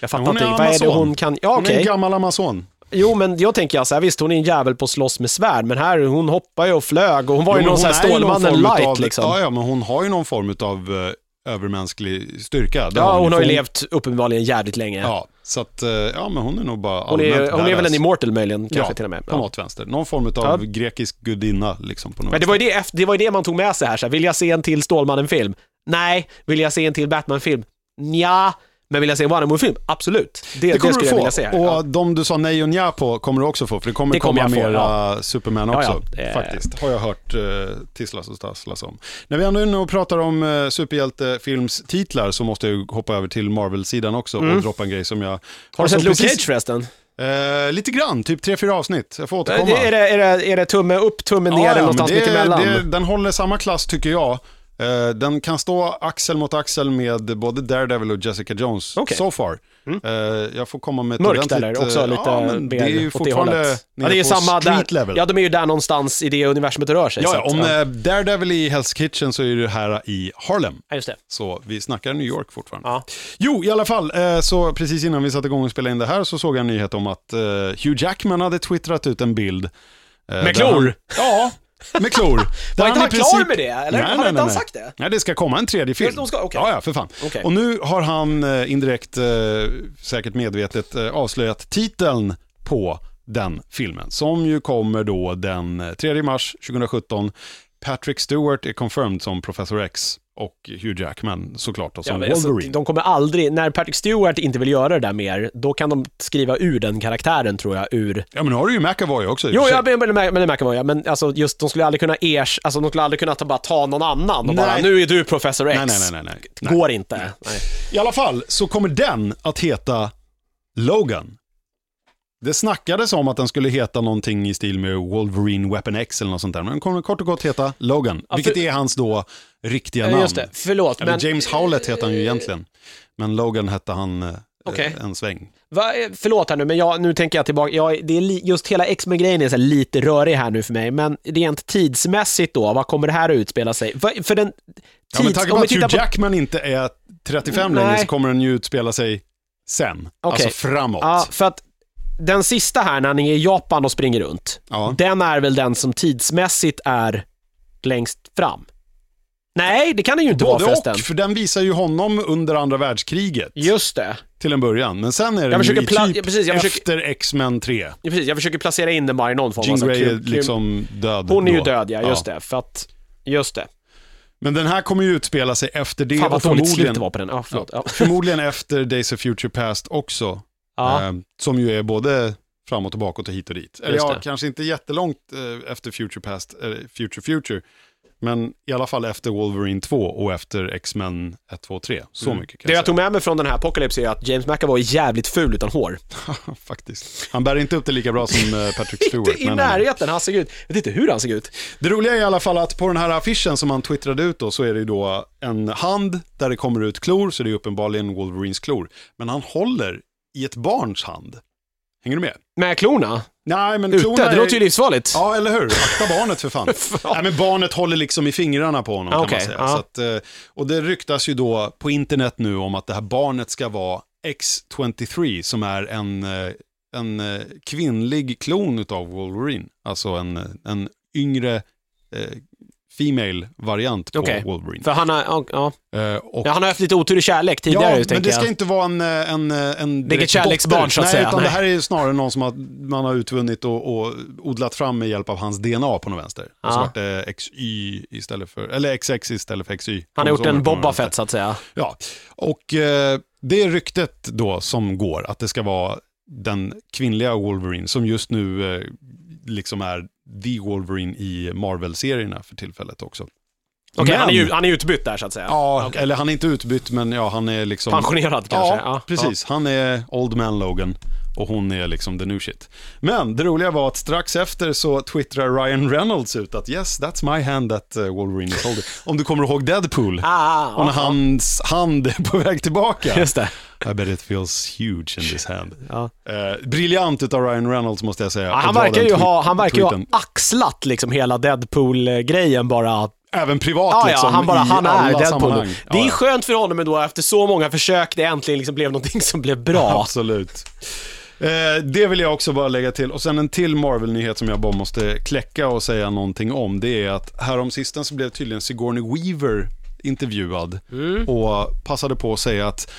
Jag fattar hon inte, vad är det hon kan, ja Hon okej. är en gammal amazon. Jo, men jag tänker så här, visst hon är en jävel på att slåss med svärd, men här, hon hoppar ju och flög och hon var Jo, ju någon sån här Stålmannen light av, liksom. Ja, Ja, ja, men hon har ju någon form av övermänsklig styrka. Det har hon har ju För levt uppenbarligen jävligt länge. Ja, så att, eh, ja men hon är nog bara hon är, hon är väl en immortal möjligen, kanske Ja, till och med. på Ja. något vänster. Någon form av Ja. grekisk gudinna liksom på något Men det var, ju det, det var ju det man tog med sig här, så här, vill jag se en till Stålmannen-film? Nej. Vill jag se en till Batman-film? Nja. Men vill jag se en Wonder Woman-film? Absolut. Det, det, Det kommer skulle du jag få. vilja se. Och Ja. de du sa nej och nja på kommer du också få. För det kommer Det kommer komma jag mera Superman Ja, också. ja. Eh. Faktiskt. Har jag hört uh, tisslas och tasslas om. När vi ändå är inne och pratar om uh, superhjältefilmstitlar så måste jag hoppa över till Marvel-sidan också och droppa en grej som jag... Mm. Har du sett Luke precis- Cage förresten? Eh, lite grann, typ tre fyra avsnitt. Jag får återkomma. Är det, är, det, är det tumme upp, tumme ner eller någonstans det- mittemellan? det- Den håller samma klass tycker jag. Eh, den kan stå axel mot axel med både Daredevil och Jessica Jones, Okej. so far. Eh, jag får komma med ett Mörkt ordentligt... eller? Också eh, lite ja, men mer det är ju åt det fortfarande hållet. nere Ja, det är ju samma street där. level. Ja, de är ju där någonstans i det universumet det rör sig. Ja, ja, om ja. Daredevil i Hell's Kitchen så är det här i Harlem. Ja, just det. Så vi snackar New York fortfarande. Ja. Jo, i alla fall, så precis innan vi satte igång och spelade in det här så såg jag en nyhet om att Hugh Jackman hade twittrat ut en bild. där klor? Han, ja, med klor. Var inte han klar princip- med det, eller? Nej, Hade nej, inte han sagt det? Nej, det ska komma en tredje film. de ska- okej. Ja, ja, för fan. Okej. Och nu har han eh, indirekt, eh, säkert medvetet, eh, avslöjat titeln på den filmen. Som ju kommer då den eh, 3 mars 2017. Patrick Stewart är confirmed som Professor X och Hugh Jackman såklart då, Ja, som men alltså, Wolverine. de kommer aldrig, när Patrick Stewart inte vill göra det där mer, då kan de skriva ur den karaktären tror jag, ur... Ja, men nu har du ju McAvoy också Jo, jag men, men, men det märker man ja, men alltså just de skulle aldrig kunna ers, alltså de skulle aldrig kunna ta, bara ta någon annan och Nej. bara, nu är du Professor X. Nej, nej, nej, nej, nej. nej. Går inte. Nej. I alla fall så kommer den att heta Logan. Det snackades om att den skulle heta någonting i stil med Wolverine Weapon X eller något sånt där. Men den kommer kort och gott heta Logan. Ja, vilket för- är hans då riktiga Ja, namn. Just det, förlåt. Eller men, James Howlett heter han ju egentligen. Men Logan hette han eh, Okej. en sväng. Va, eh, förlåt här nu, men jag, nu tänker jag tillbaka. Jag, det är li, just hela X-Men-grejen är så lite rörig här nu för mig, men rent tidsmässigt då, vad kommer det här att utspela sig? Va, för den... Ja, men Tids, tack om vare vi att Hugh tittar på... Jackman inte är 35 längre Nej. så kommer den ju utspela sig sen. Okej. Alltså framåt. Ja, för att den sista här, när han är i Japan och springer runt, Ja. den är väl den som tidsmässigt är längst fram? Nej, det kan det ju inte vara Både förresten. och, för den visar ju honom under andra världskriget. Just det. till en början. Men sen är den ju i typ ja, precis, försöker- efter X-Men 3. Ja, precis, jag försöker placera in den bara i någon form Jean. Grey är liksom död Hon är ju då. död, ja, just det. För att, just det. Men den här kommer ju utspela sig efter det Fan vad dåligt slut förmodligen, det var på den. Ja. Ja. förmodligen efter Days of Future Past också. Ja. Eh, som ju är både framåt och bakåt och hit och dit. Eller ja, kanske inte jättelångt eh, efter Future Past, eh, Future Future. Men i alla fall efter Wolverine 2 och efter X-Men 1, 2, 3. Så mycket kan Mm. Det jag jag tog med mig från den här Apocalypse är att James McAvoy är jävligt ful utan hår. Faktiskt. Han bär inte upp det lika bra som Patrick Stewart. Inte i men, närheten, han ser ut... Jag vet inte hur han ser ut. Det roliga är i alla fall att på den här affischen som han twittrade ut då så är det ju då en hand där det kommer ut klor, så det är uppenbarligen Wolverines klor. Men han håller i ett barns hand. Hänger du med? Med klorna? Nej, men Ute? klorna Det är... låter ju livsfarligt. Ja, eller hur? Akta barnet för fan. Nej, men barnet håller liksom i fingrarna på honom Ah, kan man säga. ja. Att, eh, och det ryktas ju då på internet nu om att det här barnet ska vara X23 som är en, eh, en eh, kvinnlig klon utav Wolverine. Alltså en, en yngre eh, female variant på Okej. Wolverine. För han har, ja, ja. Eh, och ja, han har haft lite otur i kärlek tidigare, Ja, men det ska jag. inte vara en, eh, en, eh, en är inget kärleksbarn, så att nej, säga. Utan Nej. det här är snarare någon som har, man har utvunnit och, och odlat fram med hjälp av hans DNA på något vänster. Och så Ja. vart det XY istället för, eller XX istället för XY. Han har gjort en Boba. Fett, så att säga. Ja, och eh, det är ryktet då som går, att det ska vara den kvinnliga Wolverine som just nu eh, liksom är the Wolverine i Marvel-serierna för tillfället också. Okej, Men- han är ju han är utbytt där, så att säga. Ja, Okej. eller han är inte utbytt, men ja, han är liksom... Pensionerad kanske? Ja, precis. Han är Old Man Logan och hon är liksom the new shit. Men det roliga var att strax efter så twittrar Ryan Reynolds ut att yes, that's my hand that uh, Wolverine is holding. Om du kommer ihåg Deadpool. Ah, och när ja, hans hand är på väg tillbaka. Just det. I bet it feels huge in this hand. Ja. Eh, briljant utav Ryan Reynolds måste jag säga. Ja, han verkar ju ha, han verkar ju ha axlat liksom hela Deadpool-grejen bara. Även privat Ja, liksom. han bara, i han är alla Deadpool. sammanhang. Det är skönt för honom ändå efter så många försök det äntligen liksom blev någonting som blev bra. Absolut. Eh, det vill jag också bara lägga till. Och sen en till Marvel-nyhet som jag bara måste kläcka och säga någonting om. Det är att häromsisten så blev tydligen Sigourney Weaver intervjuad och passade på att säga att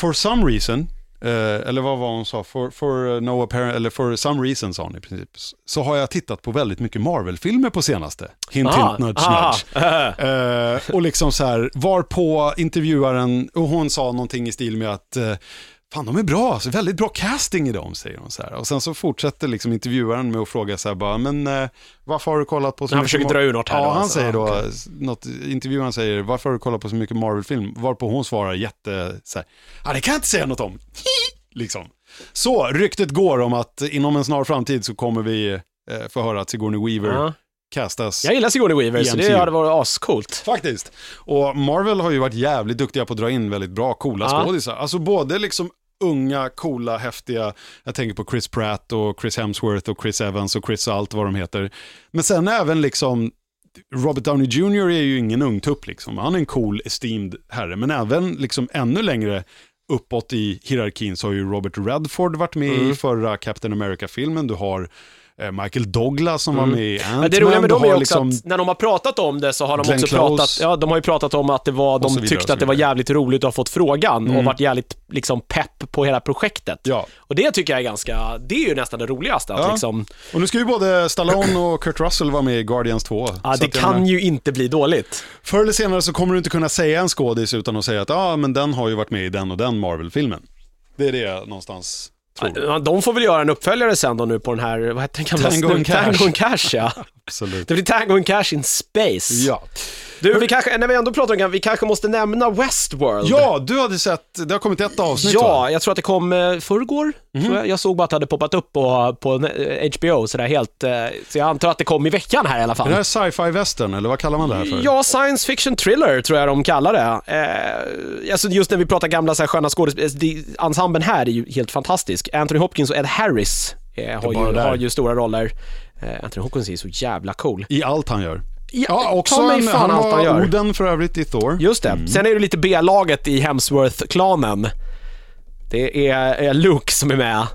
for some reason, eh, eller vad var hon sa, for, for no apparent, eller for some reason sa hon i princip, så har jag tittat på väldigt mycket Marvel-filmer på senaste. Hint, Ah, hint, nudge, ah, nudge. Eh, och liksom så här, var på intervjuaren, och hon sa någonting i stil med att eh, Fan, de är bra, alltså, väldigt bra casting i dem, säger hon så här. Och sen så fortsätter liksom intervjuaren med att fråga så här bara, men eh, varför har du kollat på så Han mycket försöker Mar- dra ur något här Ja, då, han alltså. säger då, Ja, något, intervjuaren säger, varför har du kollat på så mycket Marvel-film? Varpå hon svarar jätte, så här, ja det kan jag inte säga något om. liksom. Så, ryktet går om att inom en snar framtid så kommer vi eh, få höra att Sigourney Weaver Ja. castas. Jag gillar Sigourney Weaver, så det hade varit ascoolt. Faktiskt. Och Marvel har ju varit jävligt duktiga på att dra in väldigt bra, coola Ja. skådisar. Alltså både liksom unga, coola, häftiga, jag tänker på Chris Pratt och Chris Hemsworth och Chris Evans och Chris allt vad de heter. Men sen även liksom, Robert Downey Jr är ju ingen ungtupp liksom. Han är en cool, esteemed herre. Men även liksom ännu längre uppåt i hierarkin så har ju Robert Redford varit med Mm. i förra Captain America-filmen. Du har Michael Douglas som var med i Ant-Man. Men det roliga med dem är också liksom- att när de har pratat om det så har de Glenn också Close. pratat, ja de har ju pratat om att det var, de vidare, tyckte att det var jävligt roligt att ha fått frågan Mm. och varit jävligt liksom pepp på hela projektet. Ja. Och det tycker jag är ganska, det är ju nästan det roligaste att Ja. liksom, Och nu ska ju både Stallone och Kurt Russell vara med i Guardians 2. ja det kan menar, ju inte bli dåligt. Förr eller senare så kommer du inte kunna säga en skådis utan att säga att ja, men den har ju varit med i den och den Marvel-filmen. Det är det någonstans. Ja, De får väl göra en uppföljare sen då nu på den här, vad heter den gamla? Tango and Cash. Tango and Cash ja. Absolut. Det blir Tango and Cash in space. Ja. Du, vi kanske, när vi ändå pratar om det, vi kanske måste nämna Westworld. ja, du hade sett, det har kommit ett avsnitt va? Ja, jag tror att det kom eh, förrgår. Tror jag. jag såg bara att det hade poppat upp på, på eh, HBO, sådär helt, eh, så jag antar att det kom i veckan här i alla Är det fall. här sci-fi western eller vad kallar man det här för? Ja, science fiction thriller tror jag de kallar det. Eh, alltså just när vi pratar gamla så här, sköna skådespelare, ensemblen här är ju helt fantastisk. Anthony Hopkins och Ed Harris eh, har, ju, har ju stora roller. Eh, Anthony Hopkins är så jävla cool. I allt han gör. Ja, Ja, också en, fan han allt han gör. Oden för övrigt i Thor. Just det. Sen är det lite B-laget i Hemsworth-klanen. Det är, är Luke som är med.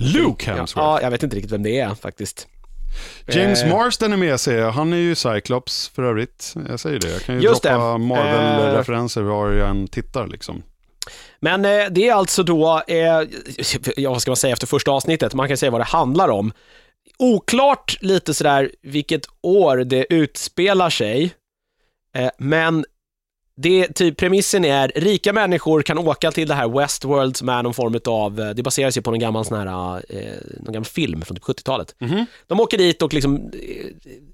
Luke Hemsworth? Ja, jag vet inte riktigt vem det är faktiskt. James Eh. Marsden är med ser jag. Han är ju Cyclops för övrigt. Jag säger det. Jag kan ju Just droppa det. Marvel-referenser var jag än tittar liksom. Men eh, det är alltså då, eh, ja vad ska man säga efter första avsnittet, man kan säga vad det handlar om. Oklart lite sådär vilket år det utspelar sig, eh, men det, typ, premissen är rika människor kan åka till det här Westworld som är någon form av, eh, det baserar sig på någon gammal sån här, eh, någon gammal film från typ 70-talet. De åker dit och liksom eh,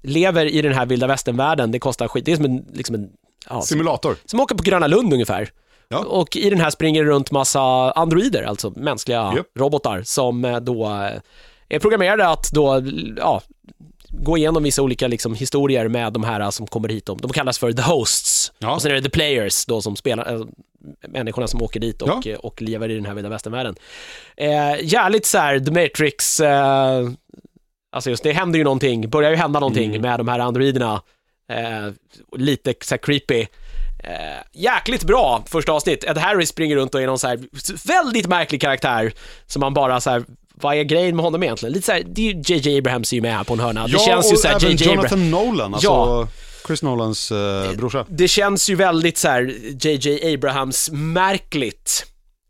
lever i den här vilda västern-världen, det kostar skit, det är som en, liksom en ja, Simulator. som åker på Gröna Lund ungefär. Ja. Och i den här springer det runt massa androider, alltså mänskliga Japp. robotar, som eh, då eh, är programmerade att då, ja, gå igenom vissa olika liksom, historier med de här som kommer hit. De, kallas för the hosts. Ja. Och sen är det the players då som spelar, äh, människorna som åker dit och, Ja. eh, och lever i den här vilda västernvärlden. Eh, jävligt så här, the matrix, eh, alltså just det händer ju någonting, börjar ju hända någonting Mm. med de här androiderna. Eh, lite så creepy. Eh, jäkligt bra första avsnitt. Ed Harris springer runt och är någon så här väldigt märklig karaktär som man bara så här, vad är grejen med honom egentligen? Lite så här, det är ju JJ Abrahams är ju med på en hörna. Det känns ju så här JJ. Jonathan Nolan, alltså Ja. Chris Nolans eh, brorsa. Det känns ju väldigt så här JJ Abrahams märkligt.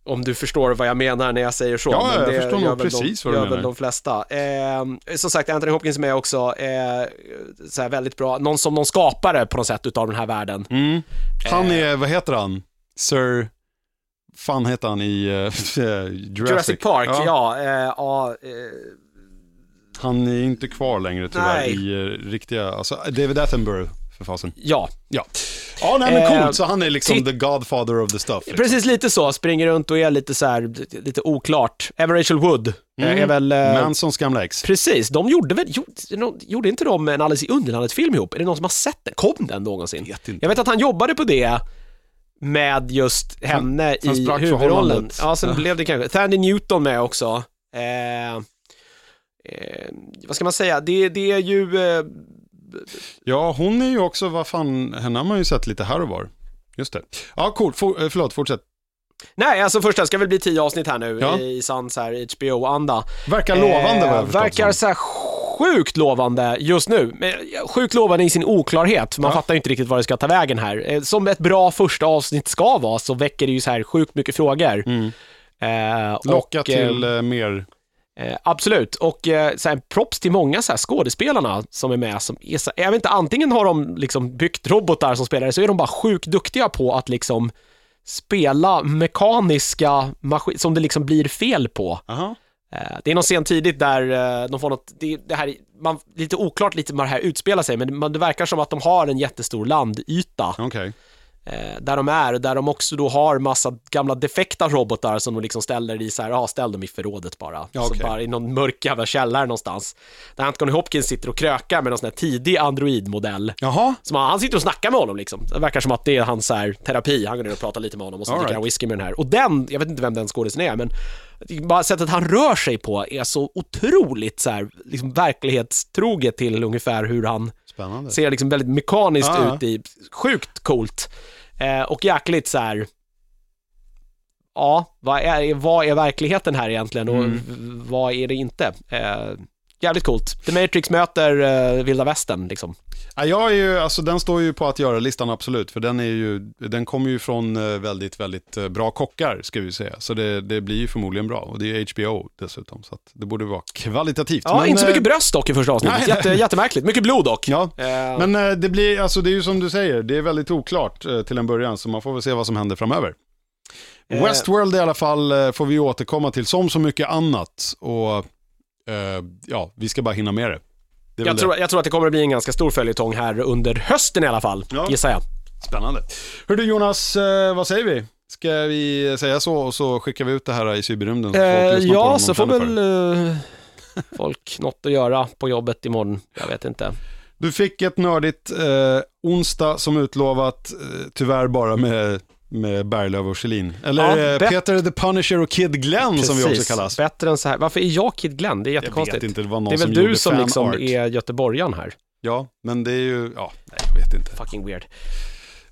Om du förstår vad jag menar när jag säger så. Ja, jag förstår nog precis de, vad du menar. väl de flesta. Eh, som sagt, Anthony Hopkins är med också. Eh, så här väldigt bra. Någon som någon skapare på något sätt utav den här världen. Mm. Han Eh. är, vad heter han? Sir... Fan heter han i eh, Jurassic. Jurassic Park, Ja. ja. eh, eh, Han är inte kvar längre tyvärr Nej. i riktiga, alltså David Attenborough för fasen. ja. Ja. Ja, nej men Eh, coolt, så han är liksom the godfather of the stuff. Liksom. Precis lite så, springer runt och är lite så här, lite oklart. Även Rachel Wood eh, Mm. är väl... eh, Mansons gamla ex. Precis, de gjorde väl, gjorde, gjorde inte de en alldeles i underlandet film ihop? Är det någon som har sett den? Kom den någonsin? Vet inte. Jag vet att han jobbade på det med just henne sen i huvudrollen. Ja, sen Ja. blev det kanske, Thandy Newton med också. Eh, eh, vad ska man säga, det, det är ju, eh, Ja, hon är ju också, vad fan, henne har man ju sett lite här och var. Just det. Ja, coolt. For, eh, förlåt, fortsätt. nej alltså först, det ska väl bli tio avsnitt här nu Ja. i sann så här HBO-anda. Verkar lovande vad jag förstått Verkar så här sjukt lovande just nu. Sjukt lovande i sin oklarhet, man Ja. fattar ju inte riktigt vad det ska ta vägen här. Eh, Som ett bra första avsnitt ska vara, så väcker det ju så här sjukt mycket frågor. Mm. Eh, Locka och, till eh, eh, mer. Eh, absolut, och eh, så här, props till många så här, skådespelarna som är med. Som är jag vet inte, antingen har de liksom byggt robotar som spelare, så är de bara sjukt duktiga på att liksom spela mekaniska maskiner som det liksom blir fel på. Aha. Eh, Det är någon scen tidigt där eh, de får något, det, det här, man, lite oklart lite vad det här utspelar sig, men man- det verkar som att de har en jättestor landyta Okej. Eh, där de är, där de också då har massa gamla defekta robotar som de liksom ställer i så här, ja ställ dem i förrådet bara. Ja, Så okej. bara i någon mörk jävla källare någonstans. Där Anthony Hopkins sitter och krökar med någon sån här tidig Android-modell. Jaha. Som han, han sitter och snackar med honom liksom. Det verkar som att det är hans så här, terapi. Han går ner och pratar lite med honom och så dricker right. han whisky med den här. Och den, jag vet inte vem den skådisen är, men bara sättet han rör sig på är så otroligt så här, liksom verklighetstroget till ungefär hur han Spännande. ser liksom väldigt mekaniskt ja. ut i, sjukt coolt. Eh, och jäkligt så här. Ja, vad är, vad är verkligheten här egentligen och Mm. vad är det inte? Eh, jävligt coolt. The Matrix möter uh, vilda västern liksom. Ja, jag är ju, alltså den står ju på att göra-listan absolut, för den, är ju, den kommer ju från eh, väldigt, väldigt eh, bra kockar, ska vi säga. Så det, det blir ju förmodligen bra, och det är HBO dessutom, så det borde vara kvalitativt. Ja, Men, inte så mycket bröst dock i första avsnittet. Jätte, jättemärkligt. Mycket blod dock. Ja, Eh, men det blir, alltså det är ju som du säger, det är väldigt oklart till en början, så man får väl se vad som händer framöver. Westworld i alla fall får vi återkomma till, som så mycket annat. Och ja, vi ska bara hinna med det. det jag, det. tror, jag tror att det kommer att bli en ganska stor följetong här under hösten i alla fall, Ja. gissar jag. Spännande. Hör du Jonas, eh, vad säger vi? Ska vi säga så och så skickar vi ut det här i cyberrymden? så Eh, det ja, så får det? väl eh, folk något att göra på jobbet imorgon. Jag vet inte. Du fick ett nördigt eh, onsdag som utlovat, eh, tyvärr bara med, med Berglöf och Kjellin. Eller Ja, eh, Peter the Punisher och Kid Glenn som vi också Precis. kallas. Bättre än så här. Varför är jag Kid Glenn? Det är Jag jättekonstigt. vet inte, det var någon det är som väl du gjorde som liksom art. är göteborgaren här. Ja, men det är ju, ja, nej jag vet inte. Fucking weird.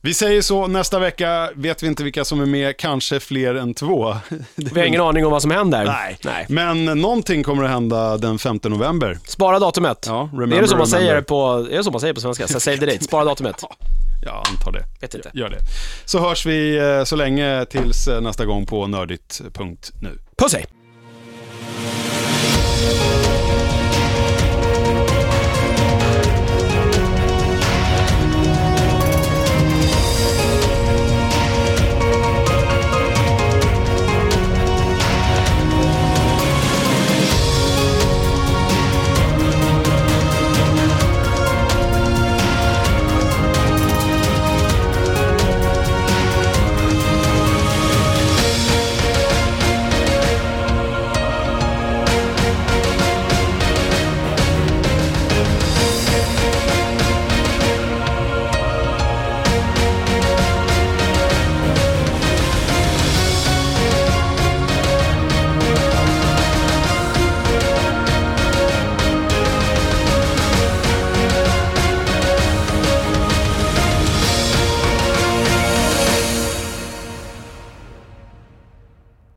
Vi säger så, nästa vecka vet vi inte vilka som är med, kanske fler än två. Vi har ingen aning om vad som händer. Nej. Nej. Men någonting kommer att hända den 5 november. Spara datumet. Ja, är remember, det så man säger remember. på, är det så man säger på svenska? Så save the date, spara datumet. Jag antar det. Vet inte. Gör det. Så hörs vi eh, så länge tills eh, nästa gång på nördigt.nu. Puss hej!